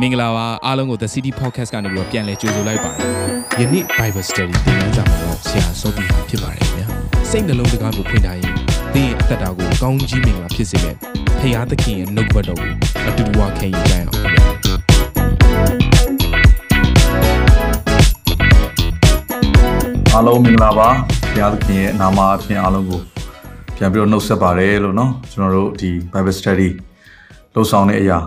မင်္ဂလာပါအားလုံးကို The City Podcast ကနေပြီးတော့ပြန်လည်ကြိုဆိုလိုက်ပါတယ်ယနေ့ Bible Study သင်ခန်းစာမှာတော့ဆရာစောပြီးဖြစ်ပါတယ်ခင်ဗျာစိတ်နှလုံးတကားကိုဖွင့်ထားရင်သင်ရဲ့အသက်တာကိုကောင်းကြီးမင်္ဂလာဖြစ်စေမယ့်ဖခင်သခင်ရဲ့နှုတ်ဘတ်တော်ကိုအတူတူဝခံယူကြရအောင်ခင်ဗျာ အားလုံးမင်္ဂလာပါဘုရားသခင်ရဲ့နာမအဖြစ်အားလုံးကိုပြန်ပြီးတော့နှုတ်ဆက်ပါတယ်လို့เนาะကျွန်တော်တို့ဒီ Bible Study လှုပ်ဆောင်တဲ့အရာ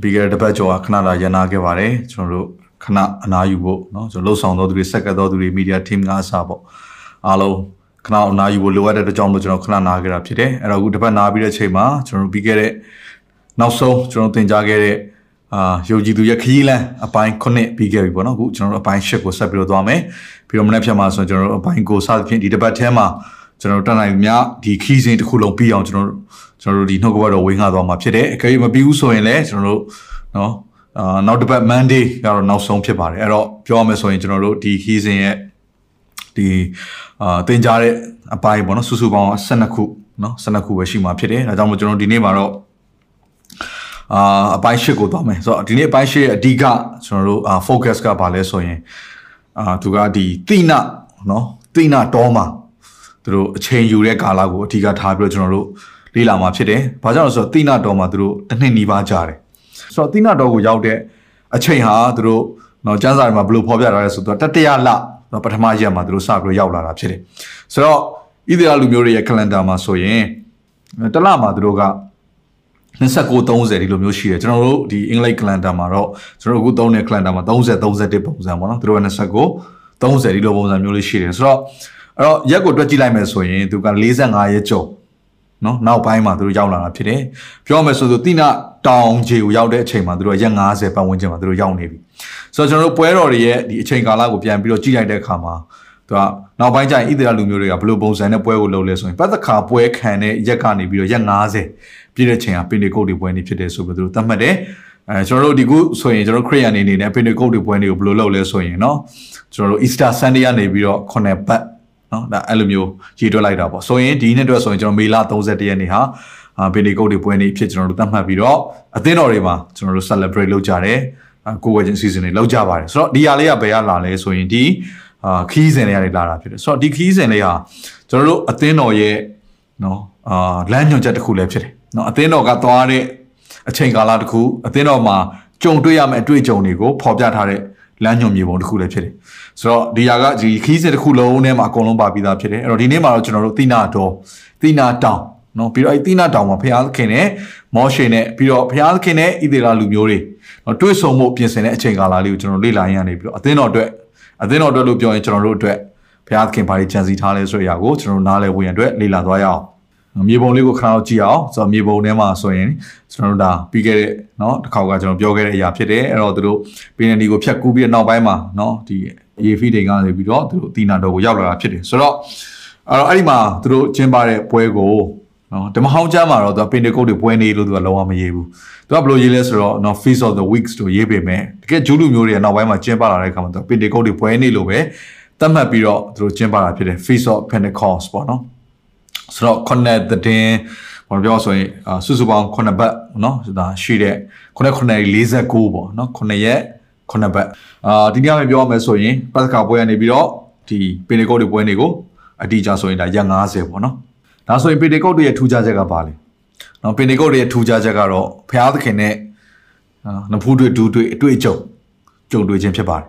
ပြီးခဲ့တဲ့တစ်ပတ်ကျော်ကခဏလာရန်နာခဲ့ပါတယ်ကျွန်တော်တို့ခဏအနားယူဖို့เนาะကျွန်တော်လှုပ်ဆောင်တော်သူတွေဆက်ကတော်သူတွေ media team ကအစားပေါ့အားလုံးခဏအနားယူဖို့လိုအပ်တဲ့အတွက်ကြောင့်မို့ကျွန်တော်ခဏနားခဲ့တာဖြစ်တယ်အဲ့တော့အခုတစ်ပတ်နားပြီးတဲ့အချိန်မှာကျွန်တော်တို့ပြီးခဲ့တဲ့နောက်ဆုံးကျွန်တော်သင်ကြားခဲ့တဲ့အာယုံကြည်သူရဲ့ခရီးလမ်းအပိုင်း9ပြီးခဲ့ပြီပေါ့နော်အခုကျွန်တော်တို့အပိုင်း10ကိုဆက်ပြီးတော့သွားမယ်ပြီးတော့မနေ့ဖြတ်မှာဆိုကျွန်တော်တို့အပိုင်းကိုစသဖြင့်ဒီတစ်ပတ်ထဲမှာ ကျွန်တော်တို့တက်နိုင်မြဒီခီးစဉ်တစ်ခုလုံးပြီးအောင်ကျွန်တော်တို့ကျွန်တော်တို့ဒီနှုတ်ကပတ်တော်ဝေငှသွားမှာဖြစ်တယ်အကယ်၍မပြီးဘူးဆိုရင်လည်းကျွန်တော်တို့နော်အာနောက်တစ်ပတ် Monday ကတော့နောက်ဆုံးဖြစ်ပါတယ်အဲ့တော့ပြောရမယ်ဆိုရင်ကျွန်တော်တို့ဒီခီးစဉ်ရဲ့ဒီအာသင်ကြားတဲ့အပိုင်းပေါ့နော်စုစုပေါင်း12ခုနော်12ခုပဲရှိမှာဖြစ်တယ်ဒါကြောင့်မို့ကျွန်တော်ဒီနေ့မှာတော့အာအပိုင်း၈ကိုသွားမယ်ဆိုတော့ဒီနေ့အပိုင်း၈ရဲ့အဓိကကျွန်တော်တို့အာ focus ကဘာလဲဆိုရင်အာသူကဒီတိနနော်တိနတော်မှာ သူတို့အချိန်ယူတဲ့ကာလကိုအဓိကထားပြီးတော့ကျွန်တော်တို့လေ့လာမှာဖြစ်တယ်။ဘာကြောင့်လဲဆိုတော့တိနတော်မှာသူတို့တစ်နှစ်နီးပါးကြာတယ်။ဆိုတော့တိနတော်ကိုရောက်တဲ့အချိန်ဟာသူတို့နော်ကျန်းစာတွေမှာဘယ်လိုဖော်ပြထားလဲဆိုတော့တတရလနော်ပထမရက်မှာသူတို့စပြီးတော့ရောက်လာတာဖြစ်တယ်။ဆိုတော့ဣသရေလလူမျိုးတွေရဲ့ calendar မှာဆိုရင်တစ်လမှာသူတို့က29 30ဒီလိုမျိုးရှိတယ်ကျွန်တော်တို့ဒီအင်္ဂလိပ် calendar မှာတော့ကျွန်တော်တို့အခုသုံးတဲ့ calendar မှာ30 31ပုံစံပေါ့နော်သူတို့က29 30ဒီလိုပုံစံမျိုးလေးရှိတယ်ဆိုတော့ အဲ့တော့ရက်ကိုတွက်ကြည့်လိုက်မယ်ဆိုရင်သူက45ရက်ကျော်နော်နောက်ပိုင်းမှာသူတို့ရောက်လာတာဖြစ်တယ်ပြောမယ်ဆိုသူတိနတောင်ခြေကိုရောက်တဲ့အချိန်မှာသူတို့ရက်50ပတ်ဝန်းကျင်မှာသူတို့ရောက်နေပြီဆိုတော့ကျွန်တော်တို့ပွဲတော်တွေရဲ့ဒီအချိန်ကာလကိုပြန်ပြီးတော့ကြည့်လိုက်တဲ့အခါမှာသူကနောက်ပိုင်းကျရင်ဣသရေလလူမျိုးတွေကဘယ်လိုပုံစံနဲ့ပွဲကိုလုပ်လဲဆိုရင်ပတ်သက်ခါပွဲခံတဲ့ရက်ကနေပြီးတော့ရက်50ပြည့်တဲ့ချိန်ကပင်ဒီကုတ်တွေပွဲနေဖြစ်တယ်ဆိုပြီးသူတို့သတ်မှတ်တယ်အဲကျွန်တော်တို့ဒီခုဆိုရင်ကျွန်တော်ခရစ်ယာန်အနေနဲ့ပင်ဒီကုတ်တွေပွဲနေကိုဘယ်လိုလုပ်လဲဆိုရင်เนาะကျွန်တော်တို့ Easter Sunday ကနေပြီးတော့9ပတ် နော်ဒါအဲ့လိုမျိုးရေးတွက်လိုက်တာပေါ့ဆိုရင်ဒီနှစ်အတွက်ဆိုရင်ကျွန်တော်မေလ31ရက်နေ့ဟာဗီနီကုတ်တွေပွဲနေဖြစ်ကျွန်တော်တို့သတ်မှတ်ပြီးတော့အသင်းတော်တွေမှာကျွန်တော်တို့ celebrate လုပ်ကြတယ်ကိုယ်ဝယ်ခြင်း season တွေလောက်ကြပါတယ်ဆိုတော့ဒီဟာလေးကဘယ်ကလာလဲဆိုရင်ဒီအာခီးစဉ်လေးရတယ်လာတာဖြစ်တယ်ဆိုတော့ဒီခီးစဉ်လေးဟာကျွန်တော်တို့အသင်းတော်ရဲ့နော်အာလမ်းညွှန်ချက်တစ်ခုလည်းဖြစ်တယ်နော်အသင်းတော်ကသွားတဲ့အချိန်ကာလတစ်ခုအသင်းတော်မှာကြုံတွေ့ရမယ့်အတွေ့အကြုံတွေကိုဖော်ပြထားတဲ့ လမ်းညွှန်မြေပုံတစ်ခုလည်းဖြစ်တယ်ဆိုတော့ဒီဟာကဒီခီးစဉ်တစ်ခုလုံးထဲမှာအကုန်လုံးပါပြီးသားဖြစ်တယ်အဲ့တော့ဒီနေ့မှာတော့ကျွန်တော်တို့တိနာတော်တိနာတောင်နော်ပြီးတော့အဲ့တိနာတောင်မှာဘုရားသခင်နဲ့မောရှေနဲ့ပြီးတော့ဘုရားသခင်နဲ့ဣသေလလူမျိုးတွေနော်တွေ့ဆုံမှုပြင်ဆင်တဲ့အချိန်ကာလလေးကိုကျွန်တော်လေ့လာရင်းရနေပြီးတော့အသင်းတော်အတွက်အသင်းတော်အတွက်လို့ပြောရင်ကျွန်တော်တို့အတွက်ဘုရားသခင်ဘာတွေကြံစည်ထားလဲဆိုတဲ့အရာကိုကျွန်တော်တို့နားလည်ဝင်ရအတွက်လေ့လာသွားရအောင် မြေပုံလေးကိုခဏတော့ကြည့်အောင်ဆိုတော့မြေပုံထဲမှာဆိုရင်ကျွန်တော်တို့ဒါပြီးခဲ့တဲ့เนาะတစ်ခေါက်ကကျွန်တော်ပြောခဲ့တဲ့အရာဖြစ်တယ်အဲ့တော့သူတို့ပင်နီကိုဖြတ်ကူးပြီးနောက်ပိုင်းမှာเนาะဒီရေဖီတိန်ကနေပြီးတော့သူတို့တီနာတော်ကိုရောက်လာတာဖြစ်တယ်ဆိုတော့အဲ့တော့အဲ့ဒီမှာသူတို့ကျင်းပတဲ့ပွဲကိုနော်ဓမ္မဟောင်းကျမ်းမှာတော့သူကပင်တေကုတ်တွေပွဲနေလို့သူကလုံးဝမရေးဘူးသူကဘယ်လိုရေးလဲဆိုတော့နော် Feast of the Weeks တို့ရေးပေမဲ့တကယ်ဂျူးလူမျိုးတွေနောက်ပိုင်းမှာကျင်းပလာတဲ့အခါမှာသူပင်တေကုတ်တွေပွဲနေလို့ပဲသတ်မှတ်ပြီးတော့သူတို့ကျင်းပတာဖြစ်တယ် Feast of Pentecost ပေါ့နော် ဆိုတော့ connect the din ဘာပြောဆိုရင်စုစုပေါင်း9ဘတ်နော်ဒါရှိတဲ့9 949ပေါ့နော်9ရက်9ဘတ်အာဒီနေ့မှပြောရမယ်ဆိုရင်ပတ်သက်ကာပွဲကနေပြီးတော့ဒီပင်တေကုတ်တွေပွဲနေကိုအတိအကျဆိုရင်ဒါရက်50ပေါ့နော်ဒါဆိုရင်ပင်တေကုတ်တွေရဲ့ထူးခြားချက်ကဘာလဲနော်ပင်တေကုတ်တွေရဲ့ထူးခြားချက်ကတော့ဘုရားသခင်နဲ့နဖူးတွေဒူးတွေအတွေ့အကြုံကြုံတွေ့ခြင်းဖြစ်ပါတယ်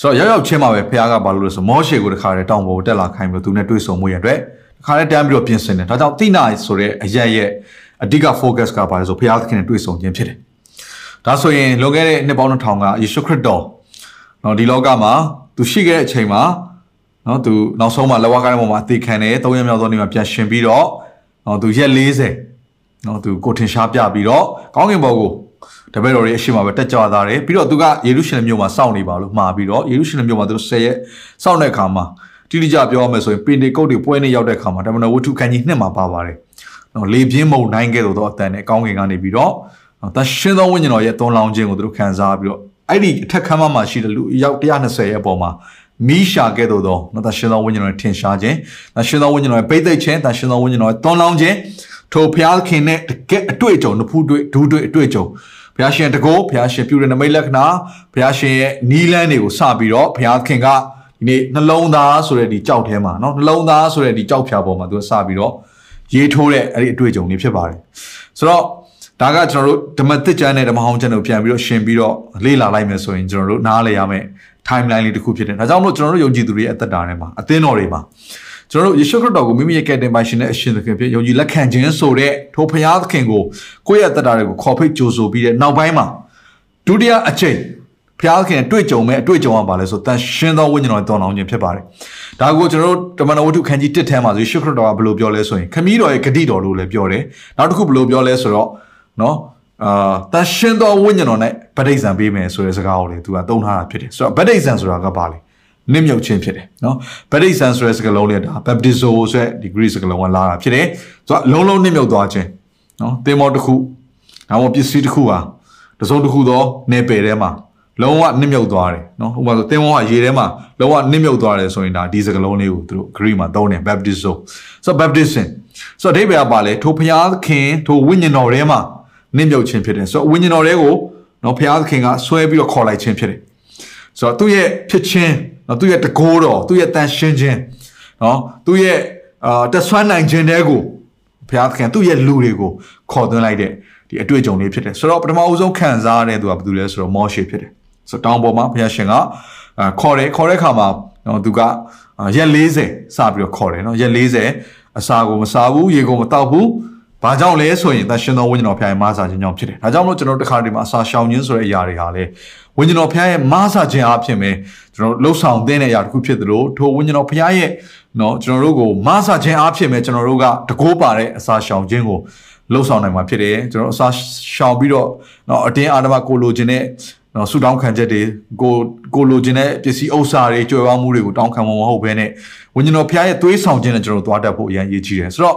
ဆိုတော့ရောက်ရောက်ချင်းမှာပဲဘုရားကဘာလို့လဲဆိုမောရှေကိုတခါတည်းတောင်ပေါ်တက်လာခိုင်းပြီးသူနဲ့တွေ့ဆုံမှုရတဲ့တ ခါတည်းတန်းပြီးတော့ပြင်ဆင်တယ်ဒါကြောင့်တိနာဆိုတဲ့အရက်ရဲ့အဓိက focus ကဘာလဲဆိုဘုရားသခင်နဲ့တွေ့ဆုံခြင်းဖြစ်တယ်ဒါဆိုရင်လွန်ခဲ့တဲ့နှစ်ပေါင်း2000ကယေရှုခရစ်တော်နော်ဒီလောကမှာသူရှိခဲ့တဲ့အချိန်မှာနော်သူနောက်ဆုံးမှာလက်ဝါးကားတဲ့ပုံမှာအသေးခံတယ်၃ရက်မြောက်သောနေ့မှာပြန်ရှင်ပြီးတော့နော်သူရက်40နော်သူကိုထင်ရှားပြပြီးတော့ကောင်းကင်ဘော်ကိုတပည့်တော်တွေအရှိမပဲတက်ကြွသားတယ်ပြီးတော့သူကယေရုရှလင်မြို့မှာစောင့်နေပါလို့မှာပြီးတော့ယေရုရှလင်မြို့မှာသူ10ရက်စောင့်တဲ့အခါမှာ တိတိကျပြောရမယ်ဆိုရင်ပင်တေကုတ်တွေပွဲနေရောက်တဲ့အခါမှာတမန်တော်ဝတ္ထုခန်းကြီးနှစ်မှာပါပါတယ်နော်လေပြင်းမုံနိုင်ခဲ့သောအတန်နဲ့ကောင်းကင်ကနေပြီးတော့တရှင်သောဝိညာဉ်တော်ရဲ့သွန်လောင်းခြင်းကိုသူတို့ခံစားပြီးတော့အဲ့ဒီအထက်ခန်းမမှာရှိတဲ့လူရောက်120ရဲ့အပေါ်မှာမိရှာခဲ့သောသောနော်တရှင်သောဝိညာဉ်တော်ရဲ့ထင်ရှားခြင်းတရှင်သောဝိညာဉ်တော်ရဲ့ပိတ်သိက်ခြင်းတရှင်သောဝိညာဉ်တော်ရဲ့သွန်လောင်းခြင်းထိုဖျားခင်နဲ့တကယ်အတွေ့အကြုံနှစ်ဖူးတွေ့ဒူးတွေ့အတွေ့အကြုံဘုရားရှင်တကောဘုရားရှင်ပြုတဲ့နမိတ်လက္ခဏာဘုရားရှင်ရဲ့နီးလန်းတွေကိုစပြီးတော့ဘုရားခင်က ဒီနေ့နှလုံးသားဆိုတဲ့ဒီကြောက်ထဲမှာเนาะနှလုံးသားဆိုတဲ့ဒီကြောက်ဖြာပေါ်မှာသူကစပြီးတော့ရေးထိုးတဲ့အဲ့ဒီအတွေ့အကြုံတွေဖြစ်ပါတယ်ဆိုတော့ဒါကကျွန်တော်တို့ဓမ္မသစ်ကျမ်းနဲ့ဓမ္မဟောင်းကျမ်းတို့ပြန်ပြီးတော့ရှင်ပြီးတော့လေ့လာလိုက်မယ်ဆိုရင်ကျွန်တော်တို့နားလည်ရမယ် timeline လေးတစ်ခုဖြစ်တယ်ဒါကြောင့်မို့ကျွန်တော်တို့ယုံကြည်သူတွေရဲ့အသက်တာထဲမှာအသင်းတော်တွေမှာကျွန်တော်တို့ယေရှုခရစ်တော်ကိုမိမိရဲ့ကယ်တင်ပါရှင်နဲ့အရှင်သခင်ဖြစ်ယုံကြည်လက်ခံခြင်းဆိုတဲ့ထိုဖခင်သခင်ကိုကိုယ့်ရဲ့အသက်တာတွေကိုခေါ်ဖိတ်ကြိုဆိုပြီးတဲ့နောက်ပိုင်းမှာဒုတိယအချိန် ဖျားခင်တွေ့ကြုံမဲ့အတွေ့အကြုံကပါလဲဆိုတန်ရှင်းသောဝိညာဉ်တော်တော်အောင်ခြင်းဖြစ်ပါတယ်။ဒါကိုကျွန်တော်တို့တမန်တော်ဝတ္ထုခန်းကြီး1ထဲမှာဆိုယေရှုခရစ်တော်ကဘယ်လိုပြောလဲဆိုရင်ခမည်းတော်ရဲ့ဂတိတော်လို့လည်းပြောတယ်။နောက်တစ်ခုဘယ်လိုပြောလဲဆိုတော့နော်အာတန်ရှင်းသောဝိညာဉ်တော်နဲ့ဗဒိဇံပေးမယ်ဆိုတဲ့စကားကိုလေသူကသုံးထားတာဖြစ်တယ်။ဆိုတော့ဗဒိဇံဆိုတာကပါလေနစ်မြုပ်ခြင်းဖြစ်တယ်နော်ဗဒိဇံဆိုတဲ့စကားလုံးလေးဒါ baptizo ဆိုတဲ့ဒီ Greek စကားလုံးကလာတာဖြစ်တယ်။ဆိုတော့လုံးလုံးနစ်မြုပ်သွားခြင်းနော်သင်္ဘောတစ်ခုဒါမှမဟုတ်ပစ္စည်းတစ်ခုဟာတစုံတစ်ခုသောနေပယ်ထဲမှာ လုံးဝနစ်မြုပ်သွားတယ်နော်ဥပမာဆိုတင်းဝါရေထဲမှာလုံးဝနစ်မြုပ်သွားတယ်ဆိုရင်ဒါဒီစကလုံးလေးကိုသူတို့ Greek မှာသုံးတယ် baptism ဆိုတော့ baptism ဆိုတော့အဓိပ္ပာယ်ကပါလေထိုဘုရားသခင်ထိုဝိညာဉ်တော်ထဲမှာနစ်မြုပ်ခြင်းဖြစ်တယ်ဆိုတော့ဝိညာဉ်တော်ထဲကိုနော်ဘုရားသခင်ကဆွဲပြီးတော့ခေါ်လိုက်ခြင်းဖြစ်တယ်ဆိုတော့သူ့ရဲ့ဖြစ်ခြင်းနော်သူ့ရဲ့တကိုးတော်သူ့ရဲ့တန်ရှင်းခြင်းနော်သူ့ရဲ့အာတဆွမ်းနိုင်ခြင်းတွေကိုဘုရားသခင်သူ့ရဲ့လူတွေကိုခေါ်သွင်းလိုက်တဲ့ဒီအတွေ့အကြုံလေးဖြစ်တယ်ဆိုတော့ပထမအဦးဆုံးခံစားရတဲ့သူကဘယ်သူလဲဆိုတော့မောရှေဖြစ်တယ် ဆိုတော့တောင်ပေါ်မှာဘုရားရှင်ကအာခေါ်တယ်ခေါ်တဲ့အခါမှာနော်သူကရက်40စပြီးတော့ခေါ်တယ်နော်ရက်40အစာကိုမစားဘူးရေကိုမတောက်ဘူးဘာကြောင့်လဲဆိုရင်တန်ရှင်သောဝိညာဉ်တော်ဖခင်ရဲ့မဆာခြင်းကြောင့်ဖြစ်တယ်။ဒါကြောင့်မလို့ကျွန်တော်တို့တခါတည်းမှာအစာရှောင်ခြင်းဆိုတဲ့အရာတွေဟာလေဝိညာဉ်တော်ဖခင်ရဲ့မဆာခြင်းအဖြစ်ပဲကျွန်တော်တို့လှုပ်ဆောင်တဲ့အရာတစ်ခုဖြစ်သလိုထိုဝိညာဉ်တော်ဖခင်ရဲ့နော်ကျွန်တော်တို့ကိုမဆာခြင်းအဖြစ်ပဲကျွန်တော်တို့ကတကိုးပါတဲ့အစာရှောင်ခြင်းကိုလှုပ်ဆောင်နိုင်မှာဖြစ်တယ်။ကျွန်တော်အစာရှောင်ပြီးတော့နော်အတင်းအာဓမကိုလိုချင်တဲ့ နော်ဆူတောင်းခံချက်တွေကိုကိုလိုချင်တဲ့ပစ္စည်းဥစ္စာတွေကြွယ်ဝမှုတွေကိုတောင်းခံမှာမဟုတ်ဘဲနဲ့ဝိညာဉ်တော်ဖခင်ရဲ့သွေးဆောင်ခြင်းနဲ့ကျွန်တော်တို့သွားတတ်ဖို့အရင်အရေးကြီးတယ်။ဆိုတော့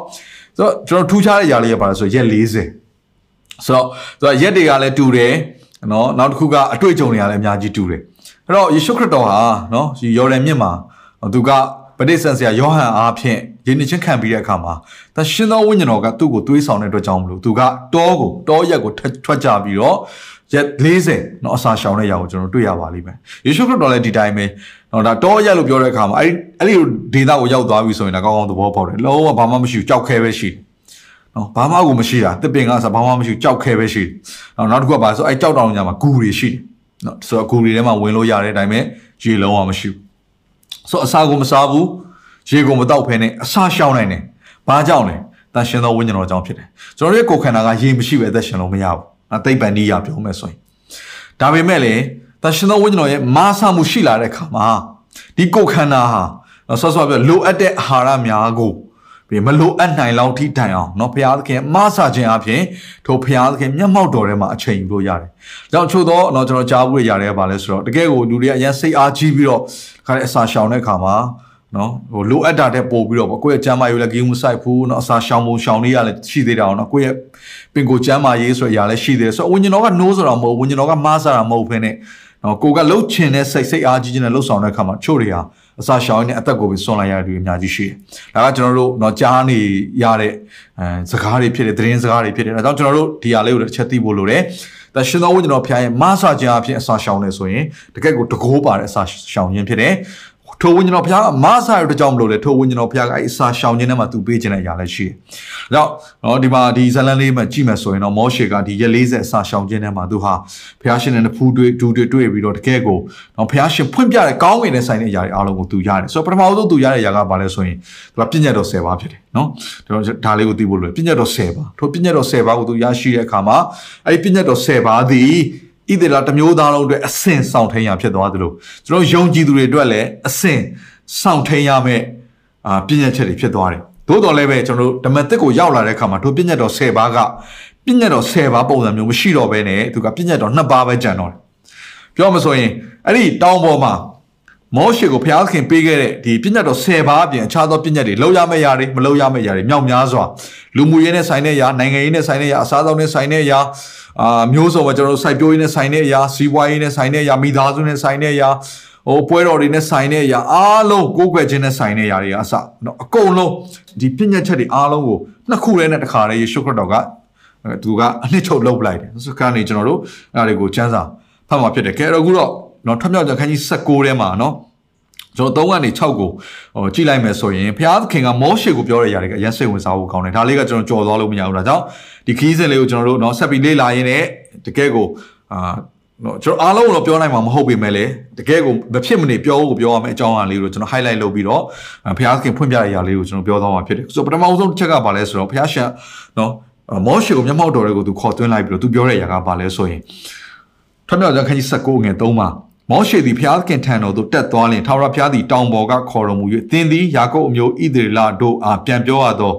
ဆိုတော့ကျွန်တော်ထူးခြားတဲ့ຢာလေးရပါလဲဆိုရက်40ဆိုတော့သူကရက်တွေကလည်းတူတယ်နော်နောက်တစ်ခုကအတွေ့အကြုံတွေကလည်းအများကြီးတူတယ်အဲ့တော့ယေရှုခရစ်တော်ဟာနော်ဒီယော်ဒန်မြစ်မှာသူကပဋိစ္စံဆရာယောဟန်အားဖြင့်ယဉ်ချင်းခံပြီးတဲ့အခါမှာသရှင်သောဝိညာဉ်တော်ကသူ့ကိုတွေးဆောင်တဲ့အတွက်ကြောင့်မလို့သူကတောကိုတောရက်ကိုထွက်ကြပြီးတော့ ရက်40เนาะအစာရှောင်တဲ့ຢာကိုကျွန်တော်တွေ့ရပါလိမ့်မယ်ယေရှုခရစ်တော်လည်းဒီတိုင်းပဲเนาะဒါတောရက်လို့ပြောတဲ့အခါမှာအဲ့အဲ့ဒီဒေသကိုရောက်သွားပြီဆိုရင်လည်းကောင်းကောင်းသဘောပေါက်တယ်လုံးဝဘာမှမရှိဘူးကြောက်ခဲပဲရှိတယ်နော်ဘာမှကိုမရှိတာတစ်ပင်ကဆိုဘာမှမရှိကြောက်ခဲပဲရှိတယ်နော်နောက်တစ်ခုကဘာဆိုအဲကြောက်တောင်ညမှာဂူတွေရှိတယ်နော်ဆိုတော့ဂူတွေထဲမှာဝင်လို့ရတဲ့အတိုင်းပဲရေလုံးဝမရှိဘူးဆိုတော့အစာကိုမစားဘူးရေကိုမတောက်ဖဲနဲ့အစာရှောင်နိုင်တယ်ဘာကြောင့်လဲတန်ရှင်သောဝိညာဉ်တော်ကြောင့်ဖြစ်တယ်ကျွန်တော်ရဲ့ကိုယ်ခန္ဓာကရေမရှိပဲအသက်ရှင်လို့မရဘူး အသိပ္ပံနည်းရပြောမယ်ဆိုရင်ဒါပေမဲ့လေတန်ရှင်သောဝိညာဉ်တော်ရဲ့မာဆမှုရှိလာတဲ့အခါမှာဒီကိုယ်ခန္ဓာဟာဆော့ဆော့ပြောလိုအပ်တဲ့အာဟာရများကိုပြီးမလိုအပ်နိုင်လောက်ထိတိုင်အောင်เนาะဘုရားသခင်မဆာခြင်းအပြင်ထိုဘုရားသခင်မျက်မှောက်တော်ထဲမှာအချိန်ယူလို့ရတယ်။ကြောင့်ချို့တော့เนาะကျွန်တော်ကြားဘူးရရတယ်ပါလဲဆိုတော့တကယ်ကိုလူတွေကအရင်စိတ်အားကြီးပြီးတော့ခါတဲ့အစာရှောင်တဲ့အခါမှာ နော်ဟိုလိုအပ်တာတဲ့ပို့ပြီးတော့ကိုယ့်ရဲ့ကျမ်းမာရေးလည်းဂိမ်းမဆိုင်ဘူးနော်အစာရှောင်ပုံရှောင်နေရလည်းရှိသေးတာအောင်နော်ကိုယ့်ရဲ့ပင်ကိုကျမ်းမာရေးဆိုရရာလည်းရှိသေးတယ်ဆိုတော့ဝิญဉ္ဇောက no ဆိုတာမဟုတ်ဝิญဉ္ဇောကမားစတာမဟုတ်ဖ ೇನೆ နော်ကိုကလှုပ်ချင်တဲ့စိတ်စိတ်အားကြီးခြင်းနဲ့လှုပ်ဆောင်တဲ့အခါမှာချို့တွေဟာအစာရှောင်နေတဲ့အသက်ကိုပဲဆွန့်လိုက်ရတဲ့လူအများကြီးရှိတယ်။ဒါကကျွန်တော်တို့တော့ကြားနေရတဲ့အဲစကားတွေဖြစ်တဲ့သတင်းစကားတွေဖြစ်တယ်။ဒါကြောင့်ကျွန်တော်တို့ဒီဟာလေးကိုတစ်ချက်သိဖို့လိုတယ်။ဒါရှင်သောဝိညာဉ်တော်ဖျားရဲ့မဆာခြင်းအဖြစ်အစာရှောင်နေဆိုရင်တကယ့်ကိုတကိုးပါတဲ့အစာရှောင်ခြင်းဖြစ်တယ် ထိုဝိညာဉ်တော်ဘုရားကမဆာရတဲ့ကြောင့်မလို့လေထိုဝိညာဉ်တော်ဘုရားကအဲ့အစာရှောင်ခြင်းထဲမှာသူပေးခြင်းတဲ့အရာလည်းရှိတယ်။ဒါကြောင့်နော်ဒီမှာဒီဇလန်လေးမှာကြည့်မယ်ဆိုရင်တော့မောရှေကဒီရက်40အစာရှောင်ခြင်းထဲမှာသူဟာဘုရားရှင်နဲ့ဖူးတွေ့ဒူတွေ့တွေ့ပြီးတော့တကယ်ကိုနော်ဘုရားရှင်ဖွင့်ပြတဲ့ကောင်းကင်နဲ့ဆိုင်တဲ့အရာတွေအားလုံးကိုသူရတယ်။ဆိုတော့ပထမဆုံးသူရတဲ့အရာကဘာလဲဆိုရင်သူကပြည့်ညတ်တော်10ပါးဖြစ်တယ်နော်။ဒါလေးကိုသိဖို့လိုပြည့်ညတ်တော်10ပါးထိုပြည့်ညတ်တော်10ပါးကိုသူရရှိတဲ့အခါမှာအဲ့ဒီပြည့်ညတ်တော်10ပါးသည် ဣသေလတမျိုးသားလုံးအတွက်အစင်ဆောင်ထိန်ရဖြစ်သွားသလိုကျွန်တော်ယုံကြည်သူတွေအတွက်လည်းအစင်ဆောင်ထိန်ရမယ့်အာပြည့်ညတ်ချက်တွေဖြစ်သွားတယ်။သို့တော်လည်းပဲကျွန်တော်တို့ဓမ္မသစ်ကိုရောက်လာတဲ့အခါမှာတို့ပြည့်ညတ်တော်10ပါးကပြည့်ညတ်တော်10ပါးပုံစံမျိုးမရှိတော့ဘဲနဲ့သူကပြည့်ညတ်တော်2ပါးပဲကျန်တော့တယ်။ပြောမှဆိုရင်အဲ့ဒီတောင်ပေါ်မှာ မောရှေကိုဘုရားသခင်ပေးခဲ့တဲ့ဒီပြည့်ညတ်တော်10ပါးအပြင်အခြားသောပြည့်ညတ်တွေလောက်ရမယ့်ຢာတွေမလောက်ရမယ့်ຢာတွေမြောက်များစွာလူမှုရေးနဲ့ဆိုင်တဲ့ຢာနိုင်ငံရေးနဲ့ဆိုင်တဲ့ຢာအစားအသောက်နဲ့ဆိုင်တဲ့ຢာအာမျိုးစုံမှာကျွန်တော်တို့စိုက်ပျိုးရေးနဲ့ဆိုင်တဲ့အရာစီးပွားရေးနဲ့ဆိုင်တဲ့အရာမိသားစုနဲ့ဆိုင်တဲ့အရာဟိုပွဲတော်တွေနဲ့ဆိုင်တဲ့အရာအားလုံးကိုးကွယ်ခြင်းနဲ့ဆိုင်တဲ့အရာတွေအစနော်အကုန်လုံးဒီပြည့်ညတ်ချက်တွေအားလုံးကိုနှစ်ခုတည်းနဲ့တခါတည်းယေရှုခရစ်တော်က သူကအနှစ်ချုပ်လုပ်ပလိုက်တယ်စကနေကျွန်တော်တို့အဲ့ဒါတွေကိုစမ်းစာဖတ်မှာဖြစ်တယ်ကဲတော့အခုတော့ เนาะထမြောက်ကြခန်းကြီး16ထဲမှာเนาะကျွန်တော်3ကနေ6ကိုဟိုကြည့်လိုက်မယ်ဆိုရင်ဘုရားသခင်ကမောရှေကိုပြောတဲ့အရာတွေကအရင်စိတ်ဝင်စားဖို့ကောင်းတယ်ဒါလေးကကျွန်တော်ကြော်သွားလို့မရဘူးဒါကြောင့်ဒီခီးစဉ်လေးကိုကျွန်တော်တို့เนาะဆက်ပြီးလေ့လာရင်းနဲ့တကယ်ကိုအာနော်ကျွန်တော်အားလုံးတော့ပြောနိုင်မှာမဟုတ်ပေမဲ့လည်းတကယ်ကိုမဖြစ်မနေပြောဖို့ပြောရမယ့်အကြောင်းအရာလေးကိုကျွန်တော် highlight လုပ်ပြီးတော့ဘုရားသခင်ဖွင့်ပြတဲ့အရာလေးကိုကျွန်တော်ပြောသွားမှာဖြစ်တယ်ဆိုတော့ပထမအဆုံးတစ်ချက်ကဘာလဲဆိုတော့ဘုရားရှင်နော်မောရှေကိုမျက်မှောက်တော်တွေကိုသူခေါ်သွင်းလိုက်ပြီးတော့သူပြောတဲ့အရာကဘာလဲဆိုရင်ထွတ်မြောက်ကျမ်းခန်းကြီး19ငယ်3မှာ မောရှေသည်ဖျားခင်ထံတော်သို့တက်သွားလျင်ထာဝရဘုရားသည်တောင်ပေါ်ကခေါ်တော်မူ၍သင်သည်ယာကုပ်အမျိုးဣသရေလတို့အားပြန်ပြောရသော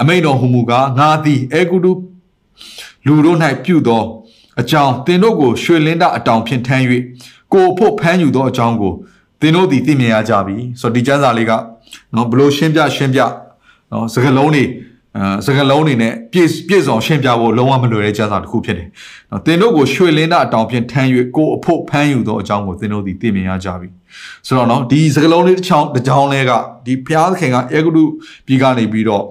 အမိန့်တော်ဟူမူကားငါသည်အေဂုတုလူတို့၌ပြုသောအကြောင်းသင်တို့ကိုရွှေလင်းတအတောင်ဖြင့်ထမ်း၍ကိုဖို့ဖမ်းယူသောအကြောင်းကိုသင်တို့သည်သိမြင်ရကြပြီဆိုတော့ဒီကျမ်းစာလေးကနော်ဘလို့ရှင်းပြရှင်းပြနော်စကားလုံးတွေအဲ စကလုံးနေနဲ့ပြည့်ပြည့်စုံရှင်းပြဖို့လုံးဝမလွယ်တဲ့ကျမ်းစာတစ်ခုဖြစ်တယ်။နော်သင်တို့ကိုရွှေလင်းတာအတောင်ဖြင့်ထမ်း၍ကိုအဖို့ဖမ်းယူသောအကြောင်းကိုသင်တို့သည်သိမြင်ရကြပြီ။ဆိုတော့နော်ဒီစကလုံးလေးတစ်ချောင်းတစ်ချောင်းလေးကဒီဘုရားသခင်ကအေဂုတုပြည်ကနေပြီးတော့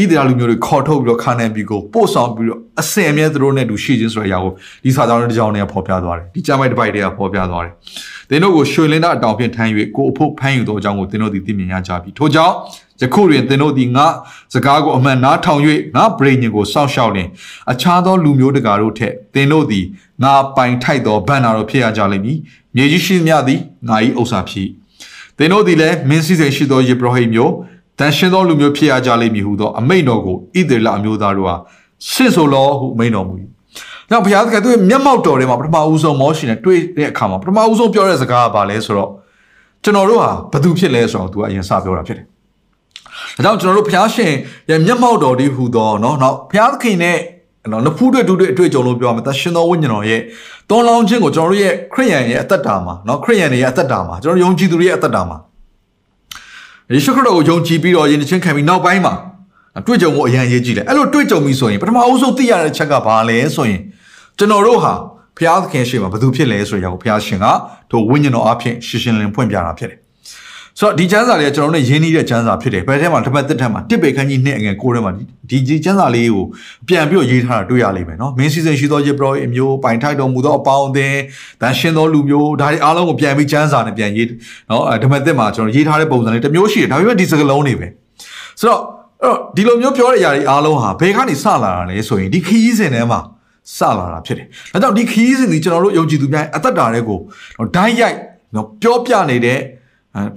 ဣသရေလလူမျိုးတွေခေါ်ထုတ်ပြီးတော့ခါနန်ပြည်ကိုပို့ဆောင်ပြီးတော့အစင်အမြဲသူတို့နဲ့တူရှိခြင်းဆိုတဲ့အရာကိုဒီစာကြောင်းလေးတစ်ချောင်းလေးကဖော်ပြသွားတယ်။ဒီကျမ်းပိုက်တစ်ပိုက်တွေကဖော်ပြသွားတယ်။သင်တို့ကိုရွှေလင်းတာအတောင်ဖြင့်ထမ်း၍ကိုအဖို့ဖမ်းယူသောအကြောင်းကိုသင်တို့သည်သိမြင်ရကြပြီ။ထို့ကြောင့် ယခုတွင်သင်တို့သည်ငါစကားကိုအမှန်နားထောင်၍ငါဗြိညင်ကိုစောင့်ရှောက်လင်အခြားသောလူမျိုးတကာတို့ထက်သင်တို့သည်ငါပိုင်ထိုက်သောဗန္နာတော်ဖြစ်ရကြလိမ့်မည်မြေကြီးရှိမြသည်ငါ၏ဥစ္စာဖြစ်သင်တို့သည်လည်းမင်းစည်းစိမ်ရှိသောယေဘရဟိမျိုးတန်ရှင်သောလူမျိုးဖြစ်ရကြလိမ့်မည်ဟုသောအမိန့်တော်ကိုဣသေလအမျိုးသားတို့ဟာရှင်းဆိုလောဟုမိန့်တော်မူ၏။နောက်ဘုရားသခင်သူ့ရဲ့မျက်မှောက်တော်ထဲမှာပထမဦးဆုံးမောရှိနဲ့တွေ့တဲ့အခါမှာပထမဦးဆုံးပြောတဲ့စကားကဘာလဲဆိုတော့ကျွန်တော်တို့ဟာဘသူဖြစ်လဲဆိုတော့သူကအရင်စပြောတာဖြစ်တယ်။ ။ဒါကြောင့်ကျွန်တော်တို့ဘုရားရှင်ရဲ့မျက်မှောက်တော်ဒီဟူသောနော်နောက်ဘုရားသခင်နဲ့နော်နဖူးတွေ့ဒုတွေ့အတွေ့အကြုံလို့ပြောရမှာသရှင်တော်ဝိညာဉ်တော်ရဲ့တောင်းလောင်းခြင်းကိုကျွန်တော်တို့ရဲ့ခရိယန်ရဲ့အသက်တာမှာနော်ခရိယန်တွေရဲ့အသက်တာမှာကျွန်တော်ယုံကြည်သူတွေရဲ့အသက်တာမှာယေရှုခရစ်တော်ကိုယုံကြည်ပြီးတော့ယဉ်ကျေးခံပြီးနောက်ပိုင်းမှာတွေ့ကြုံကိုအရန်ရေးကြည့်တယ်အဲ့လိုတွေ့ကြုံပြီဆိုရင်ပထမအဦးဆုံးသိရတဲ့ချက်ကဘာလဲဆိုရင်ကျွန်တော်တို့ဟာဘုရားသခင်ရှေ့မှာဘယ်သူဖြစ်လဲဆိုရအောင်ဘုရားရှင်ကထိုဝိညာဉ်တော်အဖြစ်ရှင်းရှင်းလင်းဖွင့်ပြတာဖြစ်တယ် ဆိုတော့ဒီကျမ်းစာလေးကကျွန်တော်တို့ရင်းနှီးတဲ့ကျမ်းစာဖြစ်တယ်ဘယ်ထဲမှာတစ်ပတ်တစ်ထက်မှာတစ်ပေခန်းကြီးနှစ်အငယ်ကိုထဲမှာဒီဒီကျမ်းစာလေးကိုပြန်ပြီးတော့ရေးထားတာတွေ့ရလိမ့်မယ်နော်မင်းစီစဉ်ရှိသောယေဘရအမျိုးပိုင်ထိုက်တော်မူသောအပေါင်းအသင်းတန်ရှင်သောလူမျိုးဒါတွေအားလုံးကိုပြန်ပြီးကျမ်းစာနဲ့ပြန်ရေးနော်ဓမ္မသစ်မှာကျွန်တော်ရေးထားတဲ့ပုံစံလေးတစ်မျိုးရှိတယ်ဒါပေမဲ့ဒီစကားလုံးတွေပဲဆိုတော့အဲ့တော့ဒီလိုမျိုးပြောတဲ့အရာတွေအားလုံးဟာဘယ်ကနေစလာတာလဲဆိုရင်ဒီခရီးစဉ်ထဲမှာစလာတာဖြစ်တယ်။ဒါကြောင့်ဒီခရီးစဉ်ဒီကျွန်တော်တို့ယုံကြည်သူများအသက်တာတွေကိုဓာတ်ရိုက်နော်ပြောပြနေတဲ့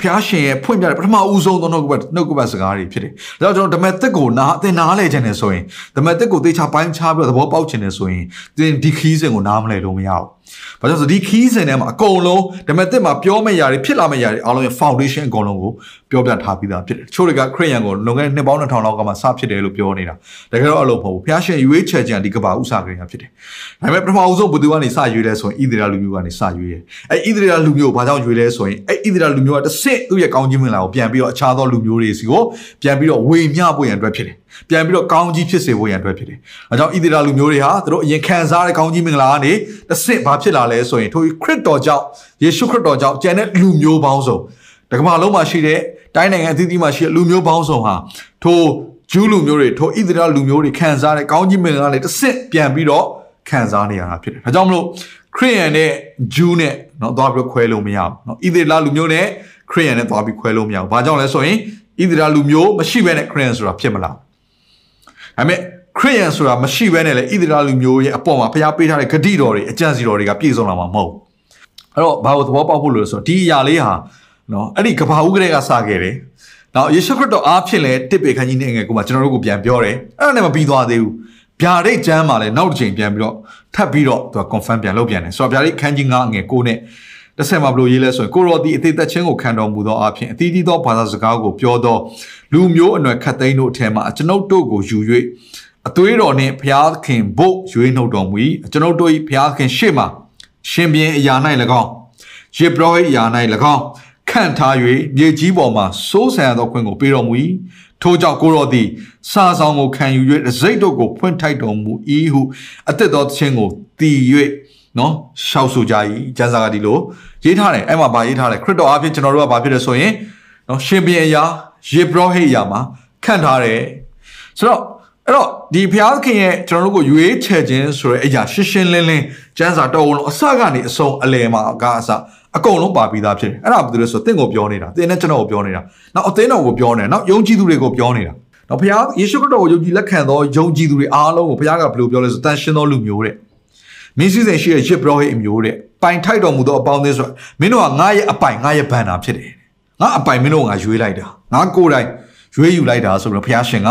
ဖျားရှင်ရဲ့ဖွင့်ပြတဲ့ပထမဦးဆုံးသောနှုတ်ကပတ်နှုတ်ကပတ်စကားတွေဖြစ်တယ်။ဒါကြောင့်ကျွန်တော်ဓမ္မသစ်ကိုနားအသင်နားလဲခြင်းနဲ့ဆိုရင်ဓမ္မသစ်ကိုသေချာပိုင်းခြားပြီးတော့သဘောပေါက်ခြင်းနဲ့ဆိုရင်သင်ဒီခီးစဉ်ကိုနားမလဲလို့မရဘူး။ ဘာကြောင့်ဆိုဒီခီးစဉ်ထဲမှာအကုန်လုံးဓမ္မသစ်မှာပြောမယ့်ຢာတွေဖြစ်လာမယ့်ຢာတွေအားလုံးရဲ့ foundation အကုန်လုံးကိုပြောပြထားပြီးသားဖြစ်တယ်။ချို့တွေကခရိယန်ကိုလွန်ခဲ့တဲ့နှစ်ပေါင်း2000လောက်ကမှစဖြစ်တယ်လို့ပြောနေတာ။တကယ်တော့အဲ့လိုမဟုတ်ဘူး။ဖျားရှင်ရွေးချယ်ခြင်းဒီကဘာဥစားကြရဖြစ်တယ်။ဒါပေမဲ့ပထမဦးဆုံးဘုသူကနေစရွေးလဲဆိုရင်ဣသရေလလူမျိုးကနေစရွေးရဲ။အဲ့ဣသရေလလူမျိုးကိုဘာကြောင့်ရွေးလဲဆိုရင်အဲ့ဣသရေလလူမျိုးကတစ်ဆင့်သူ့ရဲ့ကောင်းကြီးမင်္ဂလာကိုပြန်ပြီးတော့အခြားသောလူမျိုးတွေစီကိုပြန်ပြီးတော့ဝေမျှဖို့ရန်အတွက်ဖြစ်တယ်။ပြန်ပြီးတော့ကောင်းကြီးဖြစ်စေဖို့ရန်အတွက်ဖြစ်တယ်။အဲကြောင့်ဣသရေလလူမျိုးတွေဟာသူတို့အရင်ခံစားတဲ့ကောင်းကြီးမင်္ဂလာကနေတစ်ဆင့်ဘာဖြစ်လာလဲဆိုရင်ထိုခရစ်တော်ကြောင့်ယေရှုခရစ်တော်ကြောင့်ကျန်တဲ့လူမျိုးပေါင်းစုံတကမ္ဘာလုံးမှာရှိတဲ့တိုင်းနိုင်ငံအသီးသီးမှာရှိတဲ့လူမျိုးပေါင်းစုံဟာထိုဂျူးလူမျိုးတွေထိုဣသရေလလူမျိုးတွေခံစားတဲ့ကောင်းကြီးမင်္ဂလာတွေတစ်ဆင့်ပြန်ပြီးတော့ခံစားနေရတာဖြစ်တယ်။ဒါကြောင့်မလို့ခရိယန်နဲ့ဂျူးနဲ့เนาะသွားပြီးခွဲလို့မရဘူးเนาะဣသရေလလူမျိုးနဲ့ခရိယန်နဲ့သွားပြီးခွဲလို့မရဘူး။ဘာကြောင့်လဲဆိုရင်ဣသရေလလူမျိုးမရှိဘဲနဲ့ခရိယန်ဆိုတာဖြစ်မလား။ ဒါပေမဲ့ခရိယန်ဆိုတာမရှိဘဲနဲ့လေဣသရေလလူမျိုးရဲ့အပေါ်မှာဖျားပေးထားတဲ့ဂတိတော်တွေအကြံစီတော်တွေကပြည့်စုံလာမှာမဟုတ်ဘူးအဲ့တော့ဘာကိုသဘောပေါက်ဖို့လို့ဆိုတော့ဒီအရာလေးဟာနော်အဲ့ဒီကဘာဦးကလေးကစခဲ့တယ်နောက်ယေရှုခရစ်တော်အားဖြင့်လည်းတစ်ပေခန်းကြီးနဲ့ငယ်ကိုမှကျွန်တော်တို့ကိုပြန်ပြောတယ်အဲ့ဒါနဲ့မပြီးသွားသေးဘူးဗျာဒိတ်ကျမ်းမှာလည်းနောက်တစ်ချိန်ပြန်ပြီးတော့ထပ်ပြီးတော့သူက confirm ပြန်လုပ်ပြန်တယ်ဆိုတော့ဗျာဒိတ်ခန်းကြီး9ငယ်9နဲ့ တစ်ဆက်မှာဘလို့ရေးလဲဆိုရင်ကိုရောဒီအသေးသက်ချင်းကိုခံတော်မူသောအဖြစ်အသီးသီးသောဘာသာစကားကိုပြောသောလူမျိုးအနွယ်ခတ်သိမ်းတို့အထက်မှာကျွန်ုပ်တို့ကိုယူ၍အသွေးတော်နှင့်ဘုရားခင်ဘုတ်ရွေးနှုတ်တော်မူ၏ကျွန်ုပ်တို့၏ဘုရားခင်ရှေ့မှာရှင်ပြန်အရာ၌၎င်းယေဘရဟိအရာ၌၎င်းခန့်ထား၍မြေကြီးပေါ်မှာစိုးဆန်သောခွင့်ကိုပေးတော်မူ၏ထို့ကြောင့်ကိုရောသည်စာဆောင်ကိုခံယူ၍စိတ်တို့ကိုဖွင့်ထိုက်တော်မူ၏ဟုအသက်တော်ခြင်းကိုတည်၍ နော်ရှောက်ဆိုကြ၏ကျမ်းစာကဒီလိုရေးထားတယ်အဲ့မှာဗာရေးထားတယ်ခရစ်တော်အဖြစ်ကျွန်တော်တို့ကဗာဖြစ်တယ်ဆိုရင်နော်ရှင်ပြန်အရာယေဘရဟိအရာမှာခန့်ထားတယ်ဆိုတော့အဲ့တော့ဒီဘုရားသခင်ရဲ့ကျွန်တော်တို့ကိုရွေးချယ်ခြင်းဆိုတဲ့အရာရှင်းရှင်းလင်းလင်းကျမ်းစာတော်ဝင်အစကနေအဆုံးအလယ်မှာကအစအကုန်လုံးပါပြီးသားဖြစ်တယ်အဲ့ဒါဘာလို့လဲဆိုတော့တင့်ကိုပြောနေတာတင်းနဲ့ကျွန်တော်ကိုပြောနေတာနောက်အသင်းတော်ကိုပြောနေတာနောက်ယုံကြည်သူတွေကိုပြောနေတာနောက်ဘုရားယေရှုခရစ်တော်ကိုယုံကြည်လက်ခံသောယုံကြည်သူတွေအားလုံးကိုဘုရားကဘယ်လိုပြောလဲဆိုတန်ရှင်းသောလူမျိုးတဲ့ မင်းစည်းစိမ်ရှိတဲ့ရစ်ဘရောဟိတ်အမျိုးတဲ့ပိုင်ထိုက်တော်မူသောအပေါင်းအသင်းဆိုမင်းတို့ကငါရဲ့အပိုင်ငါရဲ့ဘန်တာဖြစ်တယ်ငါအပိုင်မင်းတို့ကငါရွေးလိုက်တာငါကိုယ်တိုင်ရွေးယူလိုက်တာဆိုပြီးတော့ဘုရားရှင်က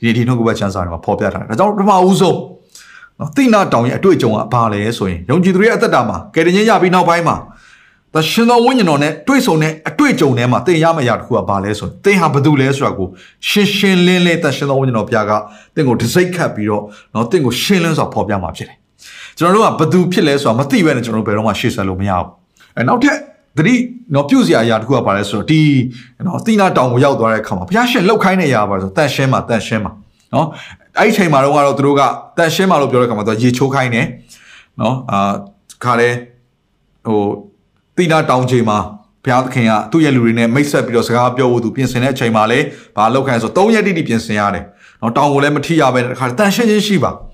ဒီဒီနှုတ်ကပတ်ချမ်းစာတွေမှာဖော်ပြထားတယ်ဒါကြောင့်ပထမဦးဆုံးနော်တိနာတောင်ရဲ့အတွေ့အကြုံကဘာလဲဆိုရင်ယုံကြည်သူတွေရဲ့အသက်တာမှာကယ်တင်ခြင်းရပြီးနောက်ပိုင်းမှာသရှင်တော်ဝိညာဉ်တော်နဲ့တွေ့ဆုံတဲ့အတွေ့အကြုံထဲမှာသင်ရမယ့်အရာတစ်ခုကဘာလဲဆိုရင်သင်ဟာဘာတူလဲဆိုတာကိုရှင်းရှင်းလင်းလင်းသရှင်တော်ဝိညာဉ်တော်ပြကသင်ကိုဒစိတ်ခတ်ပြီးတော့နော်သင်ကိုရှင်းလင်းစွာဖော်ပြမှာဖြစ်တယ် ကျွန်တော်တို့ကဘာတူဖြစ်လဲဆိုတာမသိဘဲနဲ့ကျွန်တော်တို့ဘယ်တော့မှရှေ့ဆက်လို့မရဘူးအဲနောက်ထပ်သတိနော်ပြုစရာအရာတစ်ခုကဘာလဲဆိုတော့ဒီနော်သီနာတောင်ကိုရောက်သွားတဲ့အခါမှာဘုရားရှင်လှုပ်ခိုင်းတဲ့အရာပါဆိုတန်ရှင်းမှာတန်ရှင်းမှာနော်အဲ့ဒီချိန်မှာတော့ကတော့သူတို့ကတန်ရှင်းမှာလို့ပြောတဲ့အခါမှာသူကရေချိုးခိုင်းတယ်နော်အာခါလဲဟိုသီနာတောင်ချိန်မှာဘုရားသခင်ကသူ့ရဲ့လူတွေနဲ့မိတ်ဆက်ပြီးတော့စကားပြောဖို့သူပြင်ဆင်တဲ့အချိန်မှာလေဘာလောက်ခိုင်းဆို3ရက်တိတိပြင်ဆင်ရတယ်။နော်တောင်ကိုလည်းမထိရပဲတခါတန်ရှင်းချင်းရှိပါ။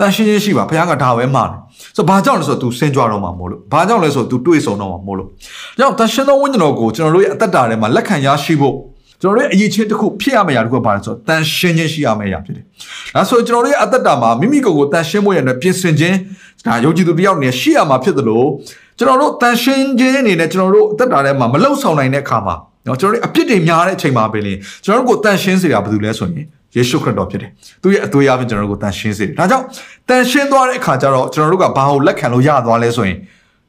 တန်ရှင်းချင်းရှိပါဘုရားကဒါပဲမှားတယ်။ဆိုဘာကြောင့်လဲဆိုတော့ तू ဆင်းကြွတော့မှာမို့လို့။ဘာကြောင့်လဲဆိုတော့ तू တွေးဆုံတော့မှာမို့လို့။ကြောင့်တန်ရှင်းသောဝိညာဉ်တော်ကိုကျွန်တော်တို့ရဲ့အသက်တာထဲမှာလက်ခံရရှိဖို့ကျွန်တော်တို့ရဲ့အရေးချင်းတစ်ခုဖြစ်ရမယ့်အရာတစ်ခုပါလဲဆိုတော့တန်ရှင်းခြင်းရှိရမယ့်အရာဖြစ်တယ်။ဒါဆိုကျွန်တော်တို့ရဲ့အသက်တာမှာမိမိကိုယ်ကိုတန်ရှင်းဖို့ရတဲ့ပြင်ဆင်ခြင်းဒါယုံကြည်သူတယောက်နေရှိရမှာဖြစ်သလိုကျွန်တော်တို့တန်ရှင်းခြင်းအနေနဲ့ကျွန်တော်တို့အသက်တာထဲမှာမလှုပ်ဆောင်နိုင်တဲ့အခါမှာနော်ကျွန်တော်တို့အပြစ်တွေများတဲ့အချိန်မှာပဲလေကျွန်တော်တို့ကိုတန်ရှင်းစေတာဘာလို့လဲဆိုရင် ယေရှုခရစ်တော်ဖြစ်တယ်။သူရဲ့အသွေးအပြင်ကျွန်တော်တို့ကိုတန်ရှင်းစေတယ်။ဒါကြောင့်တန်ရှင်းသွားတဲ့အခါကျတော့ကျွန်တော်တို့ကဘာကိုလက်ခံလို့ရသွားလဲဆိုရင်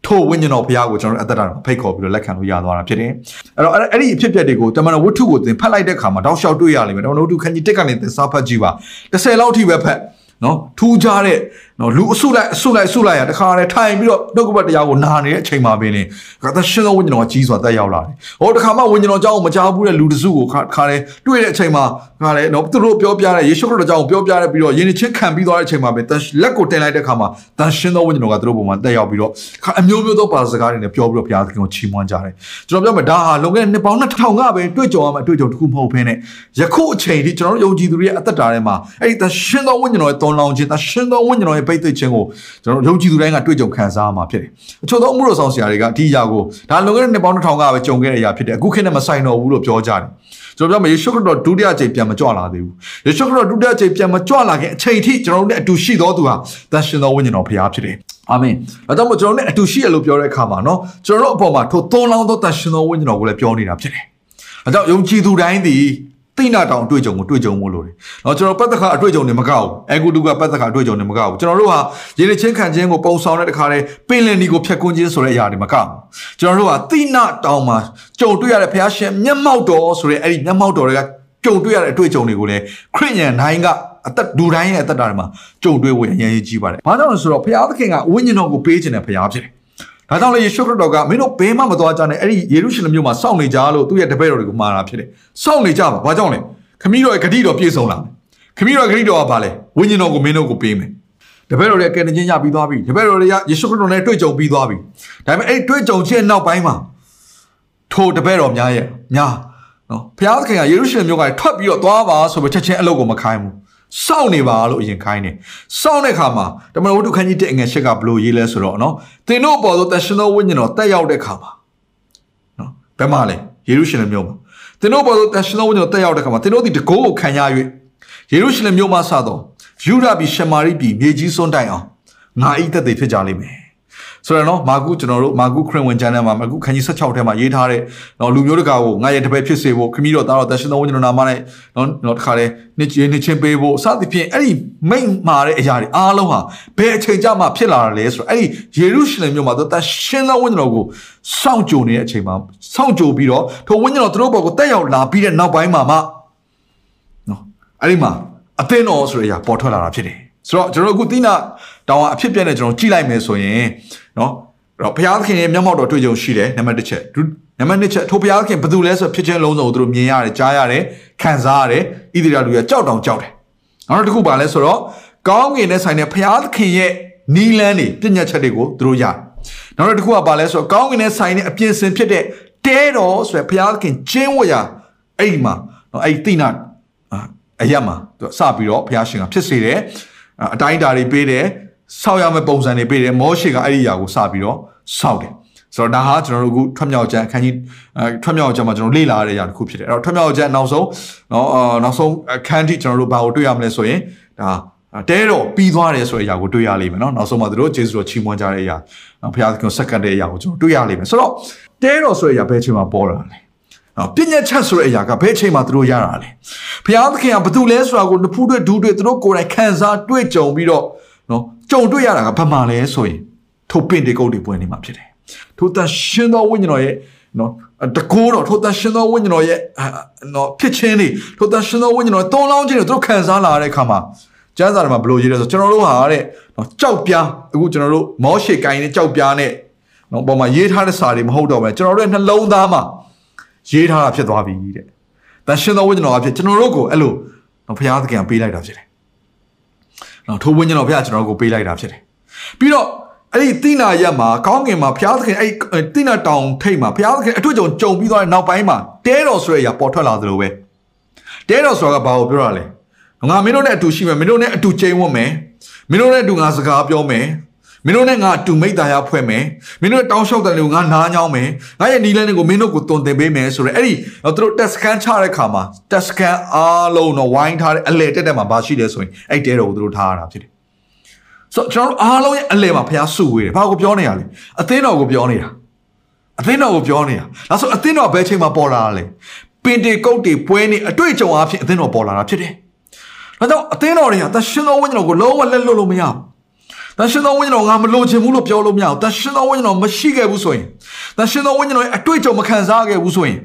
ထိုဝိညာဉ်တော်ဘုရားကိုကျွန်တော်တို့အသက်တာမှာဖိတ်ခေါ်ပြီးတော့လက်ခံလို့ရသွားတာဖြစ်တယ်။အဲ့တော့အဲ့ဒီအဖြစ်အပျက်တွေကိုတမန်တော်ဝတ္ထုကိုသင်ဖတ်လိုက်တဲ့အခါမှာတောက်လျှောက်တွေ့ရလိမ့်မယ်။တမန်တော်ဝတ္ထုခန်းကြီးတက်ကနေသင်စားဖတ်ကြည့်ပါ။30လောက်ထိပဲဖတ်။နော်ထူးခြားတဲ့ နော်လူအဆုလိုက်အဆုလိုက်အဆုလိုက်ရတခါတည်းထိုင်ပြီးတော့နှုတ်ကပတ်တရားကိုနာနေတဲ့အချိန်မှာပင်လေကသရှင်သောဝိညာဉ်တော်ကကြီးစွာတက်ရောက်လာတယ်။ဟောတခါမှဝိညာဉ်တော်ကြောင့်မကြားဘူးတဲ့လူတစုကိုခါခါတည်းတွေ့တဲ့အချိန်မှာခါတည်းနော်သူတို့ပြောပြတဲ့ယေရှုခရစ်တော်ကြောင့်ပြောပြတဲ့ပြီးတော့ယဉ်ချင်းခံပြီးသွားတဲ့အချိန်မှာပင်လက်ကိုတင်လိုက်တဲ့အခါမှာတန်ရှင်သောဝိညာဉ်တော်ကသူတို့ပုံမှာတက်ရောက်ပြီးတော့အမျိုးမျိုးသောပါစကားတွေနဲ့ပြောပြီးတော့ဘုရားသခင်ကိုချီးမွမ်းကြတယ်။ကျွန်တော်ပြောမယ်ဒါဟာလွန်ခဲ့တဲ့နှစ်ပေါင်း2000ကပဲတွေ့ကြုံရမယ့်တွေ့ကြုံတစ်ခုမဟုတ်ဘဲနဲ့ယခုအချိန်ထိကျွန်တော်တို့ယုံကြည်သူတွေရဲ့အသက်တာထဲမှာအဲ့ဒီတန်ရှင်သောဝိညာဉ်တော်ရဲ့တုံလောင်ခြင်းတန်ရှင်သောဝိညာဉ်တော်ရဲ့ပိတ်သိခြင်းကိုကျွန်တော်ယုံကြည်သူတိုင်းကတွေ့ကြုံခံစားရမှာဖြစ်တယ်။အချို့သောအမှုတော်ဆောင်ဆရာတွေကဒီအရာကိုဒါလွန်ခဲ့တဲ့နှစ်ပေါင်း2000ကပဲကြုံခဲ့တဲ့အရာဖြစ်တယ်။အခုခေတ်နဲ့မဆိုင်တော့ဘူးလို့ပြောကြတယ်။ကျွန်တော်ပြောမယ်ယေရှုခရစ်တော်ဒုတိယအကြိမ်ပြန်မကြွလာသေးဘူး။ယေရှုခရစ်တော်ဒုတိယအကြိမ်ပြန်မကြွလာခင်အချိန်ထိကျွန်တော်တို့နဲ့အတူရှိတော်သူဟာတန်ရှင်သောဝိညာဉ်တော်ဖရားဖြစ်တယ်။အာမင်။ဒါကြောင့်မို့ကျွန်တော်နဲ့အတူရှိရလို့ပြောတဲ့အခါမှာနော်ကျွန်တော်တို့အပေါ်မှာထိုသုံးလောင်းသောတန်ရှင်သောဝိညာဉ်တော်ကိုလည်းပြောနေတာဖြစ်တယ်။ဒါကြောင့်ယုံကြည်သူတိုင်းသည် တိနာတောင်အတွေ့အကြုံကိုတွေ့ကြုံဖို့လိုတယ်။နော်ကျွန်တော်ပတ်သက်ခါအတွေ့အကြုံတွေမကောက်ဘူး။အဲကုတုကပတ်သက်ခါအတွေ့အကြုံတွေမကောက်ဘူး။ကျွန်တော်တို့ဟာရင်းနှချင်းခံခြင်းကိုပုံဆောင်တဲ့တခါတည်းပင်လယ်နီကိုဖျက်ကွင်းခြင်းဆိုတဲ့အရာတွေမကောက်ဘူး။ကျွန်တော်တို့ဟာတိနာတောင်မှာကြုံတွေ့ရတဲ့ဘုရားရှင်မျက်မှောက်တော်ဆိုတဲ့အဲ့ဒီမျက်မှောက်တော်တွေကကြုံတွေ့ရတဲ့အတွေ့အကြုံတွေကိုလည်းခရစ်ယာန်တိုင်းကအသက်ဒူတိုင်းရဲ့အသက်တာတွေမှာကြုံတွေ့ဖို့ရရင်ရည်ကြီးပါတယ်။ဘာကြောင့်လဲဆိုတော့ဘုရားသခင်ကဝိညာဉ်တော်ကိုပေးခြင်းတဲ့ဘုရားဖြစ်တယ်။ ဒါကြောင့်လေယေရှုခရစ်တော်ကမင်းတို့ဘယ်မှမသွားကြနဲ့အဲ့ဒီယေရုရှလင်မြို့မှာစောင့်နေကြလို့သူ့ရဲ့တပည့်တော်တွေကိုမှာတာဖြစ်တယ်။စောင့်နေကြပါ။ဘာကြောင့်လဲ။ခမည်းတော်ရဲ့ဂတိတော်ပြည့်စုံလာမယ်ခမည်းတော်ဂတိတော်ကဘာလဲဝိညာဉ်တော်ကိုမင်းတို့ကိုပေးမယ်တပည့်တော်ရဲ့ကယ်တင်ခြင်းရပြီးသွားပြီတပည့်တော်တွေကယေရှုခရစ်တော်နဲ့တွေ့ကြုံပြီးသွားပြီဒါပေမဲ့အဲ့တွေ့ကြုံခြင်းနောက်ပိုင်းမှာထိုတပည့်တော်များရဲ့များနော်ဘုရားသခင်ကယေရုရှလင်မြို့ကနေထွက်ပြီးတော့သွားပါဆိုပြီးချက်ချင်းအလုပ်ကိုမခိုင်းဘူး စောင့်နေပါလို့အရင်ခိုင်းတယ်စောင့်တဲ့ခါမှာတမန်တော်ဝတ္ထုခန်းကြီး1အငယ်8ကဘလို့ရေးလဲဆိုတော့နော်သင်တို့ပေါ်သောတန်ရှင်သောဝိညာဉ်တော်တက်ရောက်တဲ့ခါမှာနော်ဘယ်မှာလဲယေရုရှလင်မြို့မှာသင်တို့ဘောတန်ရှင်တော်ဝိညာဉ်တက်ရောက်တဲ့ခါမှာသင်တို့ဒီတကိုးကိုခံရ၍ယေရုရှလင်မြို့မှစသောယူဒပြည်ရှမာရိပြည်မြေကြီးစွန်းတိုင်အောင်ငါဤသက်သေဖြစ်ကြလိမ့်မယ် ဆိုတော့နော်မာကုကျွန်တော်တို့မာကုခရစ်ဝင်ကျမ်းထဲမှာမာကုခန်းကြီး16ထဲမှာရေးထားတဲ့နော်လူမျိုးတကာကိုငါရဲ့တပည့်ဖြစ်စေဖို့ခမည်းတော်သားတော်တန်ရှင်တော်ဝိညာဉ်တော်နာမနဲ့နော်နော်တခါလေနှစ်ချင်းနှစ်ချင်းပေးဖို့စသဖြင့်အဲ့ဒီမိန့်မာတဲ့အရာတွေအားလုံးဟာဘယ်အချိန်ကြမှဖြစ်လာတာလဲဆိုတော့အဲ့ဒီယေရုရှလင်မြို့မှာတန်ရှင်တော်ဝိညာဉ်တော်ကိုစောင့်ကြိုနေတဲ့အချိန်မှာစောင့်ကြိုပြီးတော့ထိုဝိညာဉ်တော်သူတို့ဘောကိုတက်ရောက်လာပြီးတဲ့နောက်ပိုင်းမှာမှနော်အဲ့ဒီမှာအသင်းတော်ဆိုတဲ့အရာပေါ်ထွက်လာတာဖြစ်တယ်ဆိုတော့ကျွန်တော်တို့အခုတိနာတောင်အဖြစ်ပြက်နဲ့ကျွန်တော်ကြည့်လိုက်မယ်ဆိုရင် နော်အဲ့တော့ဘုရားသခင်ရဲ့မျက်မှောက်တော်တွေ့ကြုံရှိတယ်နံပါတ်1ချက်နံပါတ်2ချက်ထိုဘုရားသခင်ဘယ်သူလဲဆိုဖြစ်ခြင်းလုံးစုံကိုသူတို့မြင်ရတယ်ကြားရတယ်ခံစားရတယ်ဣသရေလလူရကြောက်တောင်ကြောက်တယ်နောက်တစ်ခုပါလဲဆိုတော့ကောင်းကင်နဲ့ဆိုင်တဲ့ဘုရားသခင်ရဲ့နီလန်းတွေပြညတ်ချက်တွေကိုသူတို့ရတယ်နောက်တစ်ခုကပါလဲဆိုတော့ကောင်းကင်နဲ့ဆိုင်တဲ့အပြင်စင်ဖြစ်တဲ့တဲတော်ဆိုရယ်ဘုရားသခင်ကျင်းဝတ်ရာအဲ့ဒီမှာနော်အဲ့ဒီတိနာအရက်မှာသူစပြီးတော့ဘုရားရှင်ကဖြစ်စေတယ်အတိုင်းတာတွေပေးတယ် ဆောက်ရမယ့်ပုံစံတွေပေးတယ်မောရှေကအဲ့ဒီຢာကိုစပြီးတော့ဆောက်တယ်ဆိုတော့ဒါဟာကျွန်တော်တို့အခုထွက်မြောက်ကျန်အခန်းကြီးအဲထွက်မြောက်ကျန်မှာကျွန်တော်လေ့လာရတဲ့ຢာတစ်ခုဖြစ်တယ်အဲ့တော့ထွက်မြောက်ကျန်နောက်ဆုံးเนาะနောက်ဆုံးအခန်းကြီးကျွန်တော်တို့ဘာကိုတွေ့ရမလဲဆိုရင်ဒါတဲတော့ပြီးသွားတယ်ဆိုတဲ့အရာကိုတွေ့ရလိမ့်မယ်เนาะနောက်ဆုံးမှာတို့ဂျေဇုတော်ချီးမွမ်းကြတဲ့အရာနော်ဘုရားသခင်ဆက်ကတ်တဲ့အရာကိုကျွန်တော်တွေ့ရလိမ့်မယ်ဆိုတော့တဲတော်ဆိုတဲ့အရာဘယ်အချိန်မှာပေါ်လာလဲနော်ပြည့်ညက်ချက်ဆိုတဲ့အရာကဘယ်အချိန်မှာသူတို့ရတာလဲဘုရားသခင်ကဘာတူလဲဆိုတာကိုနဖူးတွေ့ဒူးတွေ့သူတို့ကိုယ်တိုင်ခံစားတွေ့ကြုံပြီးတော့နော် ကြုံတွေ့ရတာကဘာမှလဲဆိုရင်ထိုပင်တေကုတ်တွေပွဲနေမှာဖြစ်တယ်ထိုတန်ရှင်သောဝိညာဉ်တော်ရဲ့နော်တကိုးတော့ထိုတန်ရှင်သောဝိညာဉ်တော်ရဲ့နော်ဖြစ်ချင်းတွေထိုတန်ရှင်သောဝိညာဉ်တော်တုံးလောင်းခြင်းတွေသူတို့ခံစားလာတဲ့အခါမှာကျမ်းစာထဲမှာဘယ်လိုရေးလဲဆိုကျွန်တော်တို့ဟာတဲ့နော်ကြောက်ပြားအခုကျွန်တော်တို့မောရှေကိုင်းနဲ့ကြောက်ပြားနဲ့နော်ပေါ်မှာရေးထားတဲ့စာတွေမဟုတ်တော့ပဲကျွန်တော်တို့ရဲ့နှလုံးသားမှာရေးထားတာဖြစ်သွားပြီတဲ့။တန်ရှင်သောဝိညာဉ်တော်အဖြစ်ကျွန်တော်တို့ကိုအဲ့လိုနော်ဘုရားသခင်ပေးလိုက်တာဖြစ်တယ်။ နော်ထိုဝိညာဉ်တော်ဘုရားကျွန်တော်တို့ကိုပေးလိုက်တာဖြစ်တယ်။ပြီးတော့အဲ့ဒီတိနာရက်မှာကောင်းကင်မှာဘုရားသခင်အဲ့တိနာတောင်ထိတ်မှာဘုရားသခင်အထွတ်ကြုံကြုံပြီးသွားတဲ့နောက်ပိုင်းမှာတဲတော်ဆိုတဲ့အရာပေါ်ထွက်လာသလိုပဲ။တဲတော်ဆိုတာကဘာကိုပြောရလဲ။ငါမင်းတို့နဲ့အတူရှိမယ်မင်းတို့နဲ့အတူချိန်ဝတ်မယ်မင်းတို့နဲ့အတူငါစကားပြောမယ် မင်းတို့နဲ့ငါအတူမိသားရဖွဲ့မယ်မင်းတို့တောင်းလျှောက်တယ်လို့ငါနားညောင်းမယ်ငါရဲ့နီလန်းတွေကိုမင်းတို့ကိုတုံတင်ပေးမယ်ဆိုတော့အဲ့ဒီသူတို့တက်စကန်ချတဲ့ခါမှာတက်စကန်အားလုံးတော့ဝိုင်းထားတဲ့အလဲတက်တက်မှာဘာရှိလဲဆိုရင်အဲ့တဲတော်ကိုသူတို့ထားရတာဖြစ်တယ်ဆိုတော့ကျွန်တော်တို့အားလုံးရဲ့အလဲမှာဘုရားစုဝေးတယ်ဘာကိုပြောနေရလဲအသင်းတော်ကိုပြောနေတာအသင်းတော်ကိုပြောနေတာဒါဆိုအသင်းတော်ဘယ်ချိန်မှာပေါ်လာလဲပင်တေကုတ်တွေပွဲနေအတွေ့အကြုံအဖြစ်အသင်းတော်ပေါ်လာတာဖြစ်တယ်ဒါကြောင့်အသင်းတော်တွေကတန်ရှင်သောဝိညာဉ်တော်ကိုလုံးဝလက်လွတ်လို့မရဘူး တန်ရှင်သောဝိညာဉ်တော်ငါမလိုချင်ဘူးလို့ပြောလို့မရဘူးတန်ရှင်သောဝိညာဉ်တော်မရှိခဲ့ဘူးဆိုရင်တန်ရှင်သောဝိညာဉ်တော်ရဲ့အတွေ့အကြုံမခံစားခဲ့ဘူးဆိုရင်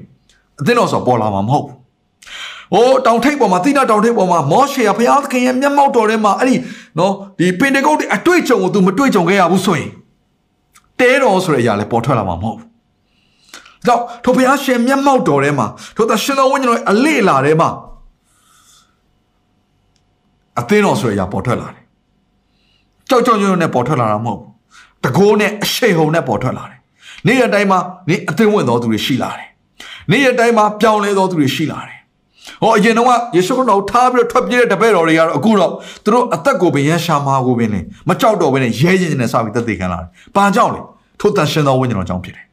အသင်းတော်ဆိုပေါ်လာမှာမဟုတ်ဘူး။အိုးတောင်ထိပ်ပေါ်မှာတိနာတောင်ထိပ်ပေါ်မှာမောရှေကဘုရားသခင်ရဲ့မျက်မှောက်တော်ထဲမှာအဲ့ဒီနော်ဒီပင်တေကုတ်တွေအတွေ့အကြုံကို तू မတွေ့ကြုံခဲ့ရဘူးဆိုရင်တဲတော်ဆိုတဲ့အရာလည်းပေါ်ထွက်လာမှာမဟုတ်ဘူး။ကြောင့်ထိုဘုရားရှင်မျက်မှောက်တော်ထဲမှာထိုတရှင်တော်ဝိညာဉ်တော်အလေလာထဲမှာအသင်းတော်ဆိုတဲ့အရာပေါ်ထွက်လာတယ် ကြောက်ကြောက်ရွံ့ရွံ့နဲ့ပေါ်ထွက်လာတာမဟုတ်ဘူးတကိုးနဲ့အရှိန်ဟုန်နဲ့ပေါ်ထွက်လာတယ်နေ့ရက်တိုင်းမှာနေ့အသင်းဝင်တော်သူတွေရှိလာတယ်နေ့ရက်တိုင်းမှာပြောင်းလဲတော်သူတွေရှိလာတယ်ဟောအရင်တော့ယေရှုခရစ်တော်ထားပြီးတော့ထွက်ပြေးတဲ့တပည့်တော်တွေကတော့အခုတော့သူတို့အသက်ကိုပင်ရရှာမာကိုပင်လေမကြောက်တော့ဘဲနဲ့ရဲရင်နဲ့စပြီးသက်သေခံလာတယ်။ဘာကြောင့်လဲထိုတန်ရှင်သောဝိညာဉ်တော်ကြောင့်ဖြစ်တယ်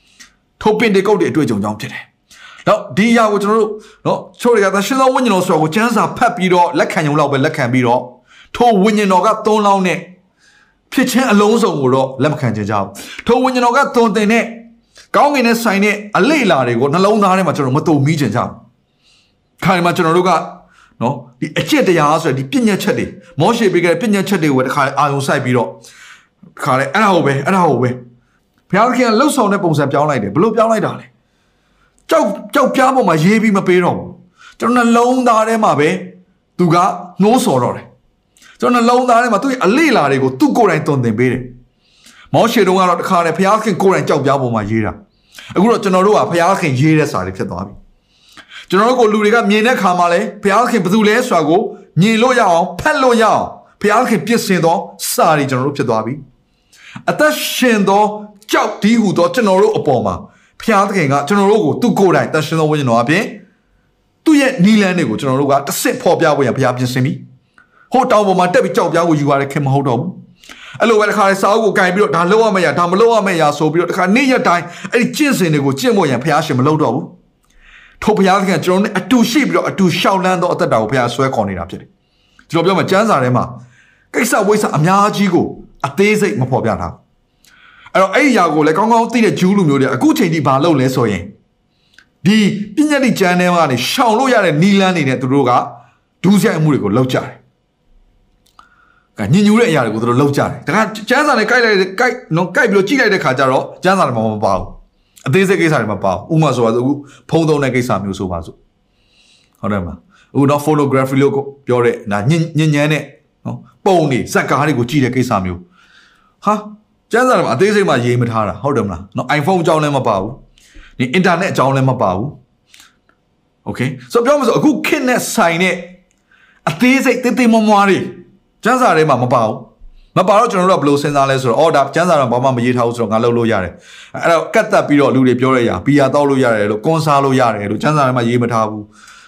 ။ထိုပင်တေကုတ်တွေအတွေ့အကြုံကြောင့်ဖြစ်တယ်။တော့ဒီအရာကိုကျွန်တော်တို့နော်ချိုးတွေကတန်ရှင်သောဝိညာဉ်တော်ဆိုတော့ကိုကျမ်းစာဖတ်ပြီးတော့လက်ခံရုံလောက်ပဲလက်ခံပြီးတော့ ထိုဝိညာဉ်တော်ကသုံးလောင်းနဲ့ဖြစ်ချင်းအလုံးစုံကိုတော့လက်မခံကြကြဘူးထိုဝိညာဉ်တော်ကသွန်သင်တဲ့ကောင်းကင်နဲ့ဆိုင်တဲ့အလေလာတွေကိုနှလုံးသားထဲမှာကျွန်တော်မတုံမိကြကြဘူးခါဒီမှာကျွန်တော်တို့ကနော်ဒီအချက်တရားဆိုတဲ့ဒီပြည့်ညက်ချက်တွေမောရှေပေးခဲ့တဲ့ပြည့်ညက်ချက်တွေကိုတခါအာယုံဆိုင်ပြီးတော့တခါလေအဲ့ဒါဟုတ်ပဲအဲ့ဒါဟုတ်ပဲဘုရားသခင်ကလှုပ်ဆောင်တဲ့ပုံစံပြောင်းလိုက်တယ်ဘလို့ပြောင်းလိုက်တာလဲကြောက်ကြောက်ပြားပေါ်မှာရေးပြီးမပေးတော့ဘူးကျွန်တော်နှလုံးသားထဲမှာပဲသူကနှိုးဆော်တော့တယ် ကျွန်တော်နှလုံးသားထဲမှာသူ့ရဲ့အလေလာတွေကိုသူ့ကိုယ်တိုင်တုံသင်ပေးတယ်မောရှေတုန်းကတော့တခါလေဘုရားခင်ကိုယ်တိုင်ကြောက်ပြားပေါ်မှာရေးတာအခုတော့ကျွန်တော်တို့ကဘုရားခင်ရေးတဲ့စာတွေဖြစ်သွားပြီကျွန်တော်တို့ကိုလူတွေကမြင်တဲ့ခါမှာလဲဘုရားခင်ဘယ်သူလဲဆိုတာကိုမြင်လို့ရအောင်ဖတ်လို့ရအောင်ဘုရားခင်ပြည့်စင်သောစာတွေကျွန်တော်တို့ဖြစ်သွားပြီအသက်ရှင်သောကြောက်ဒီဟုသောကျွန်တော်တို့အပေါ်မှာဘုရားသခင်ကကျွန်တော်တို့ကိုသူ့ကိုယ်တိုင်တန်ရှင်သောဝိညာဉ်တော်အပြင်သူ့ရဲ့နီလန်းတွေကိုကျွန်တော်တို့ကတစ်စစ်ဖော်ပြဖို့ရဘုရားပြင်ဆင်ပြီ ဟိုတောင်ပေါ်မှာတက်ပြီးကြောက်ပြားကိုယူရတဲ့ခင်မဟုတ်တော့ဘူးအဲ့လိုပဲတခါလေစာအုပ်ကိုကင်ပြီးတော့ဒါလောက်ရမယ့်ရဒါမလောက်ရမယ့်ရဆိုပြီးတော့တခါနေ့ရက်တိုင်းအဲ့ဒီကျင့်စဉ်တွေကိုကျင့်ဖို့ရန်ဘုရားရှင်မလုပ်တော့ဘူးထို့ဘုရားသခင်ကျွန်တော်တို့အတူရှိပြီးတော့အတူရှောက်လန်းသောအသက်တာကိုဘုရားဆွဲခေါ်နေတာဖြစ်တယ်ကျွန်တော်ပြောမှာကျမ်းစာထဲမှာကိစ္စဝိစ္စအများကြီးကိုအသေးစိတ်မဖော်ပြထားအဲ့တော့အဲ့ဒီຢာကိုလည်းကောင်းကောင်းသိတဲ့ဂျူးလူမျိုးတွေအခုချိန်ထိဘာလုပ်လဲဆိုရင်ဒီပညာတိကျမ်းထဲမှာနေရှောင်လို့ရတဲ့နီလန်းနေတဲ့သူတို့ကဒူးဆိုင်မှုတွေကိုလောက်ကြတယ် ကညင်ညူတဲ့အရာတွေကိုသူတို့လောက်ကြတယ်ဒါကကျန်းစာနဲ့ကြိုက်လိုက်ကြိုက်နော်ကြိုက်ပြီးတော့ကြည့်လိုက်တဲ့ခါကျတော့ကျန်းစာတွေမှာမပါဘူးအသေးစိတ်ကိစ္စတွေမှာပါဘူးဥမာဆိုပါဆိုအခုဖုံးသုံးတဲ့ကိစ္စမျိုးဆိုပါဆိုဟုတ်တယ်မလားအခုတော့ photography လို့ပြောတဲ့နာညင်ညင်ညမ်းတဲ့နော်ပုံနေဇက်ကားတွေကိုကြည့်တဲ့ကိစ္စမျိုးဟာကျန်းစာတွေမှာအသေးစိတ်မှရေးမထားတာဟုတ်တယ်မလားနော် iPhone အကြောင်းလည်းမပါဘူးဒီ internet အကြောင်းလည်းမပါဘူး okay ဆိုတော့ပြောမဆိုအခုခေတ်နဲ့ဆိုင်တဲ့အသေးစိတ်တေးသေးမွားမွားတွေ ကျန်းစာထဲမှာမပါဘူးမပါတော့ကျွန်တော်တို့ကဘယ်လိုစဉ်းစားလဲဆိုတော့အော်ဒါကျန်းစာတော့ဘာမှမရေးထားဘူးဆိုတော့ငါလုပ်လို့ရတယ်အဲ့တော့ကတ်တက်ပြီးတော့လူတွေပြောရရဘီယာတောက်လို့ရတယ်လို့ကွန်စားလို့ရတယ်လို့ကျန်းစာထဲမှာရေးမထားဘူး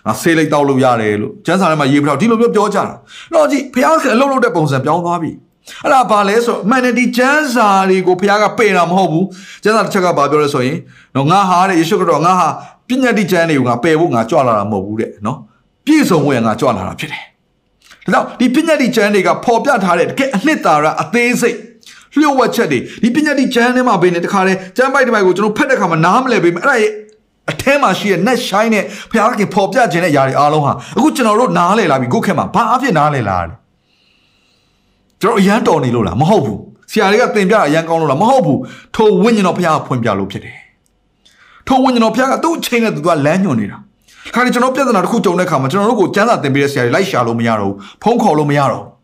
ငါဆေးလိုက်တောက်လို့ရတယ်လို့ကျန်းစာထဲမှာရေးပြတော့ဒီလိုမျိုးပြောကြတာတော့ကြည့်ဖះခင်အလုပ်လုပ်တဲ့ပုံစံပြောင်းသွားပြီအဲ့ဒါဘာလဲဆိုတော့မန်နတီကျန်းစာတွေကိုဖះကပယ်တာမဟုတ်ဘူးကျန်းစာတစ်ချက်ကဘာပြောလဲဆိုရင်နော်ငါဟာတဲ့ယေရှုခရစ်တော်ငါဟာပညာတိကျမ်းတွေကိုငါပယ်ဖို့ငါကြွလာတာမဟုတ်ဘူးတဲ့နော်ပြည့်စုံဖို့ငါကြွလာတာဖြစ်တယ် ဒါကြောင့်ဒီပညာတိကျမ်းတွေကပေါ်ပြထားတဲ့တကယ်အနှစ်သာရအသေးစိတ်လျှို့ဝှက်ချက်တွေဒီပညာတိကျမ်းထဲမှာဘယ်နဲ့တခါလဲကျမ်းပိုက်တစ်ပိုက်ကိုကျွန်တော်ဖတ်တဲ့ခါမှာနားမလည်ပေမဲ့အဲ့ဒါရဲ့အထဲမှာရှိတဲ့ net shine နဲ့ဘုရားခင်ပေါ်ပြခြင်းတဲ့ຢာတွေအားလုံးဟာအခုကျွန်တော်တို့နားလည်လာပြီကိုခင်မှာဘာအဖြစ်နားလည်လာလဲကျွန်တော်အရန်တော်နေလို့လားမဟုတ်ဘူးဆရာတွေကသင်ပြတာအရန်ကောင်းလို့လားမဟုတ်ဘူးထိုဝိညာဉ်တော်ဘုရားဖွင့်ပြလို့ဖြစ်တယ်ထိုဝိညာဉ်တော်ဘုရားကသူ့အချိန်နဲ့သူကလမ်းညွှန်နေတာ ခါဒီကျွန်တော်ပြဿနာတစ်ခုကြုံတဲ့အခါမှာကျွန်တော်တို့ကိုစမ်းစာသင်ပေးတဲ့ဆရာတွေလိုက်ရှာလို့မရတော့ဘူးဖုန်းခေါ်လို့မရတော့ဘူး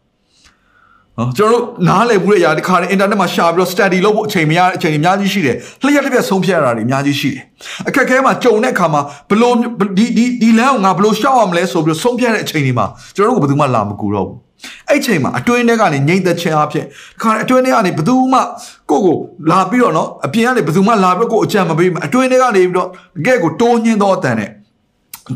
နော်ကျွန်တော်တို့နားလည်မှုတဲ့အရာဒီခါနဲ့ internet မှာရှာပြီးတော့ study လုပ်ဖို့အချိန်မရအချိန်အများကြီးရှိတယ်လျှက်တစ်ပြက်ဆုံးဖြတ်ရတာတွေအများကြီးရှိတယ်အခက်အခဲမှာကြုံတဲ့အခါမှာဘလို့ဒီဒီဒီလမ်းကိုငါဘလို့ရှောက်ရမလဲဆိုပြီးတော့ဆုံးဖြတ်တဲ့အချိန်တွေမှာကျွန်တော်တို့ကဘယ်သူမှလာမကူတော့ဘူးအဲ့ချိန်မှာအတွင်းထဲကနေငိမ့်သက်ခြင်းအဖြစ်ဒီခါအတွင်းထဲကနေဘယ်သူမှကိုကိုလာပြီးတော့နော်အပြင်ကနေဘယ်သူမှလာပြီးကိုအကြံမပေးဘူးအတွင်းထဲကနေပြီးတော့တကယ့်ကိုတိုးညင်းသောအတန်နဲ့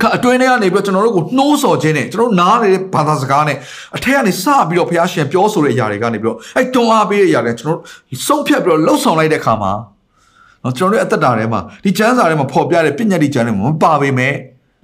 ခအတွင်းထဲကနေပြီးတော့ကျွန်တော်တို့ကိုနှိုးဆော်ခြင်းနဲ့ကျွန်တော်နားနေတဲ့ဘာသာစကားနဲ့အထက်ကနေစပြီးတော့ဘုရားရှင်ပြောဆိုတဲ့အရာတွေကနေပြီးတော့အဲ့တွန်းအားပေးတဲ့အရာတွေကျွန်တော်တို့ဆုံးဖြတ်ပြီးတော့လှုပ်ဆောင်လိုက်တဲ့အခါမှာနော်ကျွန်တော်တို့အသက်တာထဲမှာဒီကျမ်းစာထဲမှာဖော်ပြတဲ့ပညာတိကျမ်းတွေမှာမပါပေမဲ့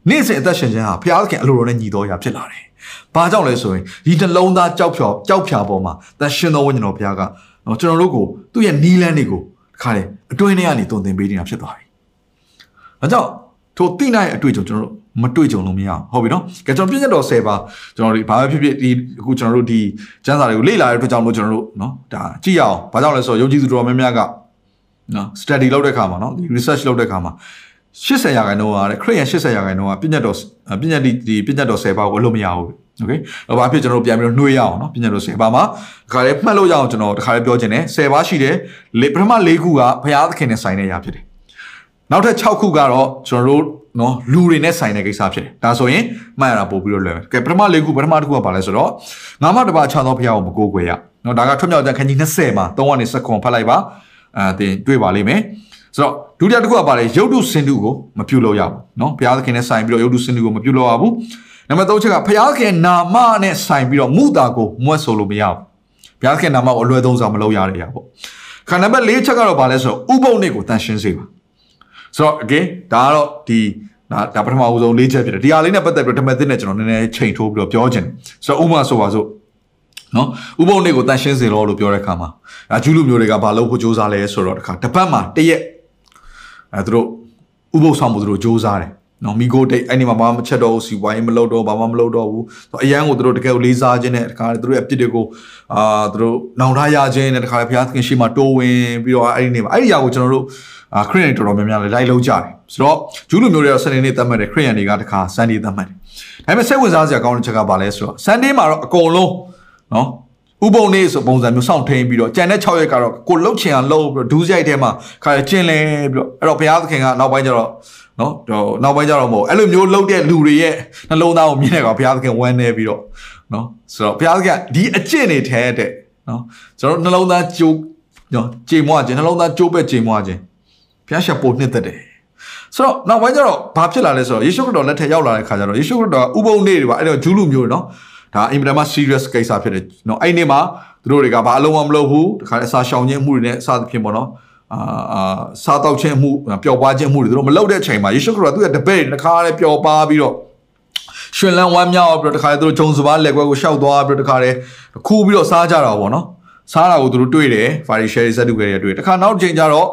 နေ့စဉ်အသက်ရှင်ခြင်းဟာဘုရားခင်အလိုတော်နဲ့ညီတော်ရာဖြစ်လာတယ်။ဘာကြောင့်လဲဆိုရင်ဒီနှလုံးသားကြောက်ဖြောကြောက်ဖြာပေါ်မှာသန်ရှင်တော်ဝိညာဉ်တော်ဘုရားကနော်ကျွန်တော်တို့ကိုသူ့ရဲ့နီးလန်းတွေကိုတခါလေအတွင်းထဲကနေတုံသင်ပေးနေတာဖြစ်သွားပြီ။ဒါကြောင့် ထိုတိနိုင်အတွေ့အကြုံကျွန်တော်တို့မတွေ့ကြုံလို့မရအောင်ဟုတ်ပြီနော်ကဲကျွန်တော်ပြည့်ညတ်တော်10ပါကျွန်တော်ဒီဘာပဲဖြစ်ဖြစ်ဒီအခုကျွန်တော်တို့ဒီကျမ်းစာတွေကိုလေ့လာတဲ့အတွက်ကြောင့်လို့ကျွန်တော်တို့နော်ဒါကြည့်ရအောင်ဘာကြောင့်လဲဆိုတော့ယုံကြည်သူတော်များများကနော် study လုပ်တဲ့အခါမှာနော်ဒီ research လုပ်တဲ့အခါမှာ80ရာခိုင်နှုန်းကတဲ့ခရစ်ယာန်80ရာခိုင်နှုန်းကပြည့်ညတ်တော်ပြည့်ညတ်ဒီဒီပြည့်ညတ်တော်10ပါကိုအလို့မရဘူးโอเคတော့ဘာဖြစ်ကျွန်တော်တို့ပြန်ပြီးတော့နှွေးရအောင်เนาะပြည့်ညတ်တော်10ပါမှာတခါလေးမှတ်လို့ရအောင်ကျွန်တော်တခါလေးပြောခြင်းတယ်10ပါရှိတယ်လေပထမ၄ခုကဘုရားသခင်နဲ့ဆိုင်တဲ့အရာဖြစ်တယ် နောက်ထပ်6ခုကတော့ကျွန်တော်တို့နော်လူတွေနဲ့ဆိုင်တဲ့ကိစ္စဖြစ်တယ်။ဒါဆိုရင်မှတ်ရတာပို့ပြီးတော့လွယ်မယ်။ကဲပထမ၄ခုပထမတစ်ခုကဘာလဲဆိုတော့ငါမတပါခြားသောဖျားကိုမကိုးကွယ်ရ။နော်ဒါကထွတ်မြောက်တဲ့ခန်းကြီး20မှာ3ကနေစက္ကွန်ဖတ်လိုက်ပါ။အဲတင်တွေ့ပါလိမ့်မယ်။ဆိုတော့ဒုတိယတစ်ခုကဘာလဲရုပ်တုစင်တုကိုမပြုတ်လို့ရဘူး။နော်ဘုရားသခင်နဲ့ဆိုင်ပြီးတော့ရုပ်တုစင်တုကိုမပြုတ်လို့ရဘူး။နံပါတ်3ချက်ကဘုရားသခင်နာမနဲ့ဆိုင်ပြီးတော့မုတာကိုမွတ်ဆိုလို့မရဘူး။ဘုရားသခင်နာမကိုအလွယ်သုံးစွာမလုပ်ရတဲ့အရာပေါ့။ခန္ဓာနံပါတ်၄ချက်ကတော့ဘာလဲဆိုတော့ဥပုံနဲ့ကိုတန်ရှင်းစေပါ။ ဆိုတော့ again ဒါကတော့ဒီဒါဒါပထမဦးဆုံး၄ချက်ဖြစ်တယ်ဒီဟာလေးနဲ့ပတ်သက်ပြီးတော့ဓမ္မသစ်နဲ့ကျွန်တော်နည်းနည်းချိန်ထိုးပြီးတော့ပြောချင်တယ်ဆိုတော့ဥပမာဆိုပါစို့နော်ဥပုံနေ့ကိုတန်ရှင်းစေလို့လို့ပြောတဲ့အခါမှာအဲဂျူးလူမျိုးတွေကဘာလို့ဖို့စ조사လဲဆိုတော့တခါတစ်ပတ်မှာတရက်အဲသူတို့ဥပုပ်ဆောင်ဖို့သူတို့စ조사တယ် နော်မီကိုတိတ်အဲ့ဒီမှာဘာမှမချက်တော့ဘူးစီဝိုင်းမလုပ်တော့ဘာမှမလုပ်တော့ဘူးဆိုအရန်ကိုသူတို့တကယ်ကိုလေးစားခြင်းနဲ့တခါသူတို့ရဲ့အပြစ်တွေကိုအာသူတို့နောင်တရခြင်းနဲ့တခါဘုရားသခင်ရှိမှတိုးဝင်ပြီးတော့အဲ့ဒီနေမှာအဲ့ဒီຢာကိုကျွန်တော်တို့အာခရစ်ယာန်တော်တော်များများလည်းလိုက်လုံးကြတယ်ဆိုတော့ဂျူးလူမျိုးတွေတော့စနေနေ့သတ်မှတ်တယ်ခရစ်ယာန်တွေကတခါဆန်ဒေးသတ်မှတ်တယ်ဒါပေမဲ့စိတ်ဝင်စားစရာကောင်းတဲ့ချက်ကဘာလဲဆိုတော့ဆန်ဒေးမှာတော့အကုန်လုံးနော်ဥပုံနေ့ဆိုပုံစံမျိုးစောင့်ထိန်ပြီးတော့ကြံတဲ့6ရက်ကတော့ကိုလှုပ်ချင်အောင်လှုပ်ပြီးတော့ဒူးရိုက်ထဲမှာခါကျင်းလဲပြီးတော့အဲ့တော့ဘုရားသခင်ကနောက်ပိုင်းကျတော့ နော်တော့နောက်ပိုင်းကျတော့မဟုတ်အဲ့လိုမျိုးလှုပ်တဲ့လူတွေရဲ့နှလုံးသားကိုမြင်တဲ့ကောင်ဘုရားသခင်ဝမ်းနေပြီးတော့နော်ဆိုတော့ဘုရားသခင်ဒီအကျင့်တွေထဲတဲ့နော်ကျွန်တော်နှလုံးသားကြိုးနော်ကြေမွားခြင်းနှလုံးသားကြိုးပဲကြေမွားခြင်းဘုရားရှာပိုနှစ်သက်တယ်ဆိုတော့နောက်ပိုင်းကျတော့ဘာဖြစ်လာလဲဆိုတော့ယေရှုခရစ်တော်လက်ထက်ရောက်လာတဲ့ခါကျတော့ယေရှုခရစ်တော်ကဥပုံနေ့တွေပါအဲ့တော့ဂျူးလူမျိုးတွေနော်ဒါအင်မတန်မှ serious ကိစ္စဖြစ်တယ်နော်အဲ့ဒီနေ့မှာသူတို့တွေကဘာအလုံးမမလုပ်ဘူးတခါအစာရှောင်ခြင်းမှုတွေနဲ့အစသဖြင့်ပေါ့နော် အာအာစားတောက်ခြင်းမှုပျော်ပါခြင်းမှုတွေသူတို့မလုပ်တဲ့အချိန်မှာယေရှုခရစ်တော်သူ့ရဲ့တပည့်တွေတခါလေပျော်ပါပြီးတော့ရှင်လန်းဝမ်းမြောက်ပြီးတော့တခါလေသူတို့ဂျုံစပါးလက်ကွဲကိုရှောက်သွားပြီးတော့တခါလေခူးပြီးတော့စားကြတာပေါ့နော်စားတာကိုသူတို့တွေ့တယ်ဖာရီရှယ်ဇက်တူကတွေတွေ့တခါနောက်ချိန်ကျတော့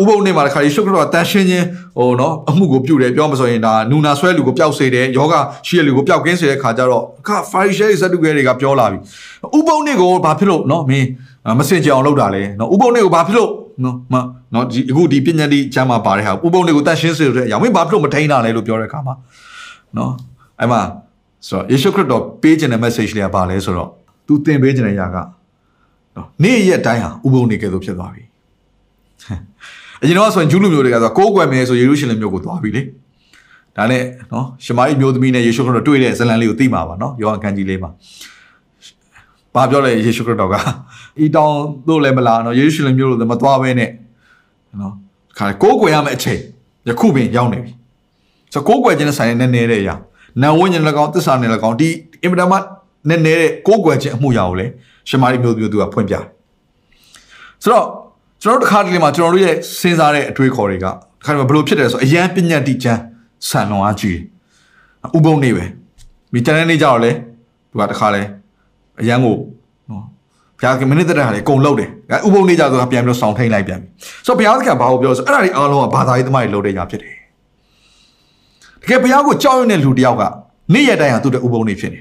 ဥပုံနေမှာတခါယေရှုခရစ်တော်တန်ရှင်းခြင်းဟိုနော်အမှုကိုပြုတယ်ပြောမဆိုရင်ဒါနူနာဆွဲလူကိုပျောက်စေတယ်ယောဂရှိတဲ့လူကိုပျောက်ကင်းစေတဲ့ခါကျတော့အခါဖာရီရှယ်ဇက်တူကတွေကပြောလာပြီဥပုံနေကိုဘာဖြစ်လို့နော်မင်းမစင်ကြအောင်လုပ်တာလဲနော်ဥပုံနေကိုဘာဖြစ်လို့ နော်မနော်ဒီအခုဒီပညာတိကျမ်းမှာပါတဲ့ဟာဥပုံတွေကိုတတ်ရှင်းစေလို့တဲ့အရာမင်းဘာဖြစ်လို့မထိန်တာလဲလို့ပြောတဲ့အခါမှာနော်အဲ့မှာဆိုတော့ယေရှုခရစ်တော်ပေးခြင်းတဲ့ message လေးကဘာလဲဆိုတော့ तू သင်ပေးခြင်းတဲ့အရာကနော်နေ့ရက်တိုင်းဟာဥပုံနေကဲ့သို့ဖြစ်သွားပြီအရင်တော့ဆိုရင်ဂျူးလူမျိုးတွေကဆိုကိုးကွယ်မယ်ဆိုယေရုရှလင်မြို့ကိုသွားပြီလေဒါနဲ့နော်ရှမာရိမျိုးသမီးနဲ့ယေရှုခရစ်တော်တွေ့တဲ့ဇလန်လေးကိုသိမှာပါနော်ယောဟန်ခန်းကြီးလေးမှာ ဘာပြောလဲယေရှုခရစ်တော်ကဤတောင်တို့လည်းမလာနော်ယေရုရှလင်မြို့လို့မသွားဘဲနဲ့နော်ခါကိုးကွယ်ရမယ့်အချိန်ယခုပင်ရောက်နေပြီဆိုကိုးကွယ်ခြင်းနဲ့ဆိုင်တဲ့နည်းနည်းတဲ့အရာနံဝိညာဉ်လည်းကောင်းသစ္စာနဲ့လည်းကောင်းဒီအင်မတန်မှနည်းနည်းတဲ့ကိုးကွယ်ခြင်းအမှုရာကိုလည်းရှမာရိမျိုးမျိုးသူကဖွင့်ပြတယ်ဆိုတော့ကျွန်တော်တို့တစ်ခါတလေမှာကျွန်တော်တို့ရဲ့စဉ်းစားတဲ့အတွေးခေါ်တွေကတစ်ခါတလေဘယ်လိုဖြစ်တယ်ဆိုအရန်ပညာတိကျမ်းဆန်လွန်အားကြီးဥပုံနေပဲမိတန်းနေကြတော့လေသူကတစ်ခါလဲ အရန်ကိုနော်ဘုရားကမိနစ်တက်တဲ့ဟာလေအကုန်လုံးတယ်ဥပုံနေကြဆိုတာပြန်ပြီးတော့ဆောင်းထိန်လိုက်ပြန်ပြီဆိုတော့ဘုရားသခင်ဘာကိုပြောဆိုအဲ့ဒါတွေအားလုံးကဘာသာရေးသမားတွေလုပ်တဲ့ညာဖြစ်တယ်တကယ်ဘုရားကိုကြောက်ရွံ့တဲ့လူတယောက်ကနေ့ရက်တိုင်းဟာသူ့တဲ့ဥပုံနေဖြစ်နေ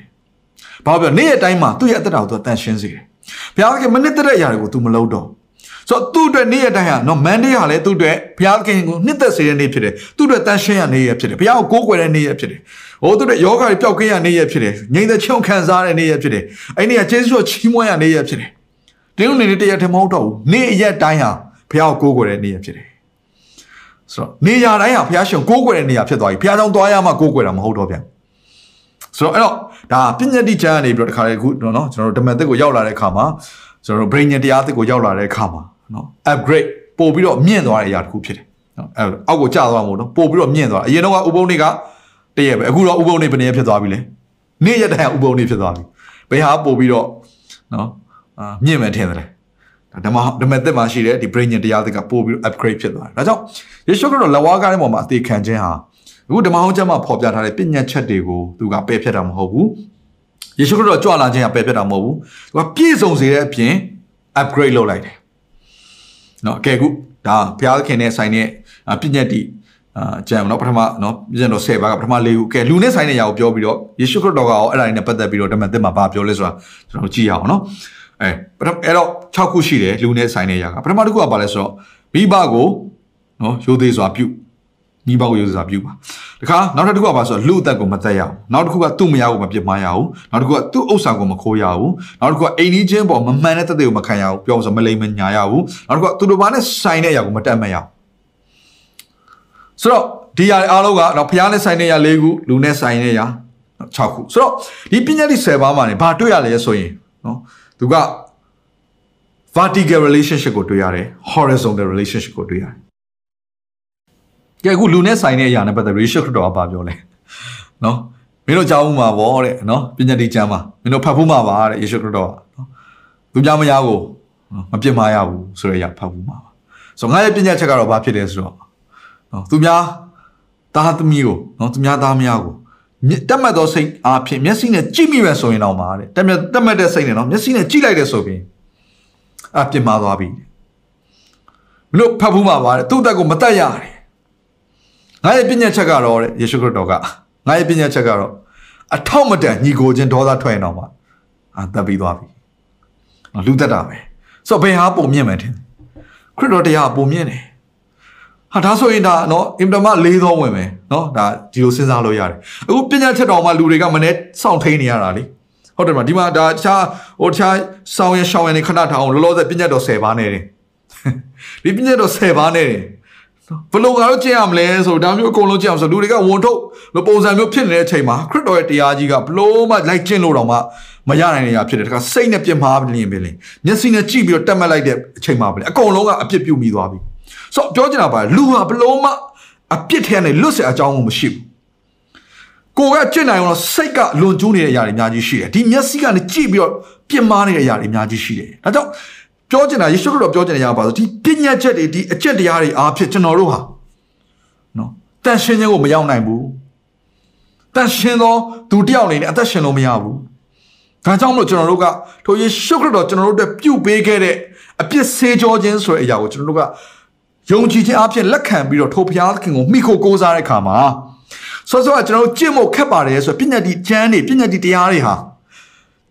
ဘာပြောနေ့ရက်တိုင်းမှာသူ့ရဲ့အသက်တာကိုသူတန်ရှင်းစေတယ်ဘုရားသခင်မိနစ်တက်တဲ့အရာတွေကို तू မလုပ်တော့ ဆိုတော့သူ့အတွက်နေ့ရက်တိုင်းဟာနော်မန်ဒေးဟာလည်းသူ့အတွက်ဘုရားခင်ကိုနှစ်သက်စေတဲ့နေ့ဖြစ်တယ်သူ့အတွက်တန်ရှင်းရနေ့ရက်ဖြစ်တယ်ဘုရားကိုကိုးကွယ်တဲ့နေ့ရက်ဖြစ်တယ်ဟိုသူ့အတွက်ယောဂတွေပျောက်ကင်းရနေ့ရက်ဖြစ်တယ်ငြိမ်သက်ချုံခံစားရတဲ့နေ့ရက်ဖြစ်တယ်အဲ့ဒီကကျေးဇူးတော်ချီးမွမ်းရနေ့ရက်ဖြစ်တယ်တင်းလို့နေတရက်တည်းမဟုတ်တော့ဘူးနေ့ရက်တိုင်းဟာဘုရားကိုကိုးကွယ်တဲ့နေ့ရက်ဖြစ်တယ်ဆိုတော့နေရာတိုင်းဟာဘုရားရှင်ကိုးကွယ်တဲ့နေရာဖြစ်သွားပြီဘုရားကြောင့်သွားရမှကိုးကွယ်တာမဟုတ်တော့ပြန်ဆိုတော့အဲ့တော့ဒါပညာတိကျမ်းကနေပြီးတော့တခါလေခုနော်ကျွန်တော်တို့ဓမ္မသစ်ကိုရောက်လာတဲ့အခါမှာကျွန်တော်တို့ brain တရားသစ်ကိုရောက်လာတဲ့အခါမှာ နော် upgrade ပို့ပြီးတော့မြင့်သွားတဲ့အရာတစ်ခုဖြစ်တယ်နော်အဲ့အောက်ကိုကျသွားမှာမဟုတ်တော့ပို့ပြီးတော့မြင့်သွားအရင်တော့ဥပုံတွေကတရက်ပဲအခုတော့ဥပုံတွေဘယ်နည်းဖြစ်သွားပြီလဲနေ့ရက်တိုင်းဥပုံတွေဖြစ်သွားပြီဘယ်ဟာပို့ပြီးတော့နော်အာမြင့်မယ်ထင်တယ်ဓမ္မဓမ္မသစ်မှာရှိတဲ့ဒီ brain တရားသစ်ကပို့ပြီး upgrade ဖြစ်သွားတယ်ဒါကြောင့်ယေရှုခရစ်တော်လက်ဝါးကားတဲ့ပုံမှာအသေးခံခြင်းဟာအခုဓမ္မဟောင်းကျမ်းမှာဖော်ပြထားတဲ့ပညာချက်တွေကိုသူကပယ်ဖြတ်တာမဟုတ်ဘူးယေရှုခရစ်တော်ကြွလာခြင်းကပယ်ဖြတ်တာမဟုတ်ဘူးသူကပြည့်စုံစေတဲ့အပြင် upgrade လုပ်လိုက်တယ် နော်အကယ်ခုဒါဘုရားသခင်နဲ့ဆိုင်တဲ့ပြည့်ညက်တိအာကြံနော်ပထမနော်ပြည့်ညက်တော်10ပါးကပထမ၄ခုအကယ်လူနဲ့ဆိုင်တဲ့ຢာကိုပြောပြီးတော့ယေရှုခရစ်တော်ကရောအဲ့ဒါတွေနဲ့ပတ်သက်ပြီးတော့ဓမ္မသစ်မှာဘာပြောလဲဆိုတာကျွန်တော်ကြည့်ရအောင်နော်အဲပထမအဲ့တော့6ခုရှိတယ်လူနဲ့ဆိုင်တဲ့ຢာကပထမတစ်ခုကဘာလဲဆိုတော့မိဘကိုနော်ရိုသေစွာပြုတ် မိဘကိုရိုးစားပြုပါတခါနောက်တစ်ခုကပါဆိုတော့လူအသက်ကိုမသက်ရအောင်နောက်တစ်ခုကသူ့မယားကိုမပြစ်မှားရအောင်နောက်တစ်ခုကသူ့ဥစ္စာကိုမခိုးရအောင်နောက်တစ်ခုကအိမ်ကြီးချင်းပေါ်မမှန်တဲ့တသက်ကိုမခံရအောင်ပြောလို့ဆိုမလိမ်မညာရအောင်နောက်တစ်ခုကသူတို့ဘာနဲ့ဆိုင်တဲ့အရာကိုမတတ်မရအောင်ဆိုတော့ဒီအရာအားလုံးကတော့ဖျားနဲ့ဆိုင်တဲ့အရာ၄ခုလူနဲ့ဆိုင်တဲ့အရာ6ခုဆိုတော့ဒီပညာတိ10ပါးမှာနေဘာတွေ့ရလဲဆိုရင်နော်သူက vertical relationship ကိုတွေ့ရတယ် horizontal relationship ကိုတွေ့ရတယ် ကဲအခုလူနဲ့ဆိုင်တဲ့အရာနဲ့ပတ်သက်ပြီးယေရှုခရစ်တော်ကပြောလဲနော်မင်းတို့ကြားဦးမှာဗောတဲ့နော်ပညာတိကျမ်းမှာမင်းတို့ဖတ်ဖို့မှာပါတဲ့ယေရှုခရစ်တော်ကနော်သူများမရကိုမပြစ်မှားရဘူးဆိုတဲ့အရာဖတ်ဖို့မှာပါဆိုတော့ငါရဲ့ပညာချက်ကတော့ဘာဖြစ်လဲဆိုတော့နော်သူများသားသမီးကိုနော်သူများသားမယားကိုတက်မှတ်သောစိတ်အားဖြင့်မျက်စိနဲ့ကြည့်မိမယ်ဆိုရင်တော့မှာတဲ့တက်မှတ်တက်မှတ်တဲ့စိတ်နဲ့နော်မျက်စိနဲ့ကြည့်လိုက်တဲ့ဆိုပြီးအပြစ်မှားသွားပြီမလို့ဖတ်ဖို့မှာပါတဲ့သူ့အသက်ကိုမတတ်ရတယ် ငါရဲ့ပညာချက်ကတော့တဲ့ယေရှုခရစ်တော်ကငါရဲ့ပညာချက်ကတော့အထောက်မတန်ညီကိုချင်းဒေါသထွက်ရင်တော့မှအာတက်ပြီးသွားပြီလူတက်တာပဲဆိုတော့ဘယ်ဟာပုံမြင့်မယ်ထင်ခရစ်တော်တရားပုံမြင့်တယ်ဟာဒါဆိုရင်ဒါနော်အင်တမလေးသောဝင်မယ်နော်ဒါဒီလိုစဉ်းစားလို့ရတယ်အခုပညာချက်တော်မှာလူတွေကမနေ့စောင့်ထိန်နေရတာလေဟုတ်တယ်မဒီမှာဒါတခြားဟိုတခြားစောင်းရရှောင်းရနေခဏထားအောင်လောလောဆယ်ပညာတော်10ပါးနေတယ်ဒီပညာတော်10ပါးနေတယ် ဘလို့ငါတို့ကျင့်ရမလဲဆိုဒါမျိုးအကုန်လုံးကျင့်အောင်ဆိုလူတွေကဝန်ထုတ်လို့ပုံစံမျိုးဖြစ်နေတဲ့အချိန်မှာခရစ်တော်ရဲ့တရားကြီးကဘလို့မှလိုက်ကျင့်လို့တော့မှမရနိုင်နေရဖြစ်တယ်တခါစိတ်နဲ့ပြင်းမှားလင်းပဲလေမျက်စိနဲ့ကြည့်ပြီးတော့တက်မှတ်လိုက်တဲ့အချိန်မှာပဲအကုန်လုံးကအပြစ်ပြုမိသွားပြီဆိုတော့ပြောချင်တာပါလူဟာဘလို့မှအပြစ်ထဲကနေလွတ်စေအကြောင်းမရှိဘူးကိုကကြင့်နိုင်အောင်စိတ်ကလွန်ကျူးနေတဲ့အရာတွေအများကြီးရှိတယ်ဒီမျက်စိကနေကြည့်ပြီးတော့ပြစ်မှားနေတဲ့အရာတွေအများကြီးရှိတယ်ဒါကြောင့် ပြောချင်တာယေရှုခရစ်တော်ပြောချင်တဲ့အရာပါဆိုဒီပညာချက်တွေဒီအချက်တရားတွေအားဖြင့်ကျွန်တော်တို့ဟာနော်တန်ရှင်းခြင်းကိုမရောက်နိုင်ဘူးတန်ရှင်းသောသူတယောက်အနေနဲ့အသက်ရှင်လို့မရဘူးဒါကြောင့်မလို့ကျွန်တော်တို့ကထိုယေရှုခရစ်တော်ကျွန်တော်တို့အတွက်ပြုပေးခဲ့တဲ့အပြစ်ဆေးကြောခြင်းဆိုတဲ့အရာကိုကျွန်တော်တို့ကယုံကြည်ခြင်းအပြင်လက်ခံပြီးတော့ထိုဘုရားသခင်ကိုမိခိုကိုးစားတဲ့အခါမှာဆောစောကကျွန်တော်တို့ကြင့်ဖို့ခက်ပါတယ်ဆိုပညာတိကျမ်းတွေပညာတိတရားတွေဟာ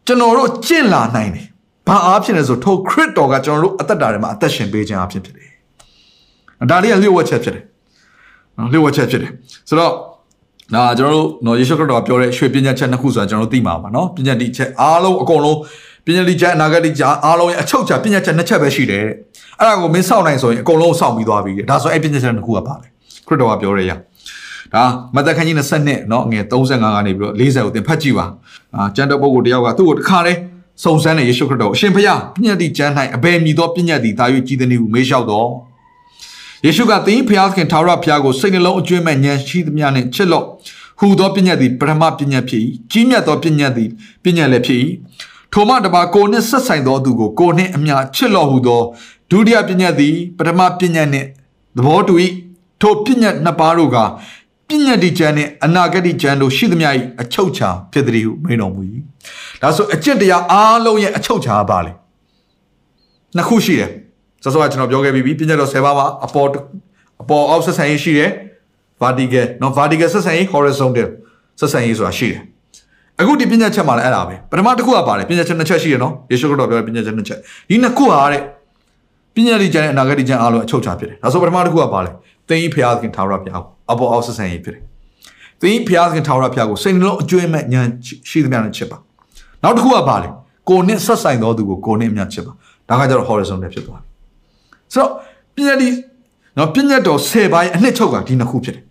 ကျွန်တော်တို့ကျင့်လာနိုင်တယ် ဘာအားဖြင့်လဲဆိုထိုခရစ်တော်ကကျွန်တော်တို့အသက်တာတွေမှာအသက်ရှင်ပေးခြင်းအဖြစ်ဖြစ်တယ်ဒါလေးကလျှို့ဝှက်ချက်ဖြစ်တယ်နော်လျှို့ဝှက်ချက်ဖြစ်တယ်ဆိုတော့ဒါကျွန်တော်တို့နော်ယေရှုခရစ်တော်ပြောတဲ့ရွှေပညာချက်နှစ်ခုဆိုတာကျွန်တော်တို့သိမှာပါနော်ပညာတိချက်အားလုံးအကုန်လုံးပညာတိချက်အနာဂတ်တိချက်အားလုံးရဲ့အချုပ်ချာပညာချက်နှစ်ချက်ပဲရှိတယ်တဲ့အဲ့ဒါကိုမင်းစောင့်နိုင်ဆိုရင်အကုန်လုံးစောင့်ပြီးသွားပြီတဲ့ဒါဆိုအဲ့ပညာချက်နှစ်ခုကပါလေခရစ်တော်ကပြောရရဒါမသက်ခန်းကြီး20နှစ်เนาะငယ်35ကနေပြီးတော့40ကိုသင်ဖတ်ကြည့်ပါအာကျန်တဲ့ပုဂ္ဂိုလ်တယောက်ကသူ့ကိုတခါတည်း စုံစမ်းတဲ့ယေရှုခရစ်တော်အရှင်ဖျားပညတ်တိကျမ်း၌အဘယ်မည်သောပညတ်သည်တာ၍ကြီးသည်နည်းဟုမေးလျှောက်တော်ယေရှုကသင်ဖျားခင်ထာဝရဖျားကိုစိတ်နှလုံးအကျွမ်းမဲ့ဉာဏ်ရှိသမျှနှင့်ချစ်လော့ဟဟူသောပညာသည်ပထမပညာဖြစ်၏ကြီးမြတ်သောပညာသည်ပညာလည်းဖြစ်၏ထိုမှတပါကိုနှင့်ဆက်ဆိုင်သောသူကိုကိုနှင့်အမြချစ်တော်ဟူသောဒုတိယပညာသည်ပထမပညာနှင့်သဘောတူ၏ထိုပညာနှစ်ပါးတို့က ပညာတိကျမ်းနှင့်အနာဂတိကျမ်းတို့ရှိသမျှ၏အချုပ်ချာဖြစ်သည်ဟုမိန်တော်မူ၏ဒါဆိုအကျင့်တရားအားလုံးရဲ့အချုပ်ချာပါလေနှစ်ခုရှိတယ်စောစောကကျွန်တော်ပြောခဲ့ပြီးပြီပညာတော်10ပါးမှာအပေါ်အပေါ်အောက်ဆက်ဆံရေးရှိတယ် vertical နော် vertical ဆက်ဆံရေး horizontal ဆက်ဆံရေးဆိုတာရှိတယ်အခုဒီပညာချက်မှာလည်းအဲ့ဒါပဲပထမတစ်ခုကပါတယ်ပညာချက်နှစ်ချက်ရှိရနော်ယေရှုခရစ်တော်ပြောတဲ့ပညာချက်နှစ်ချက်ဒီနှစ်ခုဟာတဲ့ပညာတိကျမ်းနဲ့အနာဂတ်ကျမ်းအားလုံးအချုပ်ချဖြစ်တယ်ဒါဆိုပထမတစ်ခုကပါလေ သင်ဤဖျားသခင်ထာဝရဘုရားကိုအပေါ်အောက်ဆက်ဆံရေးဖြစ်တယ်သင်ဤဖျားသခင်ထာဝရဘုရားကိုစိတ်နှလုံးအကျွမ်းမဲ့ဉာဏ်ရှိသမျှနဲ့ချစ်ပါနောက်တစ်ခုကပါလေကိုနဲ့ဆက်ဆိုင်သောသူကိုကိုနဲ့အမြတ်ချစ်ပါဒါကကြတော့ horizontal ဖြစ်သွားပြီဆိုတော့ပညာတိနော်ပညာတော်10ပိုင်းအနှစ်ချုပ်ကဒီနှစ်ခုဖြစ်တယ်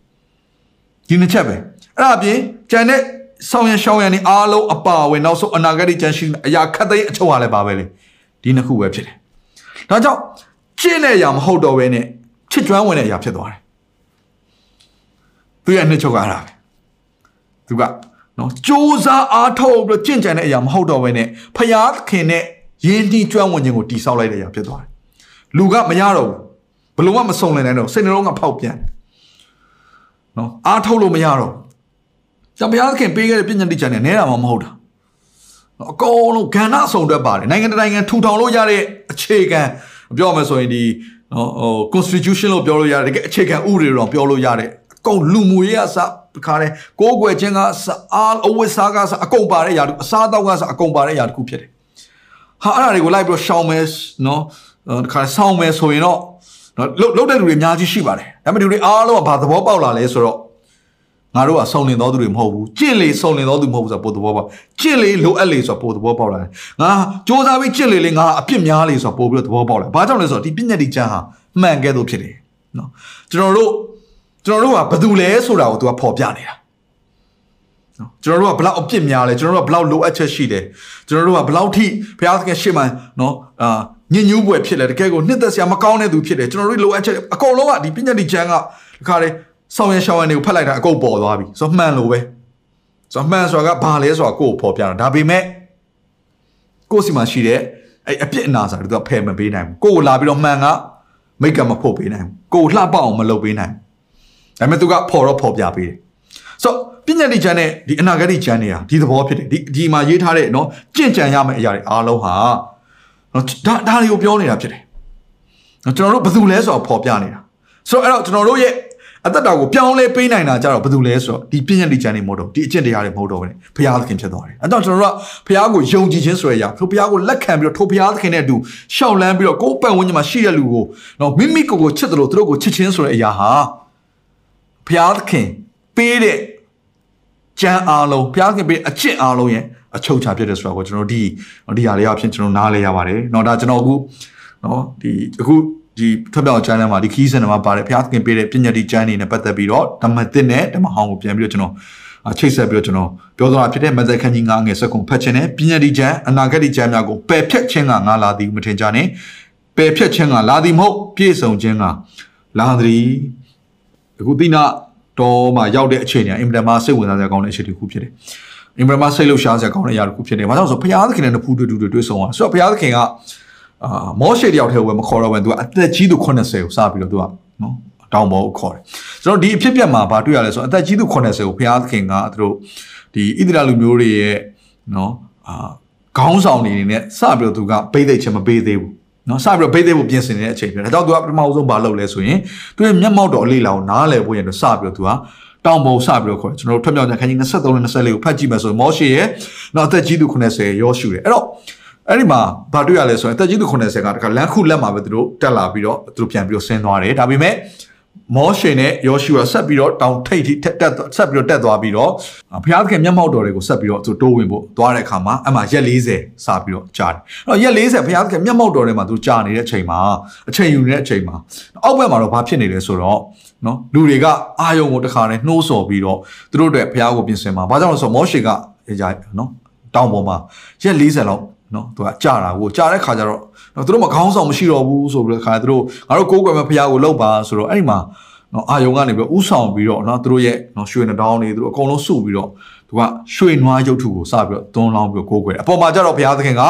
ဒီနှစ်ချက်ပဲအဲ့ဒါအပြင်ကျန်တဲ့ဆောင်ရန်ရှောင်းရန်နေအားလုံးအပါဝင်နောက်ဆုံးအနာဂတ်ကျန်ရှိအရာခတ်သိမ်းအချုပ်ဟာလည်းပါပဲလေဒီနှစ်ခုပဲဖြစ်တယ်ဒါကြောင့်ကျင့်တဲ့အရာမဟုတ်တော့ဘဲနဲ့ ချစ်ကျွမ်းဝင်တဲ့အရာဖြစ်သွားတယ်သူရဲ့နှစ်ချုပ်ကအဲ့ဒါပဲသူကနော်စ조사အားထုတ်ပြီးကြင့်ကြံတဲ့အရာမဟုတ်တော့ဘဲနဲ့ဖျားခင်နဲ့ရင်းနှီးကျွမ်းဝင်ခြင်းကိုတိဆောက်လိုက်တဲ့အရာဖြစ်သွားတယ်လူကမရတော့ဘူးဘလို့မှမစုံလင်နိုင်တော့စိတ်နှလုံးကဖောက်ပြန်နော်အားထုတ်လို့မရတော့ကျန်ဘုရားခင်ပေးခဲ့တဲ့ပြည့်ညတ်တိချန်နဲ့နဲတာမှမဟုတ်တာနော်အကုန်လုံးကဏ္ဍအစုံတွက်ပါတယ်နိုင်ငံတိုင်းနိုင်ငံထူထောင်လို့ရတဲ့အခြေခံပြောမယ်ဆိုရင်ဒီ နော်ဟို constitution လို့ပြောလို့ရတယ်တကယ်အခြေခံဥပဒေတော့ပြောလို့ရတယ်အကုန်လူမှုရေးအစခါတဲ့ကိုးကွယ်ခြင်းကအားအဝတ်စားကစအကုန်ပါတဲ့ຢာတခုအစားတောက်ကစအကုန်ပါတဲ့ຢာတခုဖြစ်တယ်ဟာအဲ့ဒါတွေကိုလိုက်ပြီးရှောင်းမယ်နော်တခါဆောင်းမယ်ဆိုရင်တော့နော်လုတ်တဲ့လူတွေအများကြီးရှိပါတယ်ဒါပေမဲ့လူတွေအားလုံးကဘာသဘောပေါက်လာလဲဆိုတော့ ငါတို့ကစုံလင်တော်သူတွေမဟုတ်ဘူးကြင့်လေစုံလင်တော်သူမဟုတ်ဘူးဆိုတော့ပို့သဘောပေါက်ကြင့်လေလိုအပ်လေဆိုတော့ပို့သဘောပေါက်လာတယ်ငါစ조사ပြီးကြင့်လေလေငါအပြစ်များလေဆိုတော့ပို့ပြီးတော့သဘောပေါက်လာဘာကြောင့်လဲဆိုတော့ဒီပညာတိကျမ်းဟာမှန်ကဲ့သို့ဖြစ်တယ်နော်ကျွန်တော်တို့ကျွန်တော်တို့ကဘာတူလဲဆိုတာကို तू ကဖော်ပြနေတာနော်ကျွန်တော်တို့ကဘလောက်အပြစ်များလဲကျွန်တော်တို့ကဘလောက်လိုအပ်ချက်ရှိတယ်ကျွန်တော်တို့ကဘလောက်ထိဘုရားသခင်ရှေ့မှာနော်အာညဉ့်ညူးပွဲဖြစ်လဲတကယ်ကိုနှစ်သက်စရာမကောင်းတဲ့သူဖြစ်တယ်ကျွန်တော်တို့လိုအပ်ချက်အကုန်လုံးကဒီပညာတိကျမ်းကဒီခါလေး ဆောင်ရရှောင်းရနေကိုဖတ်လိုက်တာအကုန်ပေါ်သွားပြီဆိုတော့မှန်လို့ပဲဆိုတော့မှန်ဆိုတာကဘာလဲဆိုတာကိုယ်ကိုဖော်ပြတာဒါပေမဲ့ကိုယ်စီမှာရှိတဲ့အဲ့အပြစ်အနာစာတွေသူကဖယ်မပေးနိုင်ဘူးကိုယ်ကိုလာပြီးတော့မှန်ကမိတ်ကမဖို့ပေးနိုင်ဘူးကိုယ်လှပအောင်မလုပ်ပေးနိုင်ဘူးဒါပေမဲ့သူကဖော်တော့ဖော်ပြပေးတယ်ဆိုတော့ပညာတိကျမ်းနဲ့ဒီအနာဂတ်ကျမ်းတွေဟာဒီသဘောဖြစ်တယ်ဒီဒီမှာရေးထားတဲ့နော်ကြင့်ကြံရမယ့်အရာတွေအားလုံးဟာနော်ဒါဒါတွေကိုပြောနေတာဖြစ်တယ်နော်ကျွန်တော်တို့ဘယ်သူလဲဆိုတော့ဖော်ပြနေတာဆိုတော့အဲ့တော့ကျွန်တော်တို့ရဲ့ အသက်တာကိုပြောင်းလဲပေးနိုင်တာကြတော့ဘာလို့လဲဆိုတော့ဒီပြည့်ညက်တိကျမ်းတွေမဟုတ်တော့ဒီအကျင့်တရားတွေမဟုတ်တော့ဘူးဘုရားသခင်ဖြစ်သွားတယ်အဲတော့ကျွန်တော်တို့ကဘုရားကိုယုံကြည်ခြင်းဆိုတဲ့အရာထိုဘုရားကိုလက်ခံပြီးတော့ထိုဘုရားသခင်နဲ့အတူရှောက်လန်းပြီးတော့ကိုယ်ပတ်ဝန်းကျင်မှာရှိတဲ့လူကိုတော့မိမိကိုယ်ကိုချစ်တယ်လို့သူတို့ကိုချစ်ခြင်းဆိုတဲ့အရာဟာဘုရားသခင်ပေးတဲ့ကျမ်းအားလုံးဘုရားသခင်ပေးအကျင့်အားလုံးရဲ့အချုပ်ချဖြစ်တယ်ဆိုတော့ကျွန်တော်ဒီဒီຢာတွေအဖြစ်ကျွန်တော်နားလဲရပါတယ်เนาะဒါကျွန်တော်အခုเนาะဒီအခု ဒီထွက်ပြောက်ချမ်းထဲမှာဒီခီးစင်ထဲမှာပါတယ်ဘုရားသခင်ပေးတဲ့ပညာတိကျမ်းတွေနဲ့ပတ်သက်ပြီးတော့ဓမ္မသစ်နဲ့ဓမ္မဟောင်းကိုပြန်ပြီးတော့ကျွန်တော်ချိတ်ဆက်ပြီးတော့ကျွန်တော်ပြောသွားတာဖြစ်တဲ့မသက်ခန်းကြီး9ငယ်စက္ကုံဖတ်ခြင်းနဲ့ပညာတိကျမ်းအနာဂတ်ကျမ်းများကိုပယ်ဖြတ်ခြင်းကငါလာသည်မထင်ကြနဲ့ပယ်ဖြတ်ခြင်းကလာသည်မဟုတ်ပြည့်စုံခြင်းကလာသည်အခုတိနာတော်မှာရောက်တဲ့အခြေအနေအင်မတန်မှစိတ်ဝင်စားစရာကောင်းတဲ့အခြေအနေတစ်ခုဖြစ်တယ်အင်မတန်မှစိတ်လှုပ်ရှားစရာကောင်းတဲ့အရာတစ်ခုဖြစ်တယ်။ဘာကြောင့်ဆိုဘုရားသခင်နဲ့တဖူးတူတူတွေ့ဆုံတာဆိုတော့ဘုရားသခင်က အာမောရှေတယောက်တည်းဝယ်မခေါ်တော့ဘူးသူကအသက်ကြီးသူ80ကိုစပြီးတော့သူကနော်တောင်ပေါ်ကိုခေါ်တယ်ကျွန်တော်ဒီအဖြစ်ပြက်မှာဘာတွေ့ရလဲဆိုတော့အသက်ကြီးသူ80ကိုဘုရားသခင်ကသူတို့ဒီဣသရေလလူမျိုးတွေရဲ့နော်အာခေါင်းဆောင်တွေနေနဲ့စပြီးတော့သူကပိတ်သိချင်မပေးသေးဘူးနော်စပြီးတော့ပိတ်သိဖို့ပြင်ဆင်နေတဲ့အချိန်ပဲဒါကြောင့်သူကပထမဆုံးဘာလုပ်လဲဆိုရင်သူရဲ့မျက်မှောက်တော်အလေးလာကိုနားလည်ဖို့ရတော့စပြီးတော့သူကတောင်ပေါ်စပြီးတော့ခေါ်တယ်ကျွန်တော်တို့ထွက်မြောက်တဲ့ခန်းကြီး23နဲ့24ကိုဖတ်ကြည့်မယ်ဆိုရင်မောရှေရဲ့နော်အသက်ကြီးသူ80ရောရှုတယ်အဲ့တော့ အဲ့ဒီမှာဘာတွေ့ရလဲဆိုရင်တက်ကြီးသူ90ကတခါလမ်းခုလက်မှာပဲသူတို့တက်လာပြီးတော့သူတို့ပြန်ပြီးတော့ဆင်းသွားတယ်ဒါပေမဲ့မောရှင်နဲ့ယောရှုကဆက်ပြီးတော့တောင်ထိပ်ထိတက်တက်ဆက်ပြီးတော့တက်သွားပြီးတော့ဘုရားသခင်မျက်မှောက်တော်တွေကိုဆက်ပြီးတော့သူတိုးဝင်ဖို့သွားတဲ့အခါမှာအမှရက်40စပြီးတော့ကြာတယ်အဲ့တော့ရက်40ဘုရားသခင်မျက်မှောက်တော်တွေမှာသူကြာနေတဲ့အချိန်မှာအချိန်ယူနေတဲ့အချိန်မှာအောက်ဘက်မှာတော့ဘာဖြစ်နေလဲဆိုတော့နော်လူတွေကအာယုံကိုတခါနဲ့နှိုးဆော်ပြီးတော့သူတို့အတွက်ဘုရားကိုပြင်ဆင်မှာဘာကြောင့်လဲဆိုတော့မောရှေကနော်တောင်ပေါ်မှာရက်40လောက် နော်သူကကြာတာကိုကြာတဲ့ခါကျတော့နော်သူတို့မခေါင်းဆောင်မရှိတော့ဘူးဆိုပြီးတော့ခါသူတို့ငါတို့ကိုးကွယ်မဲ့ဖရားကိုလောက်ပါဆိုတော့အဲ့ဒီမှာနော်အာယုံကနေပြီးဥဆောင်ပြီးတော့နော်သူတို့ရဲ့နော်ရွှေနှတောင်းတွေသူတို့အကုန်လုံးစုပြီးတော့သူကရွှေနွားရုပ်ထုကိုစပြီးတော့သွန်းလောင်းပြီးတော့ကိုးကွယ်တယ်အပေါ်မှာကျတော့ဘုရားသခင်က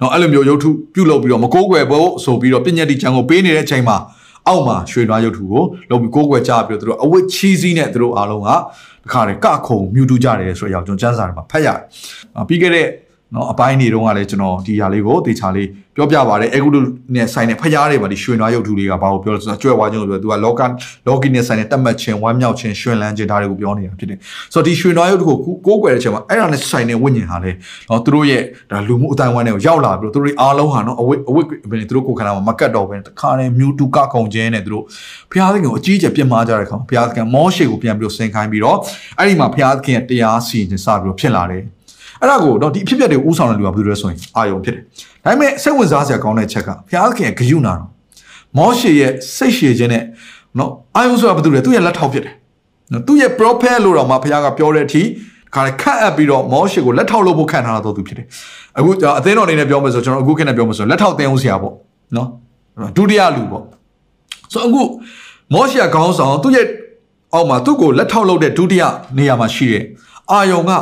နော်အဲ့လိုမျိုးရုပ်ထုပြုလုပ်ပြီးတော့မကိုးကွယ်ဖို့ဆိုပြီးတော့ပြည့်ညက်တိချံကိုပေးနေတဲ့အချိန်မှာအောက်မှာရွှေနွားရုပ်ထုကိုလုပ်ပြီးကိုးကွယ်ကြပြီးတော့သူတို့အဝတ်ချီးစည်းနဲ့သူတို့အားလုံးကတခါတည်းကခုံမြူတူကြတယ်ဆိုတော့ကျွန်တော်စံစာတွေမှာဖတ်ရတယ်ပြီးခဲ့တဲ့ နော်အပိုင်းနေတုန်းကလည်းကျွန်တော်ဒီຢာလေးကိုတေချာလေးပြောပြပါတယ်အဲကုတုနဲ့ဆိုင်တဲ့ဖျားတွေပါဒီရွှေနွားရုပ်ထုလေးကဘာကိုပြောလဲဆိုတော့ကြွယ်ဝါခြင်းကိုပြောသူကလောကလောကီနဲ့ဆိုင်တဲ့တတ်မှတ်ခြင်းဝမ်းမြောက်ခြင်းရွှင်လန်းခြင်းဒါတွေကိုပြောနေတာဖြစ်တယ်ဆိုတော့ဒီရွှေနွားရုပ်ထုကိုကိုးကွယ်တဲ့ချိန်မှာအဲ့ဒါနဲ့ဆိုင်တဲ့ဝိညာဉ်ဟာလေနော်သူတို့ရဲ့ဒါလူမှုအတိုင်းဝိုင်းတွေကိုရောက်လာပြီးတော့သူတို့အားလုံးဟာနော်အဝိအဝိဘယ်သူတို့ကိုယ်ခန္ဓာမှာမကတ်တော့ဘဲတခါတည်းမြူတူကကုံခြင်းနဲ့သူတို့ဘုရားသခင်ကိုအကြီးအကျယ်ပြစ်မှားကြတဲ့အခါမှာဘုရားသခင်မောရှေကိုပြန်ပြီးတော့ဆင်ခိုင်းပြီးတော့အဲ့ဒီမှာဘုရားသခင်ရဲ့တရားစီရင်ခြင်းစပြီးတော့ဖြစ်လာတယ် အဲ့ဒါကိုတော့ဒီအဖြစ်အပျက်တွေဥဆောင်တဲ့လူကဘယ်သူလဲဆိုရင်အာယုံဖြစ်တယ်ဒါပေမဲ့စိတ်ဝင်စားစရာကောင်းတဲ့ချက်ကဘုရားသခင်ရဲ့ဂယုဏတော်မောရှေရဲ့စိတ်ရှည်ခြင်းနဲ့နော်အာယုံဆိုတာဘယ်သူလဲသူ့ရဲ့လက်ထောက်ဖြစ်တယ်နော်သူ့ရဲ့ prophet လို့တော့မှဘုရားကပြောတဲ့အထိခါလေခတ်အပ်ပြီးတော့မောရှေကိုလက်ထောက်လုပ်ဖို့ခံထားတာတော့သူဖြစ်တယ်အခုအသင်းတော်အနေနဲ့ပြောမယ်ဆိုကျွန်တော်အခုခေတ်နဲ့ပြောမယ်ဆိုလက်ထောက်တင်ဦးဆရာပေါ့နော်ဒုတိယလူပေါ့ဆိုအခုမောရှေကခေါင်းဆောင်သူ့ရဲ့အောက်မှာသူ့ကိုလက်ထောက်လုပ်တဲ့ဒုတိယနေရာမှာရှိတဲ့အာယုံက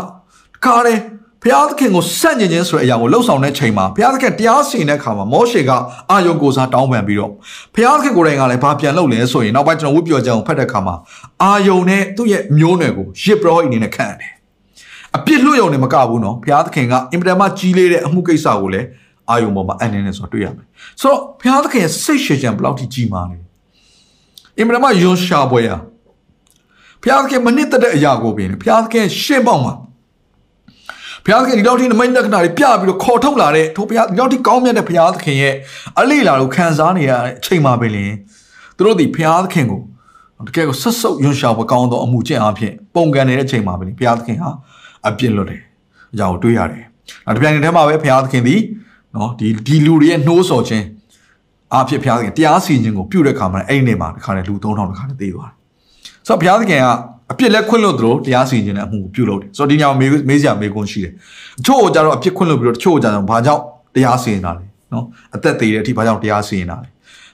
ခါတယ် ဘုရားသခင်ကိုစန့်ကျင်ခြင်းဆိုတဲ့အရာကိုလှုပ်ဆောင်တဲ့ချိန်မှာဘုရားသခင်တရားစီရင်တဲ့အခါမှာမောရှေကအာယုံကိုစားတောင်းပန်ပြီးတော့ဘုရားသခင်ကိုယ်တိုင်ကလည်းဘာပြန်လုပ်လဲဆိုရင်နောက်ပိုင်းကျွန်တော်ဝိပြောကြအောင်ဖတ်တဲ့အခါမှာအာယုံနဲ့သူ့ရဲ့မျိုးနွယ်ကိုရစ်ပရောအနေနဲ့ခံရတယ်အပြစ်လွတ်ရုံနဲ့မကဘူးနော်ဘုရားသခင်ကအင်ပဒမကြီးလေးတဲ့အမှုကိစ္စကိုလည်းအာယုံပေါ်မှာအန်နေနေဆိုတွေ့ရမယ်ဆိုတော့ဘုရားသခင်ရဲ့စိတ်ရှည်ခြင်းဘယ်လောက်ထိကြီးမားလဲအင်ပဒမယွန်ရှာပွဲရဘုရားသခင်မနစ်တဲ့အရာကိုပြင်ဘုရားသခင်ရှင်းပေါက်မှာ ဘုရားသခင်ဒီလောက်ထိနမိတ်လက္ခဏာတွေပြပြီးတော့ခေါ်ထုတ်လာတဲ့ထိုဘုရားဒီလောက်ထိကောင်းမြတ်တဲ့ဘုရားသခင်ရဲ့အလေးလာကိုခံစားနေရတဲ့အချိန်မှာပဲလင်သူတို့ဒီဘုရားသခင်ကိုတကယ်ကိုဆက်ဆုပ်ရွံ့ရှာဖို့ကောင်းသောအမှုကျင့်အဖြစ်ပုံကန်နေတဲ့အချိန်မှာပဲလင်ဘုရားသခင်ဟာအပြစ်လွတ်တယ်အကြောင်းတွေးရတယ်။နောက်တစ်ပြိုင်တည်းမှာပဲဘုရားသခင်ဒီနော်ဒီဒီလူတွေရဲ့နှိုးဆော်ခြင်းအဖြစ်ဘုရားသခင်တရားစီရင်ခြင်းကိုပြုတဲ့ခါမှာအဲ့ဒီနေ့မှာတခါလေလူ3000တခါလေသေသွားတယ်။ဆိုတော့ဘုရားသခင်က အပြစ်လက်ခွင့်လို့သူတို့တရားစီရင်ခြင်းနဲ့အမှုကိုပြုလုပ်တယ်ဆိုတော့ဒီညောင်မေးမေးစရာမေးခွန်းရှိတယ်အချို့ကြတော့အပြစ်ခွင့်လို့ပြီးတော့တချို့ကြတော့ဘာကြောင့်တရားစီရင်တာလဲနော်အသက်သေးတဲ့အထိဘာကြောင့်တရားစီရင်တာလဲ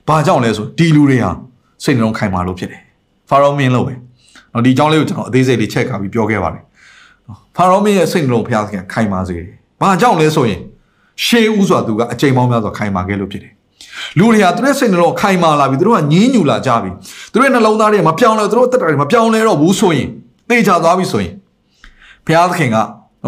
ဘာကြောင့်လဲဆိုဒီလူတွေဟာစိတ်နှလုံးခိုင်မာလို့ဖြစ်တယ်ဖာရောမင်းလို့ပဲနော်ဒီအကြောင်းလေးကိုကျွန်တော်အသေးစိတ်လေးချက်ကပြီးပြောခဲ့ပါတယ်ဖာရောမင်းရဲ့စိတ်နှလုံးဘုရားသခင်ခိုင်မာစေတယ်ဘာကြောင့်လဲဆိုရင်ရှေးဦးစွာသူကအချိန်ပေါင်းများစွာခိုင်မာခဲ့လို့ဖြစ်တယ် လူတွေဟာသူတို့စိတ်နှလုံးခိုင်မာလာပြီသူတို့ကညင်းညူလာကြပြီသူတို့ရဲ့နှလုံးသားတွေမပြောင်းလဲသူတို့အသက်တာတွေမပြောင်းလဲတော့ဘူးဆိုရင်သိချသွားပြီဆိုရင်ဘုရားသခင်က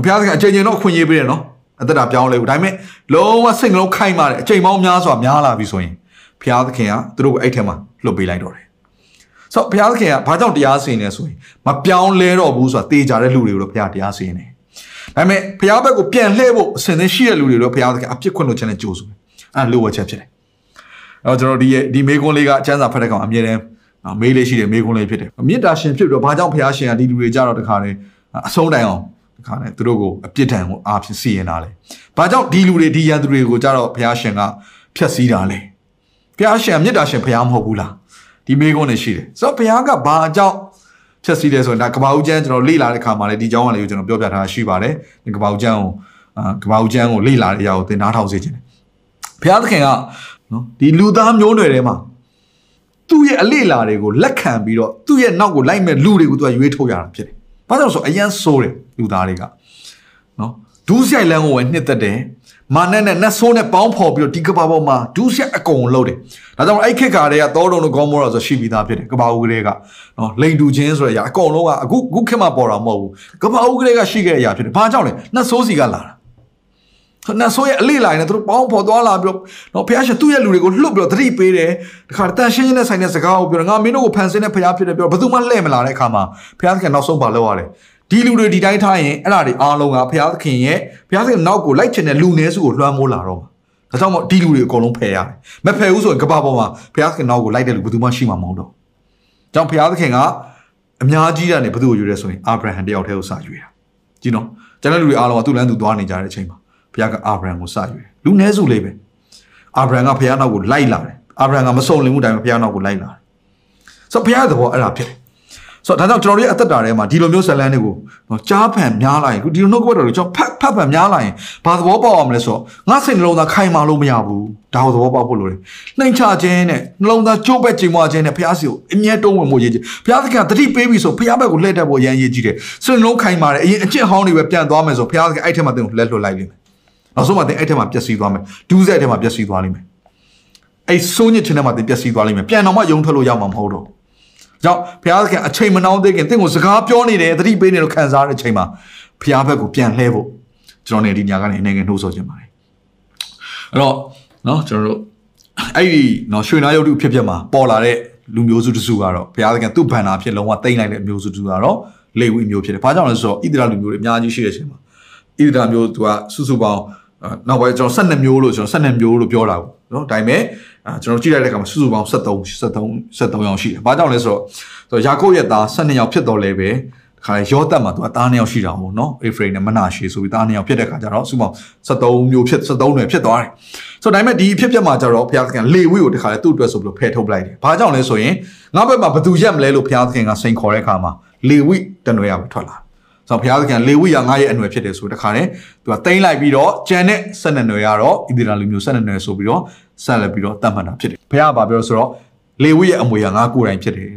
ဘုရားသခင်အချိန်ချင်းတော့အခွင့်အရေးပေးတယ်နော်အသက်တာပြောင်းလဲဘူးဒါပေမဲ့လုံးဝစိတ်နှလုံးခိုင်မာတယ်အချိန်ပေါင်းများစွာများလာပြီဆိုရင်ဘုရားသခင်ကသူတို့ကိုအဲ့ထဲမှာလွတ်ပေးလိုက်တော့တယ်ဆိုတော့ဘုရားသခင်ကဘာကြောင့်တရားစီရင်လဲဆိုရင်မပြောင်းလဲတော့ဘူးဆိုတာသိကြတဲ့လူတွေကိုတော့ဘုရားတရားစီရင်တယ်ဒါပေမဲ့ဘုရားဘက်ကိုပြန်လှည့်ဖို့အစဉ်သင်းရှိတဲ့လူတွေတော့ဘုရားသခင်အပြစ်ခွင့်လို့ခြင်းနဲ့ကြိုးဆိုတယ်အဲလိုဝချက်ဖြစ်တယ်အဲ့ တော့ကျွန်တော်ဒီဒီမေခွန်းလေးကချမ်းစာဖတ်တဲ့ကောင်အမြဲတမ်းမေးလေးရှိတယ်မေခွန်းလေးဖြစ်တယ်မေတ္တာရှင်ဖြစ်ပြီးတော့ဘာကြောင့်ဖះရှင်ကဒီလူတွေကြတော့တခါတည်းအဆုံးတိုင်အောင်တခါတည်းသူတို့ကိုအပြစ်ဒဏ်ကိုအားဖြင့်စီရင်တာလေဘာကြောင့်ဒီလူတွေဒီရန်သူတွေကိုကြတော့ဖះရှင်ကဖျက်ဆီးတာလေဖះရှင်မေတ္တာရှင်ဖះမဟုတ်ဘူးလားဒီမေခွန်းလေးရှိတယ်ဆိုတော့ဖះကဘာကြောင့်ဖြတ်စည်းတယ်ဆိုရင်ဒါကဘာဦးကျန်းကျွန်တော်လေ့လာတဲ့ခါမှာလည်းဒီကြောင်းကလေးကိုကျွန်တော်ပြောပြထားရှိပါတယ်ဒီကဘာဦးကျန်းကိုကဘာဦးကျန်းကိုလေ့လာတဲ့အရာကိုသင်နားထောင်စေချင်တယ်ဘုရားသခင်က နော်ဒီလူသားမျိုးနွယ်ထဲမှာသူ့ရဲ့အလေလာတွေကိုလက်ခံပြီးတော့သူ့ရဲ့နောက်ကိုလိုက်မဲ့လူတွေကိုသူကရွေးထုတ်ရတာဖြစ်တယ်။ဘာကြောင့်ဆိုအရန်ဆိုးတယ်လူသားတွေကနော်ဒူးဆိုင်လန်းကိုပဲနှစ်သက်တယ်မာနဲ့နဲ့နတ်ဆိုးနဲ့ပေါင်းဖော်ပြီးတော့ဒီကဘာပေါ်မှာဒူးဆက်အကုန်လုံးတယ်။ဒါကြောင့်အဲ့ခက်ကာတွေကသောတုံတို့ကောမောရာဆိုရှိပြီးသားဖြစ်တယ်။ကဘာဦးကလေးကနော်လိန်တူချင်းဆိုတဲ့အရာအကုန်လုံးကအခုအခုခက်မှပေါ်တာမဟုတ်ဘူး။ကဘာဦးကလေးကရှိခဲ့တဲ့အရာဖြစ်တယ်။ဘာကြောင့်လဲနတ်ဆိုးစီကလာတာ နတ်ဆိုးရဲ့အလေးလိုက်နေသူတို့ပေါင်းဖော်သွားလာပြီးတော့နော်ဘုရားရှင်သူ့ရဲ့လူတွေကိုလှုပ်ပြီးတော့သတိပေးတယ်တခါတန်ရှင်းရှင်းနဲ့ဆိုင်တဲ့စကားကိုပြောငါမင်းတို့ကိုဖန်ဆင်းတဲ့ဘုရားဖြစ်တယ်ပြောဘယ်သူမှလှည့်မလာတဲ့အခါမှာဘုရားသခင်နောက်ဆုံးပါလောက်ရတယ်ဒီလူတွေဒီတိုင်းထားရင်အဲ့ဒါတွေအားလုံးကဘုရားသခင်ရဲ့ဘုရားသခင်နောက်ကိုလိုက်ချင်တဲ့လူနည်းစုကိုလွှမ်းမိုးလာတော့မှာဒါကြောင့်မို့ဒီလူတွေအကုန်လုံးဖယ်ရတယ်မဖယ်ဘူးဆိုရင်ကဘာပေါ်မှာဘုရားသခင်နောက်ကိုလိုက်တဲ့လူဘယ်သူမှရှိမှာမဟုတ်တော့ကြောင့်ဘုရားသခင်ကအများကြီးတာနဲ့ဘယ်သူကိုယူရဲဆိုရင်အာဗြဟံတယောက်တည်းကိုစယူရကြည့်နော်ကျွန်တော်လူတွေအားလုံးကသူ့လမ်းသူသွားနေကြတဲ့အချိန်မှာ ဘုရားကအာဗြဟံကိုစယူတယ်လူနည်းစုလေးပဲအာဗြဟံကဘုရားနောက်ကိုလိုက်လာတယ်အာဗြဟံကမစုံလင်မှုတိုင်းဘုရားနောက်ကိုလိုက်လာတယ်ဆိုတော့ဘုရားသဘောအဲ့ဒါဖြစ်တယ်ဆိုတော့ဒါကြောင့်ကျွန်တော်တို့ရဲ့အသက်တာထဲမှာဒီလိုမျိုးဇလန်းတွေကိုနော်ကြားဖန်များလာရင်ဒီလိုနှုတ်ကပတ်တော်တွေကျွန်တော်ဖတ်ဖတ်ဖန်များလာရင်ဘာသဘောပေါက်အောင်မလဲဆိုတော့ငါစိတ်နှလုံးသားခိုင်မာလို့မရဘူးဒါကိုသဘောပေါက်ဖို့လိုတယ်နှိမ်ချခြင်းနဲ့နှလုံးသားကြိုးပဲ့ချိန်မွားခြင်းနဲ့ဘုရားစီကိုအမြဲတုံးဝင်မှုရည်ကြီးဘုရားသခင်တတိပေးပြီဆိုဘုရားဘက်ကိုလှည့်တက်ဖို့အရန်ရည်ကြီးတယ်စိတ်နှလုံးခိုင်မာတယ်အရင်အကျင့်ဟောင်းတွေပဲပြန်သွားမယ်ဆိုဘုရားသခင်အဲ့ထက်မှတင်ကိုလက်လွတ်လိုက်လိမ့်မယ် နောက်ဆုံးမှတင်အဲ့ထက်မှပျက်စီးသွားမယ်ဒူးဆက်ထက်မှပျက်စီးသွားလိမ့်မယ်အဲ့စိုးညစ်ခြင်းထဲမှာတင်ပျက်စီးသွားလိမ့်မယ်ပြန်တော့မှယုံထွက်လို့ရမှာမဟုတ်တော့ကြောင့်ဘုရားသခင်အချိန်မနှောင်းသေးခင်တင့်ကိုစကားပြောနေတယ်တတိပေးနေလို့ခံစားရတဲ့အချိန်မှာဘုရားဘက်ကိုပြန်လှည့်ဖို့ကျွန်တော်နေဒီညကနေအနေငယ်နှိုးဆော်ခြင်းပါတယ်အဲ့တော့နော်ကျွန်တော်တို့အဲ့ဒီနော်ရွှေနာယုတ်တုဖြစ်ဖြစ်မှာပေါ်လာတဲ့လူမျိုးစုတစုကတော့ဘုရားသခင်သူ့ဗန္နာဖြစ်လုံးဝတိမ့်လိုက်တဲ့မျိုးစုတစုကတော့လေဝိမျိုးဖြစ်တယ်။ဘာကြောင့်လဲဆိုတော့ဣသရေလလူမျိုးတွေအများကြီးရှိတဲ့အချိန်မှာဣသရေလမျိုးသူကစုစုပေါင်း နောက်ပိုင်းကျွန်တော်12မျိုးလို့ကျွန်တော်12မျိုးလို့ပြောတာပေါ့နော်ဒါပေမဲ့ကျွန်တော်ကြည့်လိုက်တဲ့အခါမှာစုစုပေါင်း73 73 73ယောက်ရှိတယ်။ဘာကြောင့်လဲဆိုတော့ယာကုပ်ရဲ့သား12ယောက်ဖြစ်တော်လဲပဲခါရောတက်မှာသူကသား2ယောက်ရှိတာပေါ့နော်အေဖရိနဲ့မနာရှေဆိုပြီးသား2ယောက်ဖြစ်တဲ့ခါကျတော့စုပေါင်း73မျိုးဖြစ်73တွေဖြစ်သွားတယ်။ဆိုတော့ဒါပေမဲ့ဒီအဖြစ်ပြက်မှာကျတော့ဘုရားသခင်လေဝိကိုတခါလဲသူ့အတွက်ဆိုပြီးတော့ဖယ်ထုတ်လိုက်တယ်။ဘာကြောင့်လဲဆိုရင်ငါဘက်မှာဘသူရက်မလဲလို့ဘုရားသခင်ကစိန်ခေါ်တဲ့အခါမှာလေဝိတနွယ်ရပဲထွက်လာ။ ဆိုတော့ဘုရားသခင်လေဝိရငါရဲ့အနွယ်ဖြစ်တယ်ဆိုတခါနဲ့သူကတိမ့်လိုက်ပြီးတော့ကျန်တဲ့ဆက်နနွယ်ရတော့ဣသရေလလူမျိုးဆက်နနွယ်ဆိုပြီးတော့ဆက်လက်ပြီးတော့တတ်မှတ်တာဖြစ်တယ်။ဘုရားကဘာပြောဆိုတော့လေဝိရဲ့အမွေကငါကိုယ်တိုင်ဖြစ်တယ်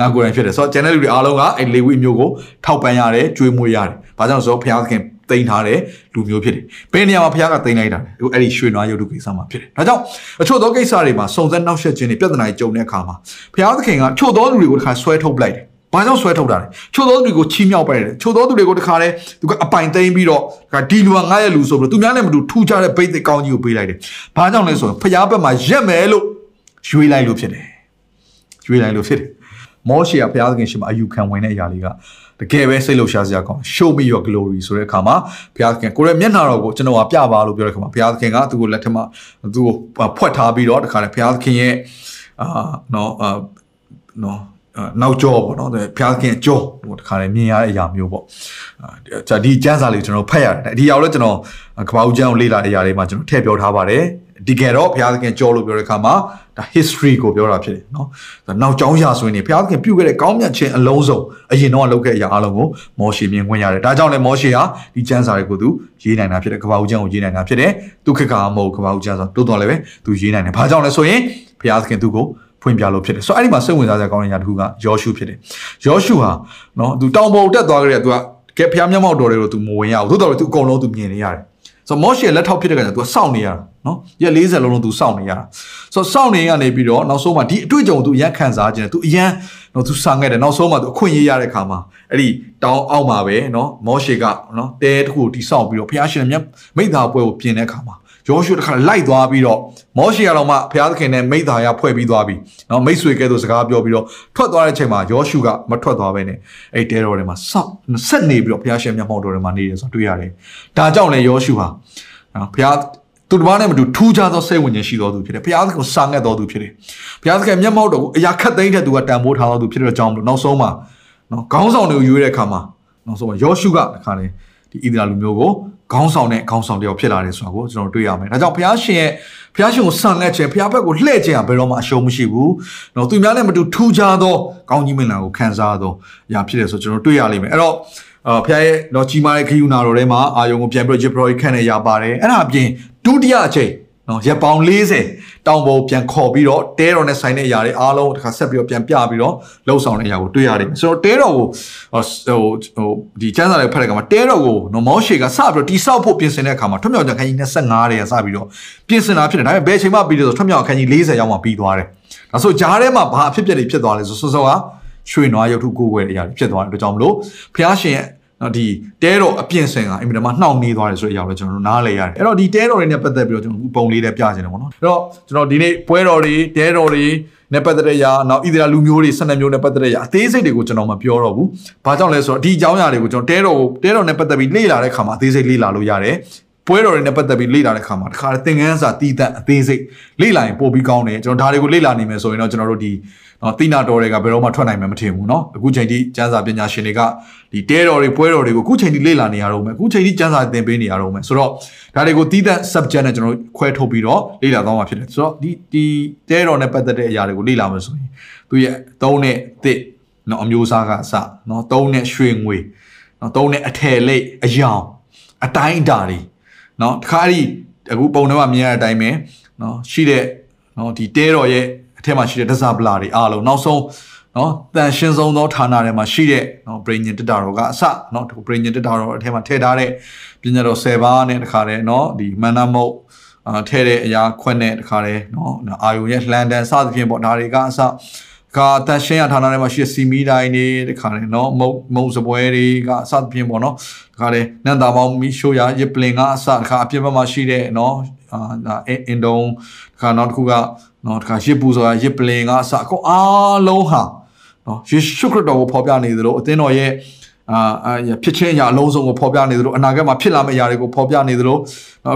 ငါကိုယ်တိုင်ဖြစ်တယ်ဆိုတော့ကျန်တဲ့လူတွေအားလုံးကအဲ့လေဝိမျိုးကိုထောက်ပံ့ရတယ်ကြွေးမွေးရတယ်။ဘာကြောင့်ဆိုတော့ဘုရားသခင်တိန်ထားတဲ့လူမျိုးဖြစ်တယ်။ဘယ်နေရာမှာဘုရားကတိန်လိုက်တာလဲ။အဲ့ဒီရွှေနွားရုပ်တုကိစ္စမှာဖြစ်တယ်။ဒါကြောင့်အချို့သောကိစ္စတွေမှာစုံစမ်းနှောက်ယှက်ခြင်းတွေပြဿနာတွေကြုံတဲ့အခါမှာဘုရားသခင်ကချို့သောလူတွေကိုတစ်ခါဆွဲထုတ်ပလိုက်တယ်။ ဘာကြောင့်ဆွဲထုတ်တာလဲ။ချို့သောသူတွေကိုချီးမြှောက်ပလိုက်တယ်။ချို့သောသူတွေကိုတစ်ခါလဲသူကအပိုင်သိမ်းပြီးတော့ဒီလူကငါရဲ့လူဆိုပြီးတော့သူများနဲ့မတူထူးခြားတဲ့ဘိတ်သိကောင်းကြီးကိုပေးလိုက်တယ်။ဘာကြောင့်လဲဆိုတော့ဘုရားဘက်မှာရက်မယ်လို့ရွေးလိုက်လို့ဖြစ်တယ်။ရွေးလိုက်လို့ဖြစ်တယ်။မောရှေကဘုရားသခင်ရှင်မှာအယူခံဝင်တဲ့အရာလေးကတကယ်ပဲစိတ်လှုပ်ရှားစရာကောင်း show me your glory ဆိုတဲ့အခါမှာဘုရားသခင်ကိုရဲ့မျက်နှာတော်ကိုကျွန်တော်ကပြပါလို့ပြောတဲ့အခါမှာဘုရားသခင်ကသူ့ကိုလက်ထက်မှာသူ့ကိုဖွက်ထားပြီးတော့တခါလေဘုရားသခင်ရဲ့အာနော်အာနော် နောက်ကြောပေါ့နော်ဘုရားသခင်ကြောဟိုတခါလေမြင်ရတဲ့အရာမျိုးပေါ့အာဒီကျမ်းစာလေးကျွန်တော်ဖတ်ရတယ်ဒီအရာကိုလည်းကျွန်တော်ကဘာဦးကျမ်းကိုလေ့လာတဲ့အရာတွေမှာကျွန်တော်ထည့်ပြောထားပါတယ်ဒီကယ်တော့ဘုရားသခင်ကြောလို့ပြောတဲ့အခါမှာဒါ history ကိုပြောတာဖြစ်တယ်နော်။နောက်ကြောင်းရာဆိုရင်ဘုရားသခင်ပြုခဲ့တဲ့ကောင်းမြတ်ခြင်းအလုံးစုံအရင်တော့လုပ်ခဲ့တဲ့အရာအလုံးကိုမောရှေမြင်ခွင့်ရတယ်။ဒါကြောင့်လည်းမောရှေဟာဒီကျမ်းစာတွေကိုသူရေးနိုင်တာဖြစ်တယ်။ကပ္ပဦးကျမ်းကိုရေးနိုင်တာဖြစ်တယ်။သူခေတ်ကမဟုတ်ကပ္ပဦးကျမ်းစာတိုးတော်လည်းပဲသူရေးနိုင်တယ်။ဘာကြောင့်လဲဆိုရင်ဘုရားသခင်သူ့ကို ဖွင့်ပြလို့ဖြစ်တယ်။ဆိုတော့အဲ့ဒီမှာစိတ်ဝင်စားစရာကောင်းတဲ့ညာတစ်ခုကယောရှုဖြစ်တယ်။ယောရှုဟာနော်သူတောင်ပေါ်တက်သွားကြတဲ့သူကကဲဘုရားမျက်မှောက်တော်တွေကိုသူမဝင်ရဘူး။သို့တော်လည်းသူအကုန်လုံးသူမြင်နေရတယ်။ဆိုတော့မောရှေလက်ထောက်ဖြစ်တဲ့ကကြသူကစောင့်နေရတာနော်ရက်40လုံးလုံးသူစောင့်နေရတာဆိုတော့စောင့်နေရနေပြီးတော့နောက်ဆုံးမှဒီအတွေ့အကြုံသူအရန်ခံစားခြင်းသူအရန်နော်သူဆောင်ခဲ့တယ်နောက်ဆုံးမှသူအခွင့်အရေးရတဲ့ခါမှာအဲ့ဒီတောင်းအောက်မှာပဲနော်မောရှေကနော်တဲတစ်ခုတိစောင့်ပြီးတော့ဘုရားရှင်မြတ်မိသားပွဲကိုပြင်တဲ့ခါမှာ ယောရှုတခါလိုက်သွားပြီးတော့မောရှေကတော့မှဘုရားသခင်နဲ့မိသားရဖွဲ့ပြီးသွားပြီ။နော်မိတ်ဆွေကဲဆိုစကားပြောပြီးတော့ထွက်သွားတဲ့ချိန်မှာယောရှုကမထွက်သွားဘဲနဲ့အဲ့တဲတော်တွေမှာစောက်ဆက်နေပြီးတော့ဘုရားရှင်မျက်မှောက်တော်တွေမှာနေတယ်ဆိုတော့တွေ့ရတယ်။ဒါကြောင့်လေယောရှုဟာနော်ဘုရားသူတစ်ပါးနဲ့မတူထူးခြားသောစိတ်ဝင်ခြင်းရှိတော်သူဖြစ်တယ်။ဘုရားသခင်ကိုစာငတ်တော်သူဖြစ်တယ်။ဘုရားသခင်မျက်မှောက်တော်ကိုအရာခတ်သိမ်းတဲ့သူကတန်ဖိုးထားတော်သူဖြစ်တဲ့ကြောင့်မလို့နောက်ဆုံးမှာနော်ခေါင်းဆောင်တွေကိုရွေးတဲ့အခါမှာနောက်ဆုံးမှာယောရှုကတခါလေဒီဣသရာလူမျိုးကို ခေါင်းဆောင်တဲ့ခေါင်းဆောင်တယောက်ဖြစ်လာတယ်ဆိုတာကိုကျွန်တော်တွေ့ရမယ်။ဒါကြောင့်ဘုရားရှင်ရဲ့ဘုရားရှင်ကိုဆန်ငတ်ခြင်းဘုရားဘက်ကိုလှည့်ခြင်းကဘယ်တော့မှအရှုံးမရှိဘူး။နော်သူများနဲ့မတူထူးခြားသောကောင်းကြီးမင်္ဂလာကိုခံစားသောအရာဖြစ်တယ်ဆိုကျွန်တော်တွေ့ရလိမ့်မယ်။အဲ့တော့အာဖခင်ရဲ့တော့ကြီးမားတဲ့ခယူနာတော်ထဲမှာအာယုံကိုပြန်ပြီးတော့ဂျစ်ပရိုခန့်နေရပါတယ်အဲ့ဒါအပြင်ဒုတိယအချိန် နော်ရက်ပေါင်40တောင်ပေါ်ပြန်ခေါ်ပြီးတော့တဲတော်နဲ့ဆိုင်တဲ့အရာတွေအားလုံးတစ်ခါဆက်ပြီးတော့ပြန်ပြပြီးတော့လှုပ်ဆောင်တဲ့အရာကိုတွေ့ရတယ်ဆိုတော့တဲတော်ကိုဟိုဟိုဒီကျမ်းစာတွေဖတ်တဲ့အခါမှာတဲတော်ကိုနော်မောရှေကစပြီးတော့တိဆောက်ဖို့ပြင်ဆင်တဲ့အခါမှာထွတ်မြောက်ကြခန်းကြီး25တဲ့စပြီးတော့ပြင်ဆင်တာဖြစ်တယ်ဒါပေမဲ့ဘယ်ချိန်မှပြီးတယ်ဆိုထွတ်မြောက်ခန်းကြီး40ရောက်မှပြီးသွားတယ်ဒါဆိုဂျားထဲမှာဘာအဖြစ်ပြက်တွေဖြစ်သွားလဲဆိုစောစောကရွှေနွားရုပ်ထုကိုယ်ွယ်တဲ့အရာတွေဖြစ်သွားတဲ့အတွက်ကြောင့်မလို့ဖျားရှင်ရဲ့ နော်ဒီတဲတော်အပြင့်စင်ကအင်မတန်မှနှောင့်နှေးသွားတယ်ဆိုတဲ့အရာကိုကျွန်တော်တို့နားလည်ရတယ်အဲ့တော့ဒီတဲတော်တွေနဲ့ပတ်သက်ပြီးတော့ကျွန်တော်ပုံလေးတွေပြချင်တယ်ပေါ့နော်အဲ့တော့ကျွန်တော်ဒီနေ့ပွဲတော်တွေတဲတော်တွေနဲ့ပတ်သက်တဲ့အရာနောက်ဣသရေလလူမျိုးတွေ12မျိုးနဲ့ပတ်သက်တဲ့အရာအသေးစိတ်တွေကိုကျွန်တော်မပြောတော့ဘူးဘာကြောင့်လဲဆိုတော့ဒီအကြောင်းအရာတွေကိုကျွန်တော်တဲတော်ကိုတဲတော်နဲ့ပတ်သက်ပြီးလေ့လာတဲ့ခါမှာအသေးစိတ်လေ့လာလို့ရတယ်ပွဲတော်တွေနဲ့ပတ်သက်ပြီးလေ့လာတဲ့ခါမှာတခါသင်ခန်းစာတည်တတ်အသေးစိတ်လေ့လာရင်ပို့ပြီးကောင်းတယ်ကျွန်တော်ဒါတွေကိုလေ့လာနိုင်မယ်ဆိုရင်တော့ကျွန်တော်တို့ဒီ နော်တိနာတော်တွေကဘယ်တော့မှထွက်နိုင်မှာမထင်ဘူးနော်အခုချိန်ထိကျန်းစာပညာရှင်တွေကဒီတဲတော်တွေပွဲတော်တွေကိုအခုချိန်ထိလေ့လာနေရတော့မယ်အခုချိန်ထိကျန်းစာသင်ပေးနေရတော့မယ်ဆိုတော့ဒါတွေကိုတီးသန့် subject နဲ့ကျွန်တော်ခွဲထုတ်ပြီးတော့လေ့လာသွားမှာဖြစ်တယ်ဆိုတော့ဒီဒီတဲတော်နဲ့ပတ်သက်တဲ့အရာတွေကိုလေ့လာမယ်ဆိုရင်သူရဲ့သုံးနဲ့တစ်နော်အမျိုးအစားကအစနော်သုံးနဲ့ရွှေငွေနော်သုံးနဲ့အထည်လိပ်အယောင်အတိုင်းအတာတွေနော်တခါတည်းအခုပုံတော့မြင်ရတဲ့အတိုင်းပဲနော်ရှိတဲ့နော်ဒီတဲတော်ရဲ့ အထက်မှာရှိတဲ့ဒဇပလာတွေအားလုံးနောက်ဆုံးနော်တန်ရှင်းဆုံးသောဌာနတွေမှာရှိတဲ့နော်ဘရိညင်တက်တာတော်ကအစနော်ဒီဘရိညင်တက်တာတော်အထက်မှာထည့်ထားတဲ့ပညာတော်10ပါးနဲ့တခါတည်းနော်ဒီမန္တမုတ်အာထဲတဲ့အရာခွက်နဲ့တခါတည်းနော်အာယုံရဲ့လှန်တန်စသဖြင့်ပေါ့ဒါတွေကအစကတန်ရှင်းရဌာနထဲမှာရှိတဲ့စီမီတိုင်းတွေတခါတည်းနော်မုံမုံစပွဲတွေကအစသဖြင့်ပေါ့နော်တခါတည်းနန္တာပေါင်းမီရှိုးရရပလင်ကအစတခါအပြစ်ဘက်မှာရှိတဲ့နော်အာအင်ဒုံတခါနောက်တစ်ခုက နော်တခါရစ်ပူဆိုတာရစ်ပလင်ကအစအကုန်အားလုံးဟာနော်ယေရှုခရစ်တော်ကိုဖော်ပြနေသလိုအသင်းတော်ရဲ့အာဖြစ်ချင်းအရာအလုံးစုံကိုဖော်ပြနေသလိုအနာဂတ်မှာဖြစ်လာမယ့်အရာတွေကိုဖော်ပြနေသလို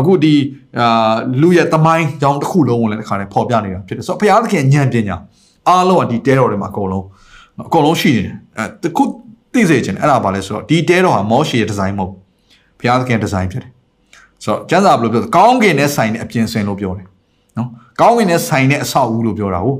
အခုဒီအာလူရဲ့သမိုင်းကြောင်းတစ်ခုလုံးကိုလည်းတစ်ခါတည်းဖော်ပြနေတာဖြစ်တယ်ဆိုတော့ဘုရားသခင်ဉာဏ်ပညာအားလုံးကဒီတဲတော်တွေမှာအကုန်လုံးအကုန်လုံးရှိနေတယ်အဲတခုသိစေချင်တယ်အဲ့ဒါဘာလဲဆိုတော့ဒီတဲတော်ဟာမောရှေရဲ့ဒီဇိုင်းမဟုတ်ဘုရားသခင်ဒီဇိုင်းဖြစ်တယ်ဆိုတော့ကျမ်းစာဘယ်လိုပြောကောင်းကင်နဲ့ဆိုင်တဲ့အပြင်ဆင်လို့ပြောတယ်နော် ကောင်းကင်နဲ့ဆိုင်တဲ့အဆောက်အဦလို့ပြောတာဟုတ်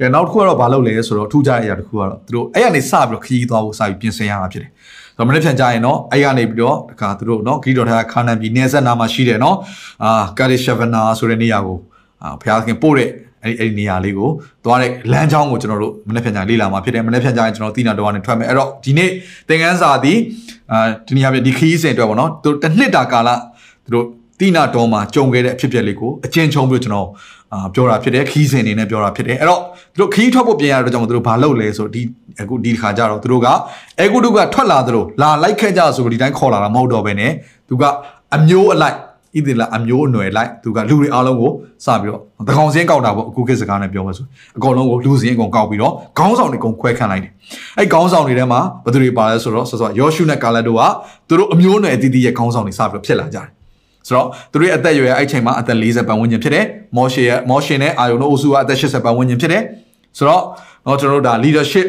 ကဲနောက်တစ်ခုကတော့ဘာလုပ်လဲဆိုတော့ထူးခြားတဲ့အရာတစ်ခုကတော့သူတို့အဲ့ရနေစပြီးတော့ခရီးသွားဖို့စပြီးပြင်ဆင်ရတာဖြစ်တယ်။ဆိုတော့မနေ့ပြန်ကြရင်တော့အဲ့ရနေပြီးတော့တခါသူတို့နော်ဂီတော်ထားခါနန်ပြည်နေဆက်နာမှာရှိတယ်နော်အာကာရီရှဗနာဆိုတဲ့နေရာကိုအာဘုရားခင်ပို့တဲ့အဲ့ဒီအဲ့ဒီနေရာလေးကိုသွားတဲ့လမ်းကြောင်းကိုကျွန်တော်တို့မနေ့ပြန်ကြလေ့လာမှာဖြစ်တယ်မနေ့ပြန်ကြရင်ကျွန်တော်သိနာတော်ကနေထွက်မယ်အဲ့တော့ဒီနေ့သင်ခန်းစာသည်အာဒီနေရာပြဒီခရီးစဉ်အတွက်ပေါ့နော်သူတစ်နှစ်တာကာလသူတို့ တိနာတော်မှာကြုံခဲ့တဲ့အဖြစ်အပျက်လေးကိုအကျဉ်းချုံပြီးကျွန်တော်အာပြောတာဖြစ်တယ်ခီးစဉ်အနေနဲ့ပြောတာဖြစ်တယ်အဲ့တော့သူတို့ခီးထွက်ဖို့ပြင်ရတဲ့ကြောင့်သူတို့ဘာလုပ်လဲဆိုဒီအခုဒီခါကျတော့သူတို့ကအဲကုတုကထွက်လာသလိုလာလိုက်ခဲ့ကြဆိုဒီတိုင်းခေါ်လာတာမဟုတ်တော့ဘဲနဲ့သူကအမျိုးအလိုက်ဣသီလအမျိုးအနွယ်လိုက်သူကလူတွေအားလုံးကိုစပြီးတော့တကောင်စင်းကောက်တာပေါ့အခုခေတ်စကားနဲ့ပြောမှဆိုအကောင်လုံးကိုလူစင်းအကုန်ကောက်ပြီးတော့ခေါင်းဆောင်တွေအကုန်ခွဲခန့်လိုက်တယ်အဲ့ခေါင်းဆောင်တွေထဲမှာဘယ်သူတွေပါလဲဆိုတော့ဆိုတော့ယောရှုနဲ့ကာလက်တို့ကသူတို့အမျိုးအနွယ်အသီးသီးရဲ့ခေါင်းဆောင်တွေစပြီးတော့ဖြစ်လာကြတယ် ဆိုတော့သူတို့ရဲ့အသက်အရွယ်အဲ့ချိန်မှာအသက်40ပတ်ဝန်းကျင်ဖြစ်တယ်မောရှေရဲ့မောရှေနဲ့အာယုန်တို့အုပ်စုကအသက်80ပတ်ဝန်းကျင်ဖြစ်တယ်ဆိုတော့တော့ကျွန်တော်တို့ဒါ leadership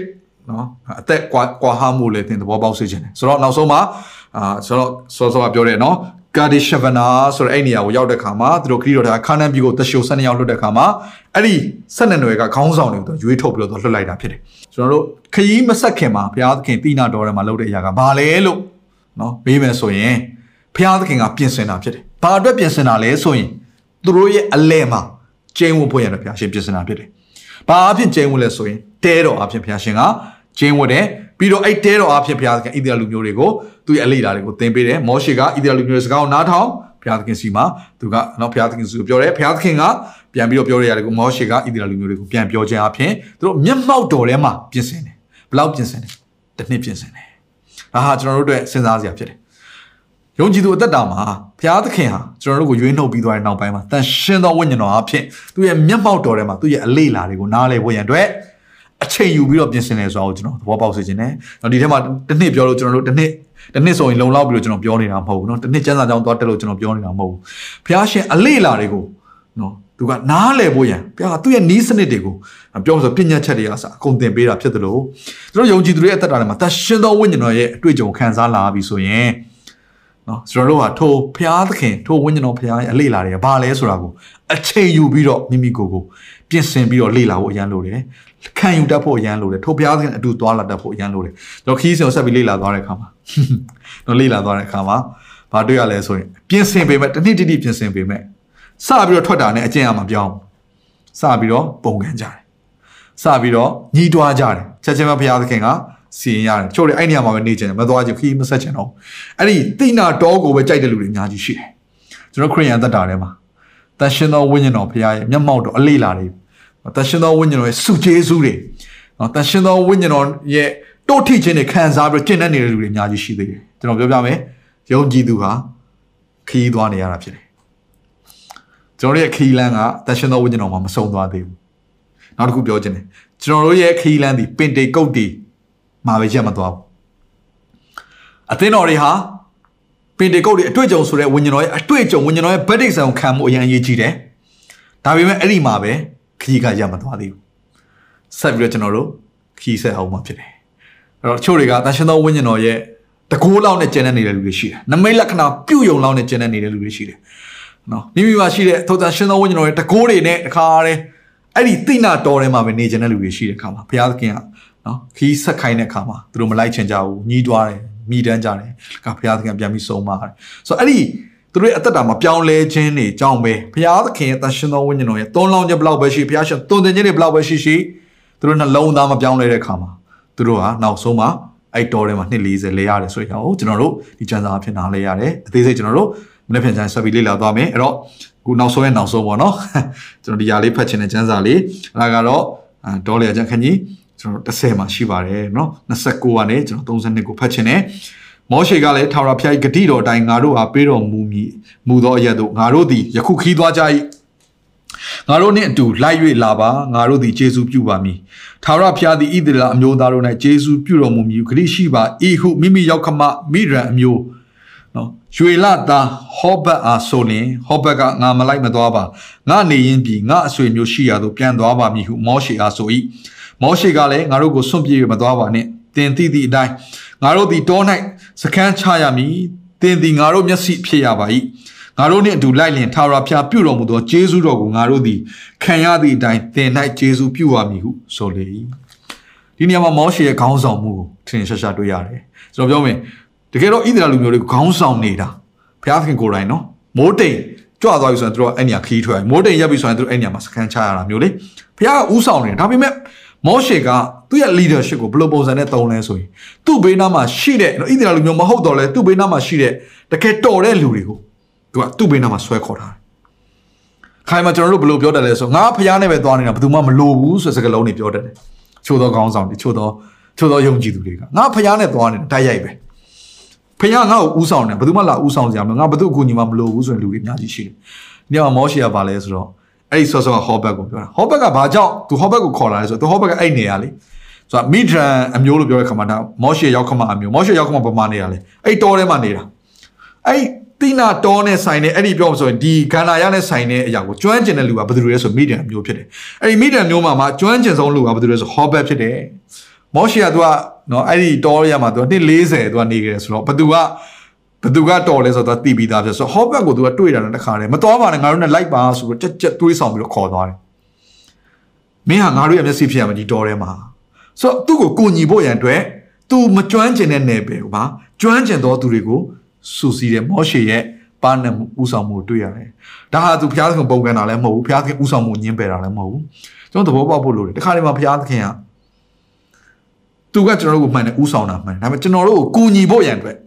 နော်အသက်ကွာကွာဟမှုလည်းသင်သဘောပေါက်စေချင်တယ်ဆိုတော့နောက်ဆုံးမှာအာဆိုတော့စောစောကပြောတယ်နော်ကာဒီရှဗနာဆိုတဲ့အဲ့နေရာကိုရောက်တဲ့ခါမှာသူတို့ခရီးတော်ဒါခါနန်ပြည်ကိုတရှို12ယောက်လွတ်တဲ့ခါမှာအဲ့ဒီ12နွယ်ကခေါင်းဆောင်တွေကိုရွေးထုတ်ပြီးတော့လွတ်လိုက်တာဖြစ်တယ်ကျွန်တော်တို့ခရီးမဆက်ခင်မှာဘုရားသခင်တိနာတော်ထဲမှာလုပ်တဲ့အရာကဘာလဲလို့နော်မေးမယ်ဆိုရင် ဘုရားသခင်ကပြင်ဆင်တာဖြစ်တယ်။ဘာအတွက်ပြင်ဆင်တာလဲဆိုရင်သူတို့ရဲ့အလဲမှာကျင်းဝတ်ဖို့ရတဲ့ဘုရားရှင်ပြင်ဆင်တာဖြစ်တယ်။ဘာအဖြစ်ကျင်းဝတ်လဲဆိုရင်တဲတော်အဖြစ်ဘုရားရှင်ကကျင်းဝတ်တယ်ပြီးတော့အဲ့တဲတော်အဖြစ်ဘုရားသခင်ဣသရေလလူမျိုးတွေကိုသူ့ရဲ့အလေးဓာတ်တွေကိုသင်ပေးတယ်။မောရှေကဣသရေလလူမျိုးတွေစကားကိုနားထောင်ဘုရားသခင်စီမှာသူကနော်ဘုရားသခင်စီကိုပြောတယ်ဘုရားသခင်ကပြန်ပြီးတော့ပြောရတဲ့ကိုမောရှေကဣသရေလလူမျိုးတွေကိုပြန်ပြောခြင်းအဖြစ်သူတို့မျက်မှောက်တော်ထဲမှာပြင်ဆင်တယ်။ဘယ်လောက်ပြင်ဆင်တယ်။တစ်နှစ်ပြင်ဆင်တယ်။ဒါဟာကျွန်တော်တို့အတွက်စဉ်းစားစရာဖြစ်တယ် ယုံကြည်သူအသက်တာမှာဘုရားသခင်ဟာကျွန်တော်တို့ကိုရွေးနှုတ်ပြီးသွားတဲ့နောက်ပိုင်းမှာတန်ရှင်းသောဝိညာဉ်တော်အဖြစ်သူ့ရဲ့မျက်မှောက်တော်ထဲမှာသူ့ရဲ့အလေးလာတွေကိုနားလည်ဖို့ရန်အတွက်အချိန်ယူပြီးတော့ပြင်ဆင်နေဆိုတော့ကျွန်တော်သဘောပေါက်စေချင်တယ်။ဒီထဲမှာတစ်နှစ်ပြောလို့ကျွန်တော်တို့တစ်နှစ်တစ်နှစ်ဆိုရင်လုံလောက်ပြီးတော့ကျွန်တော်ပြောနေတာမဟုတ်ဘူးเนาะတစ်နှစ်ကျန်းစာကြောင်းသွားတက်လို့ကျွန်တော်ပြောနေတာမဟုတ်ဘူး။ဘုရားရှင်အလေးလာတွေကိုเนาะသူကနားလည်ဖို့ရန်ဘုရားကသူ့ရဲ့နီးစနစ်တွေကိုပြောဆိုပညာချက်တွေအစအကုန်သင်ပေးတာဖြစ်တယ်လို့ကျွန်တော်ယုံကြည်သူတွေရဲ့အသက်တာထဲမှာတန်ရှင်းသောဝိညာဉ်တော်ရဲ့အတွေ့အကြုံခံစားလာပြီဆိုရင် နော်ကျွန်တော်တို့ကထိုဖျားသခင်ထိုဝိညာဉ်တော်ဖျားရဲ့အလေးလာတွေကဘာလဲဆိုတာကိုအချိန်ယူပြီးတော့မိမိကိုယ်ကိုပြင်ဆင်ပြီးတော့လေ့လာဖို့အရန်လိုတယ်ခံယူတတ်ဖို့အရန်လိုတယ်ထိုဖျားသခင်အတူသွားလာတတ်ဖို့အရန်လိုတယ်ကျွန်တော်ခီးစဉ်ကိုဆက်ပြီးလေ့လာသွားတဲ့အခါမှာတော့လေ့လာသွားတဲ့အခါမှာဘာတွေ့ရလဲဆိုရင်ပြင်ဆင်ပေမဲ့တနည်းတနည်းပြင်ဆင်ပေမဲ့စပြီးတော့ထွက်တာနဲ့အကျင့်အမှပြောင်းစပြီးတော့ပုံကန်ကြတယ်စပြီးတော့ညီးတွားကြတယ်ချက်ချင်းပဲဘုရားသခင်က စီရင်ရတယ်ချို့လေအဲ့နေရာမှာပဲနေကြတယ်မသွားကြခီးမဆက်ချင်တော့အဲ့ဒီတိနာတောကိုပဲကြိုက်တဲ့လူတွေအများကြီးရှိတယ်ကျွန်တော်ခရိယန်သက်တာထဲမှာတန်ရှင်သောဝိညာဉ်တော်ဘုရားရဲ့မျက်မှောက်တော်အလေးလာတွေတန်ရှင်သောဝိညာဉ်တော်ရဲ့စုကျေးဇူးတွေနော်တန်ရှင်သောဝိညာဉ်တော်ရဲ့တိုးထိခြင်းတွေခံစားပြီးကျင့်တတ်နေတဲ့လူတွေအများကြီးရှိသေးတယ်ကျွန်တော်ပြောပြမယ်ယုံကြည်သူဟာခီးသွားနေရတာဖြစ်တယ်ကျွန်တော်ရဲ့ခီးလန်းကတန်ရှင်သောဝိညာဉ်တော်မှာမဆုံးသွားသေးဘူးနောက်တစ်ခုပြောချင်တယ်ကျွန်တော်တို့ရဲ့ခီးလန်းဒီပင်တေကုတ်တီ မှာပဲရက်မသွားဘူးအသင်းတော်တွေဟာပင်တေကုတ်တွေအတွေ့အကြုံဆိုတဲ့ဝိညာဉ်တော်ရဲ့အတွေ့အကြုံဝိညာဉ်တော်ရဲ့ဗတ်ဒိတ်ဆန်ကိုခံမှုအရင်အရေးကြီးတယ်ဒါပေမဲ့အဲ့ဒီမှာပဲခရီးကရက်မသွားသေးဘူးဆက်ပြီးတော့ကျွန်တော်တို့ခရီးဆက်အောင်မှဖြစ်တယ်အဲ့တော့ချို့တွေကတန်ရှင်သောဝိညာဉ်တော်ရဲ့တကိုးလောက်နဲ့ကျန်တဲ့နေတဲ့လူတွေရှိတယ်နမိတ်လက္ခဏာပြုတ်ယုံလောက်နဲ့ကျန်တဲ့နေတဲ့လူတွေရှိတယ်နော်မိမိမှာရှိတဲ့ထိုတန်ရှင်သောဝိညာဉ်တော်ရဲ့တကိုးတွေနဲ့တခါတည်းအဲ့ဒီတိနာတော်ထဲမှာပဲနေကျင်တဲ့လူတွေရှိတဲ့အခါမှာဘုရားသခင်က နော်ခီးဆက်ခိုင်းတဲ့အခါမှာသူတို့မလိုက်ချင်ကြဘူးညီးတွားတယ်မိတန်းကြတယ်ကဘုရားသခင်ပြန်ပြီးဆုံးမတယ်ဆိုတော့အဲ့ဒီသူတို့ရဲ့အသက်တာမှာပြောင်းလဲခြင်းတွေကြောင့်ပဲဘုရားသခင်ရဲ့တန်ရှင်သောဝိညာဉ်တော်ရဲ့သွန်လောင်းခြင်းဘလောက်ပဲရှိဘုရားရှင်သွန်သင်ခြင်းတွေဘလောက်ပဲရှိရှိသူတို့နှလုံးသားမပြောင်းလဲတဲ့အခါမှာသူတို့ဟာနောက်ဆုံးမှာအဲ့တော်ထဲမှာနှစ်40လဲရတယ်ဆိုရင်ဟိုကျွန်တော်တို့ဒီကျမ်းစာအဖြစ်နားလဲရတယ်အသေးစိတ်ကျွန်တော်တို့မနေ့ပြန်ကျန်ဆက်ပြီးလေ့လာသွားမယ်အဲ့တော့ခုနောက်ဆုံးရဲ့နောက်ဆုံးပေါ့နော်ကျွန်တော်ဒီຢာလေးဖတ်ချင်တဲ့ကျမ်းစာလေးအဲ့ဒါကတော့ဒေါ်လေအကျန်ခန်းကြီး ကျွန်တော်30မှာရှိပါတယ်เนาะ29ကနေကျွန်တော်32ကိုဖတ်ချင်တယ်မောရှေကလည်းထာဝရဘုရားဂတိတော်အတိုင်းငါတို့ဟာပေးတော်မူမည်မူသောအရက်တို့ငါတို့သည်ယခုခီးသွားကြ၏ငါတို့နှင့်အတူလိုက်၍လာပါငါတို့သည်ယေရှုပြုပါမည်ထာဝရဘုရားသည်ဣသရေလအမျိုးသားတို့၌ယေရှုပြုတော်မူမည်ဂတိရှိပါဤဟုမိမိရောက်ခမမိရန်အမျိုးနော်ရွှေလသားဟောဘတ်အားဆိုလင်ဟောဘတ်ကငါမလိုက်မသွားပါငါနေရင်ပြီငါအဆွေမျိုးရှိရာသို့ပြန်သွားပါမည်ဟုမောရှေအားဆို၏ မောရှေကလည်းငါတို့ကိုစွန့်ပြေးမသွားပါနဲ့တင်သိသည့်အတိုင်းငါတို့သည်တော၌စခန်းချရမည်တင်သည်ငါတို့မျက်စိဖြစ်ရပါ၏ငါတို့နှင့်အတူလိုက်လင်ထာဝရဘုရားပြုတော်မူသောဂျေဇုတော်ကိုငါတို့သည်ခံရသည့်အတိုင်းတင်၌ဂျေဇုပြုရမည်ဟုဆိုလေ၏ဒီနေရာမှာမောရှေရဲ့ခေါင်းဆောင်မှုကိုထင်ရှားရှားတွေ့ရတယ်ကျွန်တော်ပြောမယ်တကယ်တော့ဣသရေလလူမျိုးတွေကိုခေါင်းဆောင်နေတာဘုရားခင်ကိုယ်တိုင်နော်မိုးတိမ်ကြွသွားပြီဆိုရင်တို့အဲ့နေရာခီးထွက်မိုးတိမ်ရက်ပြီဆိုရင်တို့အဲ့နေရာမှာစခန်းချရတာမျိုးလေဘုရားကဥဆောင်နေဒါပေမဲ့ မောရှေကသူ့ရဲ့ leadership ကိုဘယ်လိုပုံစံနဲ့သုံးလဲဆိုရင်သူ့ဘေးနားမှာရှိတဲ့ဣသရေလလူမျိုးမဟုတ်တော့လဲသူ့ဘေးနားမှာရှိတဲ့တကယ်တော်တဲ့လူတွေကိုသူကသူ့ဘေးနားမှာဆွဲခေါ်ထားတယ်ခိုင်မှာကျွန်တော်တို့ဘယ်လိုပြောတတ်လဲဆိုငါဖျားနဲ့ပဲသွားနေတာဘယ်သူမှမလိုဘူးဆိုတဲ့စကားလုံးတွေပြောတတ်တယ်ချို့သောခေါင်းဆောင်တွေချို့သောချို့သောယုံကြည်သူတွေကငါဖျားနဲ့သွားနေတာတိုက်ရိုက်ပဲဖျားငါ့ကိုဥဆောင်တယ်ဘယ်သူမှလာဥဆောင်စရာမလိုငါဘယ်သူအကူညီမှမလိုဘူးဆိုရင်လူတွေအများကြီးရှိတယ်ဒီမှာမောရှေကပါလဲဆိုတော့ အဲ့ဒီဆော့ဆော့ကဟောဘက်ကိုပြောတာဟောဘက်ကဘာကြောင့်သူဟောဘက်ကိုခေါ်လာလဲဆိုတော့သူဟောဘက်ကအဲ့နေရလေဆိုတော့မိဒရန်အမျိုးလို့ပြောတဲ့ခါမှာဒါမောရှေရောက်ခမအမျိုးမောရှေရောက်ခမပမာနေရလေအဲ့တောထဲမှာနေတာအဲ့တိနာတောနဲ့ဆိုင်တဲ့အဲ့ဒီပြောမှဆိုရင်ဒီဂန္ဓာရနဲ့ဆိုင်တဲ့အရာကိုကျွမ်းကျင်တဲ့လူကဘယ်သူလဲဆိုမိဒရန်အမျိုးဖြစ်တယ်အဲ့ဒီမိဒရန်မျိုးမှာမှာကျွမ်းကျင်ဆုံးလူကဘယ်သူလဲဆိုဟောဘက်ဖြစ်တယ်မောရှေကသူကနော်အဲ့ဒီတောရမှာသူကနှစ်40သူကနေခဲ့တယ်ဆိုတော့ဘသူက ဘသူကတော်လဲဆိုတော့တီးပြီးသားဖြစ်ဆိုဟောဘက်ကိုသူကတွေ့တာနဲ့တခါတည်းမတော်ပါနဲ့ငါတို့နဲ့လိုက်ပါဆိုတော့ကြက်ကြက်တွေးဆောင်ပြီးတော့ခေါ်သွားတယ်မင်းဟာငါတို့ရဲ့မျက်စိဖြစ်ရမယ်ဒီတော်ထဲမှာဆိုတော့သူ့ကိုကိုညီဖို့ရန်အတွက်သူမကျွမ်းကျင်တဲ့နယ်ပယ်ကိုပါကျွမ်းကျင်သောသူတွေကိုစူစီတဲ့မောရှေရဲ့ပါနဲ့ဥဆောင်မှုတွေ့ရတယ်ဒါဟာသူဘုရားသခင်ပုံကန်တာလည်းမဟုတ်ဘူးဘုရားသခင်ဥဆောင်မှုညှင်းပယ်တာလည်းမဟုတ်ဘူးကျွန်တော်သဘောပေါက်ဖို့လိုတယ်တခါတည်းမှာဘုရားသခင်ကသူကကျွန်တော်တို့ကိုမှန်တယ်ဥဆောင်တာမှန်တယ်ဒါပေမဲ့ကျွန်တော်တို့ကိုကူညီဖို့ရန်အတွက်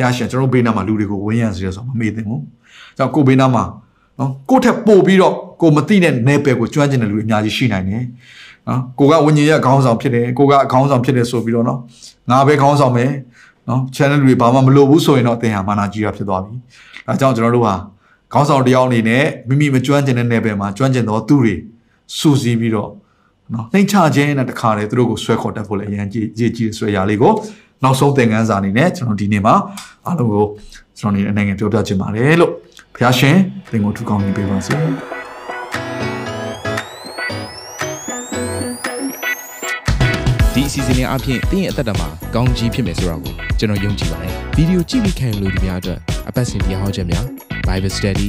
ဘုရားရှင်ကျွန်တော်တို့ဘေးနားမှာလူတွေကိုဝန်းရံစေရဆိုမမေ့သင့်ဘူး။ကြောင့်ကိုဘေးနားမှာနော်ကိုထက်ပို့ပြီးတော့ကိုမသိတဲ့နယ်ပယ်ကိုကျွမ်းကျင်တဲ့လူတွေအများကြီးရှိနိုင်တယ်။နော်ကိုကဝิญဉ်ရဲ့ခေါင်းဆောင်ဖြစ်တယ်ကိုကအခေါင်းဆောင်ဖြစ်တယ်ဆိုပြီးတော့နော်ငါပဲခေါင်းဆောင်မယ်နော် channel တွေဘာမှမလုပ်ဘူးဆိုရင်တော့သင်ဟာမာနာကြီးရဖြစ်သွားပြီ။ဒါကြောင့်ကျွန်တော်တို့ဟာခေါင်းဆောင်တယောက်အနေနဲ့မိမိမကျွမ်းကျင်တဲ့နယ်ပယ်မှာကျွမ်းကျင်သောသူတွေစူးစီးပြီးတော့နော်နှိမ်ချခြင်းနဲ့တခါလေသူတို့ကိုဆွဲခေါ်တတ်ဖို့လည်းအရင်ကြည့်ကြည့်ကြည့်ဆွဲရလေးကို နောက်ဆုံးသင်ခန်းစာအနေနဲ့ကျွန်တော်ဒီနေ့မှာအားလုံးကိုကျွန်တော်နေနိုင်ငံပြောပြချင်ပါတယ်လို့ဘုရားရှင်သင်ကိုထူကောင်းနေပေးပါစေဒီအစီအစဉ်လေးအပြင်တင်းရဲ့အသက်တာမှာကောင်းကြီးဖြစ်မယ်ဆိုတာကိုကျွန်တော်ယုံကြည်ပါတယ်ဗီဒီယိုကြည့်ပြီးခံယူလို့ဒီများအတွက်အပတ်စဉ်တရားဟောခြင်းများ Bible Study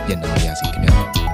ညံ့နာပါရစေခင်ဗျာ